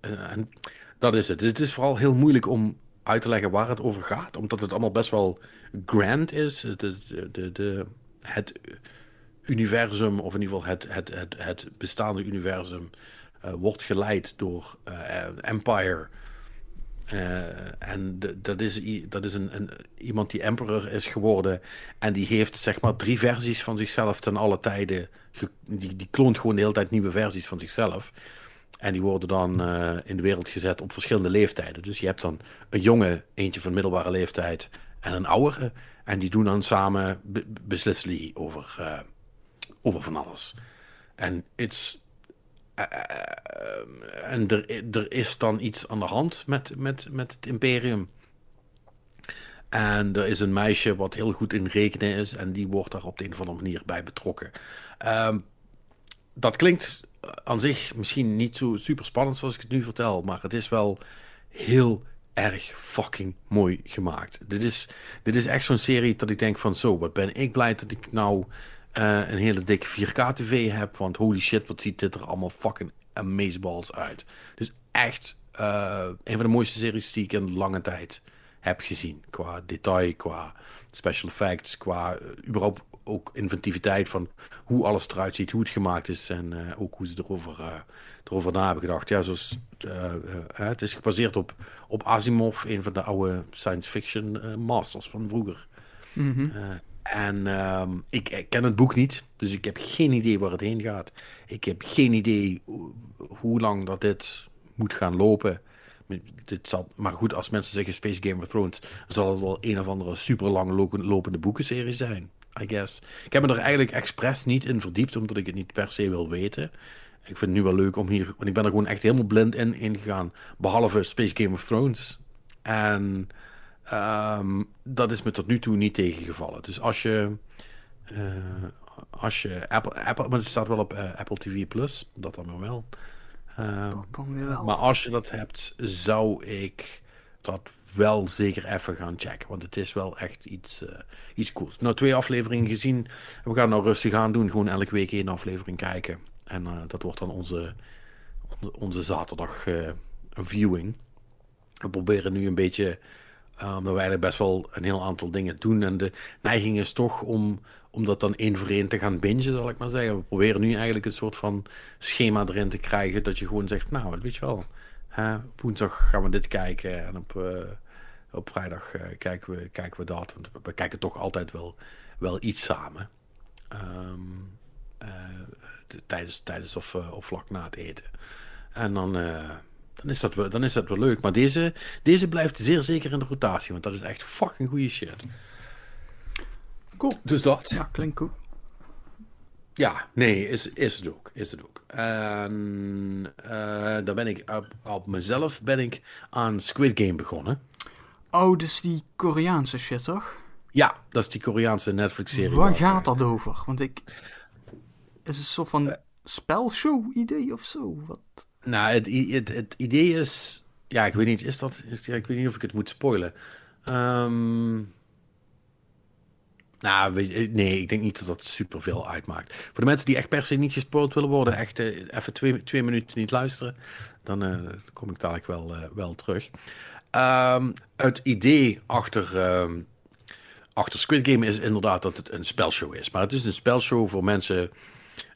en dat is het. Het is vooral heel moeilijk om uit te leggen waar het over gaat, omdat het allemaal best wel grand is. De, de, de, het universum, of in ieder geval het, het, het, het bestaande universum, wordt geleid door Empire. Uh, en dat is, dat is een, een, iemand die emperor is geworden. En die heeft zeg maar drie versies van zichzelf ten alle tijden. Die, die kloont gewoon de hele tijd nieuwe versies van zichzelf. En die worden dan uh, in de wereld gezet op verschillende leeftijden. Dus je hebt dan een jonge, eentje van middelbare leeftijd en een oudere. En die doen dan samen beslissen over, uh, over van alles. En it's, uh, en er, er is dan iets aan de hand met, met, met het imperium. En er is een meisje wat heel goed in rekenen is. En die wordt daar op de een of andere manier bij betrokken. Um, dat klinkt aan zich misschien niet zo super spannend zoals ik het nu vertel, maar het is wel heel erg fucking mooi gemaakt. Dit is, dit is echt zo'n serie dat ik denk van zo, wat ben ik blij dat ik nou uh, een hele dikke 4K tv heb, want holy shit, wat ziet dit er allemaal fucking amazeballs uit. Dus echt uh, een van de mooiste series die ik in lange tijd heb gezien. Qua detail, qua special effects, qua uh, überhaupt ook inventiviteit van hoe alles eruit ziet, hoe het gemaakt is en uh, ook hoe ze erover, uh, erover na hebben gedacht. Ja, zoals, het is gebaseerd op, op Asimov, een van de oude science fiction masters van vroeger. Mm -hmm. En um, ik, ken het boek niet, dus ik heb geen idee waar het heen gaat. Ik heb geen idee hoe lang dat dit moet gaan lopen. Dit zal, maar goed, als mensen zeggen Space Game of Thrones, zal het wel een of andere super lang lopende boekenserie zijn. I guess. Ik heb me er eigenlijk expres niet in verdiept, omdat ik het niet per se wil weten. Ik vind het nu wel leuk om hier, want ik ben er gewoon echt helemaal blind in ingegaan. Behalve Space Game of Thrones. En um, dat is me tot nu toe niet tegengevallen. Dus als je, uh, als je Apple, Apple, maar het staat wel op uh, Apple TV Plus, dat dan wel.
Uh, dat dan weer wel.
Maar als je dat hebt, zou ik dat wel zeker even gaan checken. Want het is wel echt iets, uh, iets cools. Nou, twee afleveringen gezien. We gaan nou rustig aan doen. Gewoon elke week één aflevering kijken. En uh, dat wordt dan onze, onze zaterdag uh, viewing. We proberen nu een beetje... omdat we eigenlijk best wel een heel aantal dingen doen. En de neiging is toch om, om dat dan één voor één te gaan bingen, zal ik maar zeggen. We proberen nu eigenlijk een soort van schema erin te krijgen. Dat je gewoon zegt, nou, weet je wel... Woensdag gaan we dit kijken en op, op vrijdag uh, kijken, we, kijken we dat. Want we kijken toch altijd wel, wel iets samen. Uh, tijdens, tijdens of, of vlak na het eten. En dan, dan, is dat wel, dan is dat wel leuk. Maar deze, deze blijft zeer zeker in de rotatie. Want dat is echt fucking goede shit.
Cool.
Dus dat.
Ja, klinkt cool.
Ja, nee, is, is het ook. Is het ook. En uh, daar ben ik op, op, mezelf ben ik aan Squid Game begonnen.
Oh, dus die Koreaanse shit, toch?
Ja, dat is die Koreaanse Netflix-serie.
Waar gaat dat over? Want ik... Is het een soort van uh, spelshow-idee of zo? Wat?
Nou, het, het, het idee is... Ja, ik weet niet, is dat... Ik weet niet of ik het moet spoilen. Um, nou, nee, ik denk niet dat dat super veel uitmaakt. Voor de mensen die echt per se niet gespoord willen worden, echt uh, even twee, twee minuten niet luisteren, dan uh, kom ik dadelijk wel, uh, wel terug. Um, het idee achter, um, achter Squid Game is inderdaad dat het een spelshow is. Maar het is een spelshow voor mensen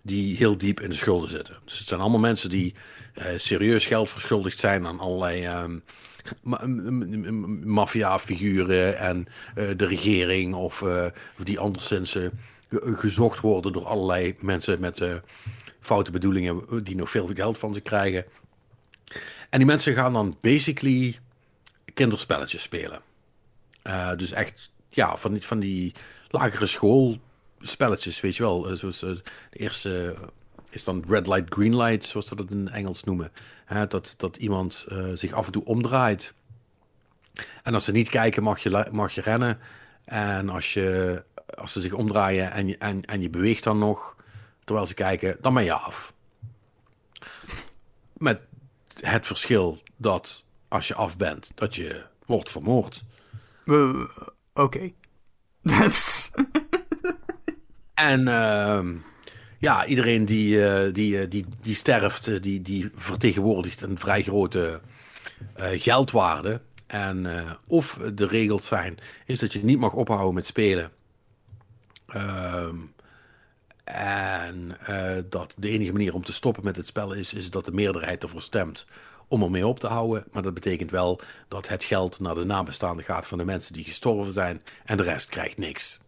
die heel diep in de schulden zitten. Dus het zijn allemaal mensen die serieus geld verschuldigd zijn aan allerlei um, maffia-figuren en uh, de regering of uh, die anderszins uh, gezocht worden door allerlei mensen met foute bedoelingen die nog veel geld van ze krijgen. En die mensen gaan dan basically kinderspelletjes spelen. dus echt, ja, van die, van die lagere schoolspelletjes, weet je wel. zoals de eerste is dan red light, green light, zoals ze dat in Engels noemen. Dat, dat iemand zich af en toe omdraait. En als ze niet kijken, mag je, mag je rennen. En als, je, als ze zich omdraaien en je, en, en je beweegt dan nog, terwijl ze kijken, dan ben je af. Met het verschil dat als je af bent, dat je wordt vermoord.
Uh, Oké. [LAUGHS] Okay.
En... Uh, ja, iedereen die, uh, die, die, die sterft, die, die vertegenwoordigt een vrij grote geldwaarde. En of de regels zijn, is dat je niet mag ophouden met spelen. Um, en dat de enige manier om te stoppen met het spel is, is dat de meerderheid ervoor stemt om ermee op te houden. Maar dat betekent wel dat het geld naar de nabestaanden gaat van de mensen die gestorven zijn. En de rest krijgt niks.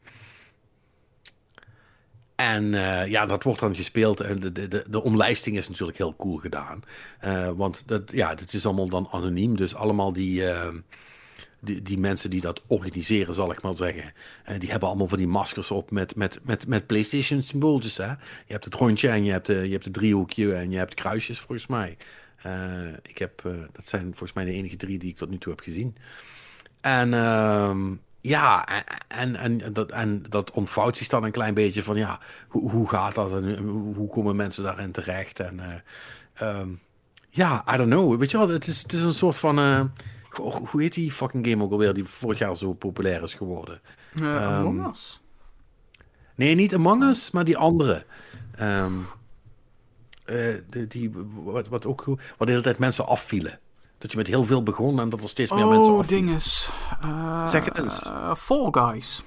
En uh, ja, dat wordt dan gespeeld. En de, de, de omlijsting is natuurlijk heel cool gedaan. Uh, want dat, ja, het is allemaal dan anoniem. Dus allemaal die, uh, die, die, mensen die dat organiseren, zal ik maar zeggen. die hebben allemaal van die maskers op met, met, met, met PlayStation symbooltjes. Hè? Je hebt het rondje en je hebt, de, je hebt het driehoekje en je hebt kruisjes volgens mij. ik heb, dat zijn volgens mij de enige drie die ik tot nu toe heb gezien. En ehm, ja, en, en, dat, en dat ontvouwt zich dan een klein beetje van ja, hoe, hoe gaat dat en hoe komen mensen daarin terecht? En uh, um, ja, I don't know. Weet je wel, het is, het is een soort van. Uh, hoe heet die fucking game ook alweer die vorig jaar zo populair is geworden?
Uh, um, Among Us?
Nee, niet Among Us, maar die andere. Um, die, die, wat, wat ook wat de hele tijd mensen afvielen. Dat je met heel veel begon en dat er steeds meer
oh,
mensen
Oh, dinges. Uh,
zeg het eens.
Uh, Fall Guys.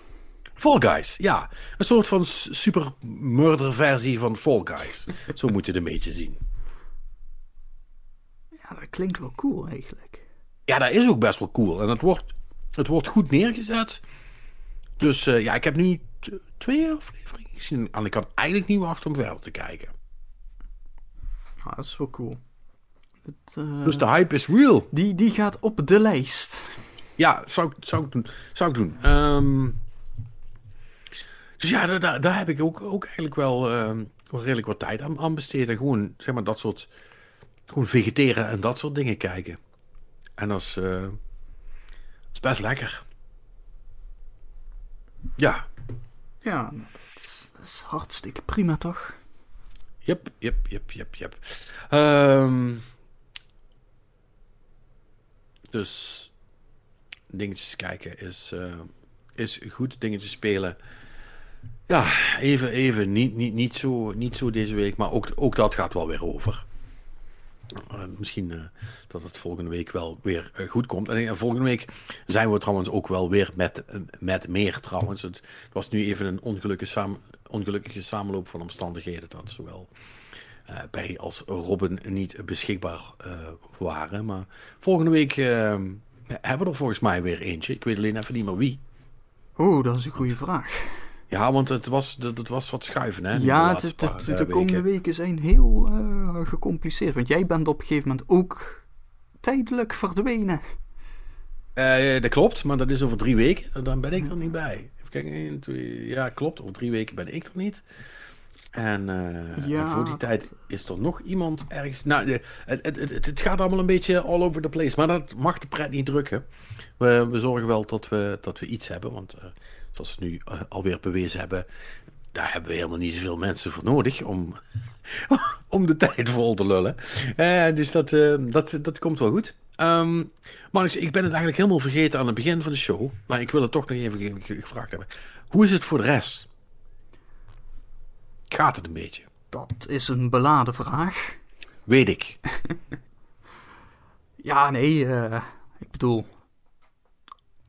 Fall Guys, ja. Een soort van super murder versie van Fall Guys. [LAUGHS] Zo moet je het een beetje zien.
Ja, dat klinkt wel cool eigenlijk.
Ja, dat is ook best wel cool. En het wordt, het wordt goed neergezet. Dus uh, ja, ik heb nu twee afleveringen gezien. En ik kan eigenlijk niet wachten om verder te kijken.
Ah, dat is wel cool.
Het, uh, dus de hype is real.
Die, die gaat op de lijst.
Ja, zou, zou ik doen. Zou ik doen. Um, dus ja, daar, daar heb ik ook, ook eigenlijk wel, um, wel redelijk wat tijd aan, aan besteed. En gewoon, zeg maar, dat soort... Gewoon vegeteren en dat soort dingen kijken. En dat is, uh, dat is best lekker. Ja.
Ja, dat is, dat is hartstikke prima, toch?
Yep, yep, yep, yep, yep. Um, dus dingetjes kijken is, uh, is goed. Dingetjes spelen. Ja, even, even niet, niet, niet, zo, niet zo deze week, maar ook, ook dat gaat wel weer over. Uh, misschien uh, dat het volgende week wel weer goed komt. En volgende week zijn we trouwens ook wel weer met, met meer trouwens. Het, was nu even een ongelukkige, ongelukkige samenloop van omstandigheden. Dat zowel uh, Perry als Robin niet beschikbaar uh, waren. Maar volgende week uh, hebben we er volgens mij weer eentje. Ik weet alleen even niet meer wie.
Oeh, dat is een goede vraag.
Ja, want het was, het was wat schuiven, hè?
Ja, de, de komende weken zijn heel uh, gecompliceerd. Want jij bent op een gegeven moment ook tijdelijk verdwenen.
Uh, dat klopt, maar dat is over drie weken. Dan ben ik er niet bij. Even kijken, 1, 2, ja, klopt. Over drie weken ben ik er niet. En, uh, voor die tijd is er nog iemand ergens. Nou, het, het, het, het, gaat allemaal een beetje all over the place. Maar dat mag de pret niet drukken. We, we zorgen wel dat we, dat we iets hebben. Want uh, zoals we nu uh, alweer bewezen hebben. Daar hebben we helemaal niet zoveel mensen voor nodig om, [LAUGHS] om de tijd vol te lullen. dus dat, dat, dat komt wel goed. Um, maar ik ben het eigenlijk helemaal vergeten aan het begin van de show. Maar ik wil het toch nog even gevraagd hebben. Hoe is het voor de rest? Gaat het een beetje?
Dat is een beladen vraag.
Weet ik. [LAUGHS]
ja, nee, uh, ik bedoel.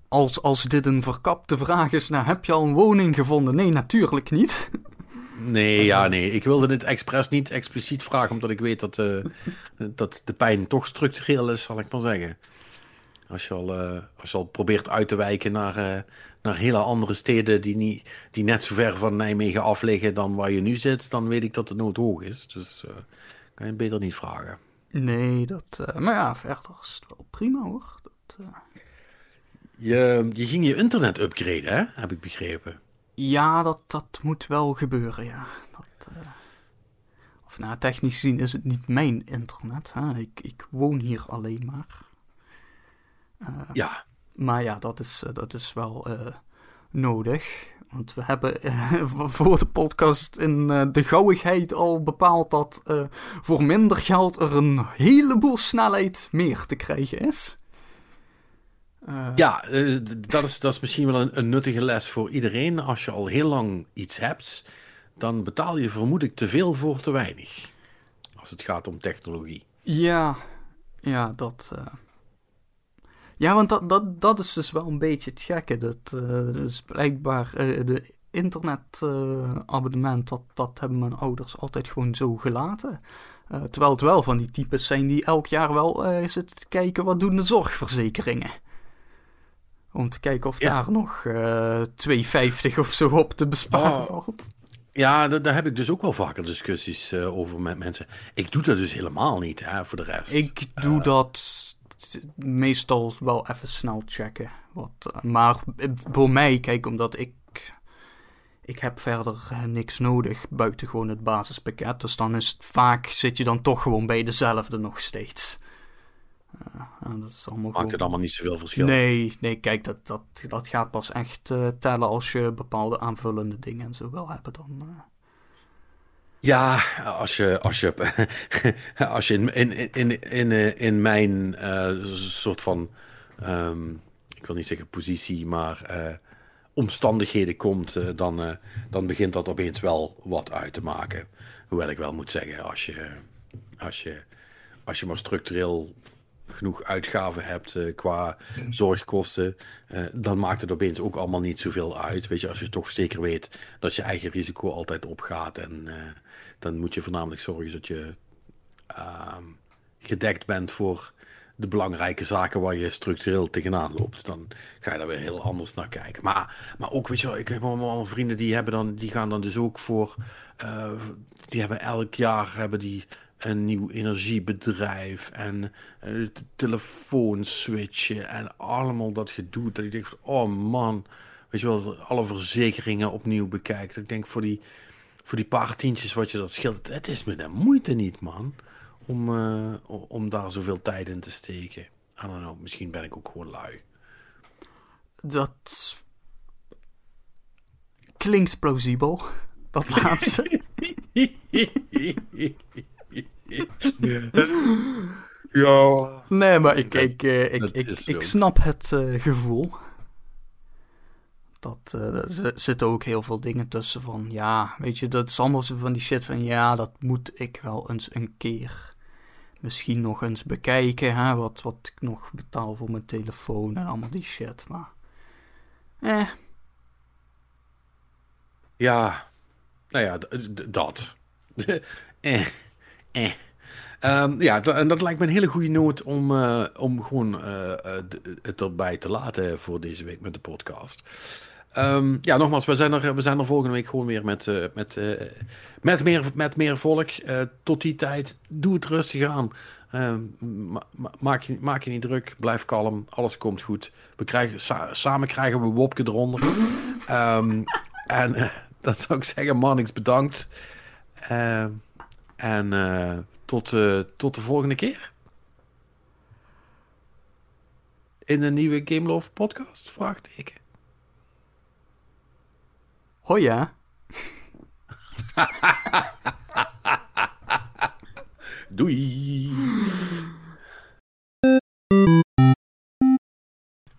Als, als dit een verkapte vraag is, nou heb je al een woning gevonden? Nee, natuurlijk niet. [LAUGHS]
Nee, ja, nee. Ik wilde dit expres niet expliciet vragen, omdat ik weet dat, uh, dat de pijn toch structureel is, zal ik maar zeggen. Als je al, uh, als je al probeert uit te wijken naar, uh, naar hele andere steden die, niet, die net zo ver van Nijmegen af liggen dan waar je nu zit, dan weet ik dat de nood hoog is. Dus uh, kan je het beter niet vragen.
Nee, dat, maar ja, verder is het wel prima hoor. Dat,
je, je ging je internet upgraden, hè? heb ik begrepen.
Ja, dat, dat moet wel gebeuren, ja. Dat, of nou, technisch gezien is het niet mijn internet. Hè? Ik, ik woon hier alleen maar.
Ja.
Maar ja, dat is, eh, dat is wel uh, nodig. Want we hebben [LAUGHS] voor de podcast in de gauwigheid al bepaald dat voor minder geld er een heleboel snelheid meer te krijgen is.
ja, dat, is, dat is misschien wel een, een, nuttige les voor iedereen. Als je al heel lang iets hebt, dan betaal je vermoedelijk te veel voor te weinig. Als het gaat om technologie.
Ja, ja dat. Ja, want dat, dat, dat is dus wel een beetje het gekke. Dat uh, is blijkbaar uh, de internetabonnement, uh, dat, dat hebben mijn ouders altijd gewoon zo gelaten. terwijl het wel van die types zijn die elk jaar wel zitten te kijken wat doen de zorgverzekeringen. Om te kijken of daar nog 2,50 of zo op te besparen oh. valt.
Ja, daar, heb ik dus ook wel vaker discussies over met mensen. Ik doe dat dus helemaal niet, hè, voor de rest.
Ik doe dat meestal wel even snel checken. Wat, eh, maar voor mij, kijk, omdat ik. Ik heb verder eh, niks nodig buiten gewoon het basispakket. Dus dan is het vaak zit je dan toch gewoon bij dezelfde nog steeds.
Uh, dat is allemaal Maakt het allemaal niet zoveel verschil?
Nee, nee kijk, dat, dat, dat gaat pas echt uh, tellen als je bepaalde aanvullende dingen en zo wil hebben. Dan, uh...
Ja, als je, als je, [LAUGHS] als je in, in, in, in, in mijn uh, soort van, um, ik wil niet zeggen positie, maar uh, omstandigheden komt, dan, dan begint dat opeens wel wat uit te maken. Hoewel ik wel moet zeggen, als je, als je, als je maar structureel genoeg uitgaven hebt qua zorgkosten, dan maakt het opeens ook allemaal niet zoveel uit. Weet je, als je toch zeker weet dat je eigen risico altijd opgaat en dan moet je voornamelijk zorgen dat je uh, gedekt bent voor de belangrijke zaken waar je structureel tegenaan loopt. Dan ga je daar weer heel anders naar kijken. Maar, maar ook, weet je wel, ik heb allemaal vrienden die, hebben dan, die gaan dan dus ook voor... Uh, die hebben elk jaar hebben die een nieuw energiebedrijf en uh, telefoon switchen en allemaal dat gedoe. Dat ik denk, oh man, weet je wel, alle verzekeringen opnieuw bekijken. Ik denk voor die voor die paar tientjes wat je dat scheelt. Het is me de moeite niet, man. Om, uh, om daar zoveel tijd in te steken. I don't know, misschien ben ik ook gewoon lui.
Dat klinkt plausibel. Dat [LAUGHS] laatste.
ja.
Nee, maar ik, ik, uh, ik, ik, ik, snap het uh, gevoel dat, er zitten ook heel veel dingen tussen van, ja, weet je, dat is allemaal zo van die shit van, ja, dat moet ik wel eens een keer misschien nog eens bekijken, hè, wat, wat ik nog betaal voor mijn telefoon en allemaal die shit, maar, eh.
Ja, nou ja, dat. [LAUGHS] eh, eh. Um, ja, en dat lijkt me een hele goede noot om, uh, om gewoon uh, het erbij te laten voor deze week met de podcast. Um, ja, nogmaals, we zijn, er, we zijn er volgende week gewoon weer met, uh, met, uh, met, meer, met meer volk. Uh, tot die tijd, doe het rustig aan. Ehm, ma maak, je, maak je niet druk, blijf kalm, alles komt goed. We krijgen, sa samen krijgen we Wopke eronder. Ehm, en dan zou ik zeggen, Marnix bedankt. En tot, tot de volgende keer. In een nieuwe Game Love podcast? Vraagteken.
Hoi ja. [LAUGHS]
Doei.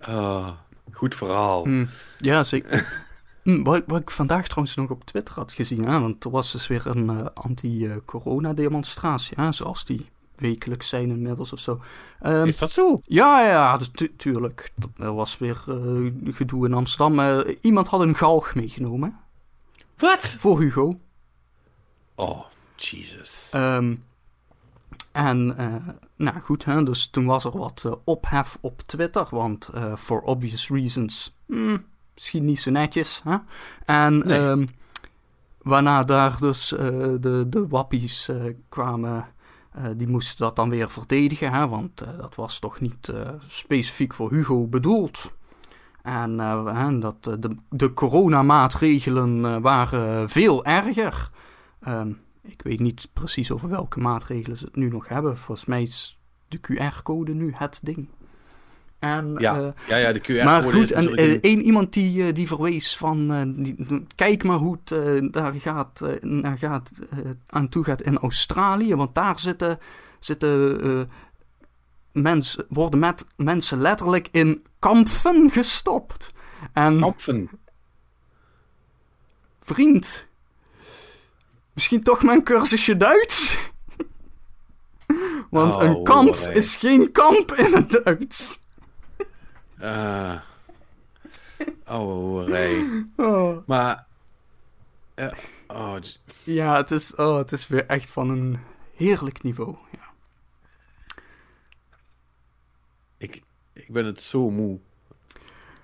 Oh, goed verhaal.
Mm, ja, zeker. [LAUGHS] mm, wat, wat, ik vandaag trouwens nog op Twitter had gezien, hè, want er was dus weer een uh, anti-corona-demonstratie, zoals die wekelijks zijn inmiddels of zo.
Um, Is dat zo?
Ja, ja, dus tu tuurlijk. Er was weer uh, gedoe in Amsterdam. Uh, iemand had een galg meegenomen.
Wat?
Voor Hugo.
Oh, Jesus.
Um, en, uh, nou goed, hè, dus toen was er wat ophef op Twitter, want for obvious reasons, hmm, misschien niet zo netjes. Hè? En nee. um, waarna daar dus de, de wappies kwamen, die moesten dat dan weer verdedigen, hè, want dat was toch niet specifiek voor Hugo bedoeld. En dat, de, de coronamaatregelen waren veel erger. Um, ik weet niet precies over welke maatregelen ze het nu nog hebben. Volgens mij is de QR-code nu het ding. En,
ja,
uh,
ja, ja, de QR-code
Maar goed, en uh, één iemand die, uh, die verwees van... Die, kijk maar hoe het daar gaat, naar gaat, aan toe gaat in Australië. Want daar zitten, zitten mensen, worden met mensen letterlijk in kampen gestopt. En,
kampen?
Vriend, Misschien toch mijn cursusje Duits? [LAUGHS] Want
oh,
een kamp is geen kamp in het Duits.
Uh, oh, hey.
Oh.
Maar. Uh, oh.
Ja, het is, oh, het is weer echt van een heerlijk niveau. Ja.
Ik, ik ben het zo moe.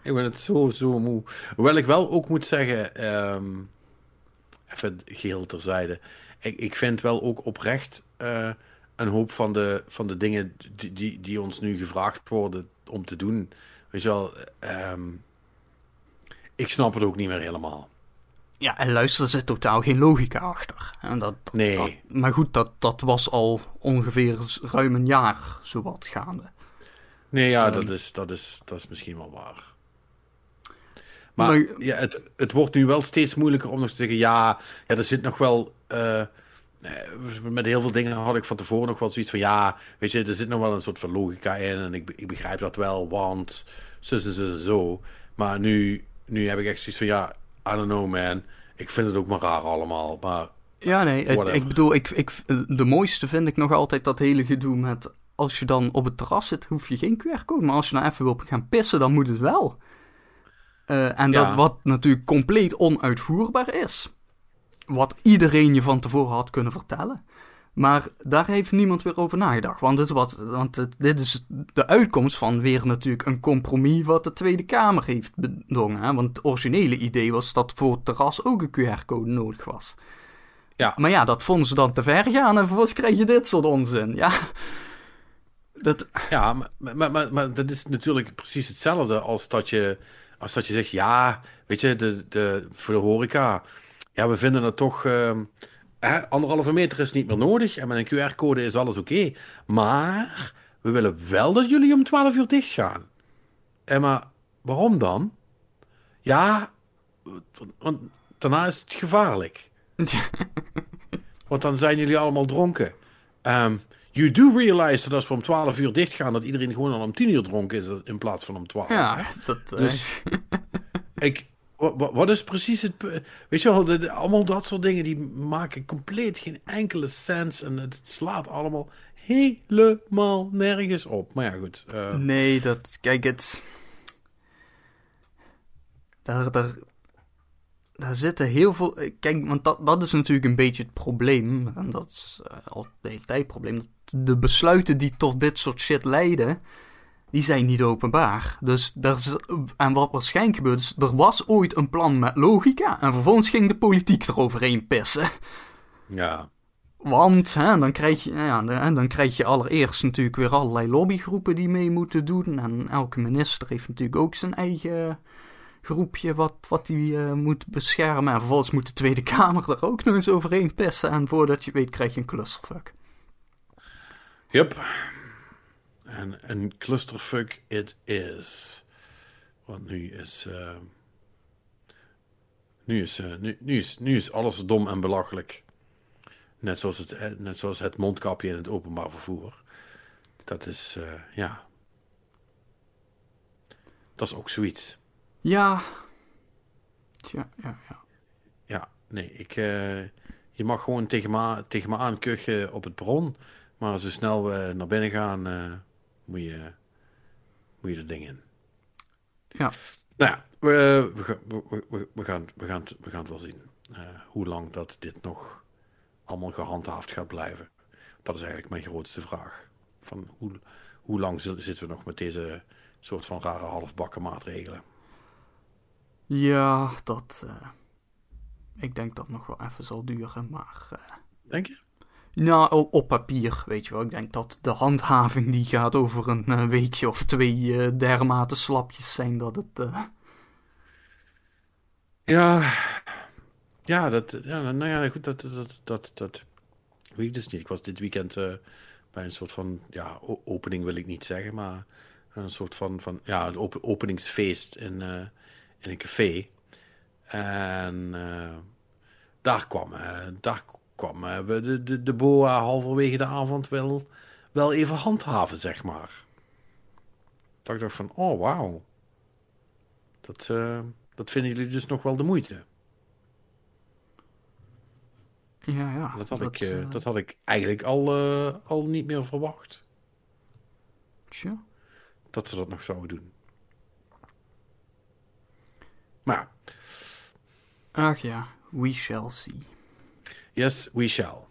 Ik ben het zo, zo moe. Hoewel ik wel ook moet zeggen. Um, even geheel terzijde. Ik, ik vind wel ook oprecht uh, een hoop van de, van de dingen die, die, die, ons nu gevraagd worden om te doen. Weet je wel, um, ik snap het ook niet meer helemaal.
Ja, en luister, er zit totaal geen logica achter. En dat,
nee.
Dat, maar goed, dat, dat was al ongeveer ruim een jaar zowat gaande.
Nee, ja, um, dat, is, dat, is, dat is misschien wel waar. Maar, maar ja, het, het wordt nu wel steeds moeilijker om nog te zeggen: ja, ja er zit nog wel. Uh, met heel veel dingen had ik van tevoren nog wel zoiets van: ja, weet je, er zit nog wel een soort van logica in. En ik, ik begrijp dat wel, want zus en zus en zo. Maar nu, nu heb ik echt zoiets van: ja, I don't know, man. Ik vind het ook maar raar allemaal. Maar.
Ja, nee, ik, ik bedoel, ik, ik, de mooiste vind ik nog altijd dat hele gedoe met. Als je dan op het terras zit, hoef je geen QR-code. Maar als je nou even wil gaan pissen, dan moet het wel. Uh, en ja. dat wat natuurlijk compleet onuitvoerbaar is. Wat iedereen je van tevoren had kunnen vertellen. Maar daar heeft niemand weer over nagedacht. Want, het was, want het, dit is de uitkomst van weer natuurlijk een compromis wat de Tweede Kamer heeft bedongen. Hè? Want het originele idee was dat voor het terras ook een QR-code nodig was.
Ja.
Maar ja, dat vonden ze dan te ver gaan en vervolgens krijg je dit soort onzin. Ja, dat...
ja maar, maar, maar, maar dat is natuurlijk precies hetzelfde als dat je als dat je zegt, ja, weet je, de, de, voor de horeca, ja, we vinden het toch, uh, hè, anderhalve meter is niet meer nodig en met een QR-code is alles oké. Okay. Maar we willen wel dat jullie om 12 uur dicht gaan. En maar waarom dan? Ja, want daarna is het gevaarlijk. [LAUGHS] want dan zijn jullie allemaal dronken. Um, You do realize dat als we om 12 uur dicht gaan, dat iedereen gewoon al om 10 uur dronken is in plaats van om 12.
Ja, dat.
Dus [LAUGHS] ik. Wat, wat, is precies het. Weet je wel, allemaal dat soort dingen die maken compleet geen enkele sens. En het slaat allemaal helemaal nergens op. Maar ja, goed. Uh...
Nee, dat. Kijk, het. Daar, daar, daar zitten heel veel. Kijk, want dat, dat is natuurlijk een beetje het probleem. En dat is uh, al de hele tijd het probleem. Dat de besluiten die tot dit soort shit leiden. Die zijn niet openbaar. Dus daar is, en wat waarschijnlijk gebeurt is. Er was ooit een plan met logica. En vervolgens ging de politiek eroverheen pissen.
Ja.
Want hè, dan, krijg je, ja, dan krijg je allereerst natuurlijk weer allerlei lobbygroepen die mee moeten doen. En elke minister heeft natuurlijk ook zijn eigen groepje wat, wat die uh, moet beschermen. En vervolgens moet de Tweede Kamer er ook nog eens overheen pissen. En voordat je weet krijg je een clusterfuck.
Yep. En een clusterfuck it is. Want nu is... Uh, nu, is, uh, nu, nu, is, nu is alles dom en belachelijk. Net zoals het, net zoals het mondkapje in het openbaar vervoer. Dat is, uh, ja. Dat is ook zoiets.
Ja. Ja, ja, ja.
Ja, nee, ik. Je mag gewoon tegen me, tegen me aankuchen op het bron. Maar zo snel we naar binnen gaan, moet, je, moet je er ding in.
Ja.
Nou ja, we, we, we, we, gaan, we, gaan, we gaan het wel zien. Uh, hoe lang dat dit nog allemaal gehandhaafd gaat blijven. Dat is eigenlijk mijn grootste vraag. Van hoe, hoe lang zitten we nog met deze soort van rare halfbakken maatregelen?
Ja, dat. Uh, ik denk dat nog wel even zal duren, maar. Uh,
denk je?
Nou, op, papier, weet je wel. Ik denk dat de handhaving die gaat over een uh, weekje of twee dermate slapjes zijn dat het.
Ja, ja, dat, ja, nou ja, goed, dat, dat, dat, dat weet ik dus niet. Ik was dit weekend bij een soort van, ja, opening wil ik niet zeggen, maar een soort van, van ja, een op openingsfeest in, in een café. En daar kwam, daar kwam we de, de, de boa halverwege de avond wel, wel even handhaven, zeg maar. Dat ik dacht van, oh wauw. Dat, dat vinden jullie dus nog wel de moeite.
Ja, ja.
Dat had, dat, ik, uh, dat had ik eigenlijk al, uh, al niet meer verwacht.
Tja.
Dat ze dat nog zouden doen. Maar.
Ach ja, we shall see.
Yes, we shall.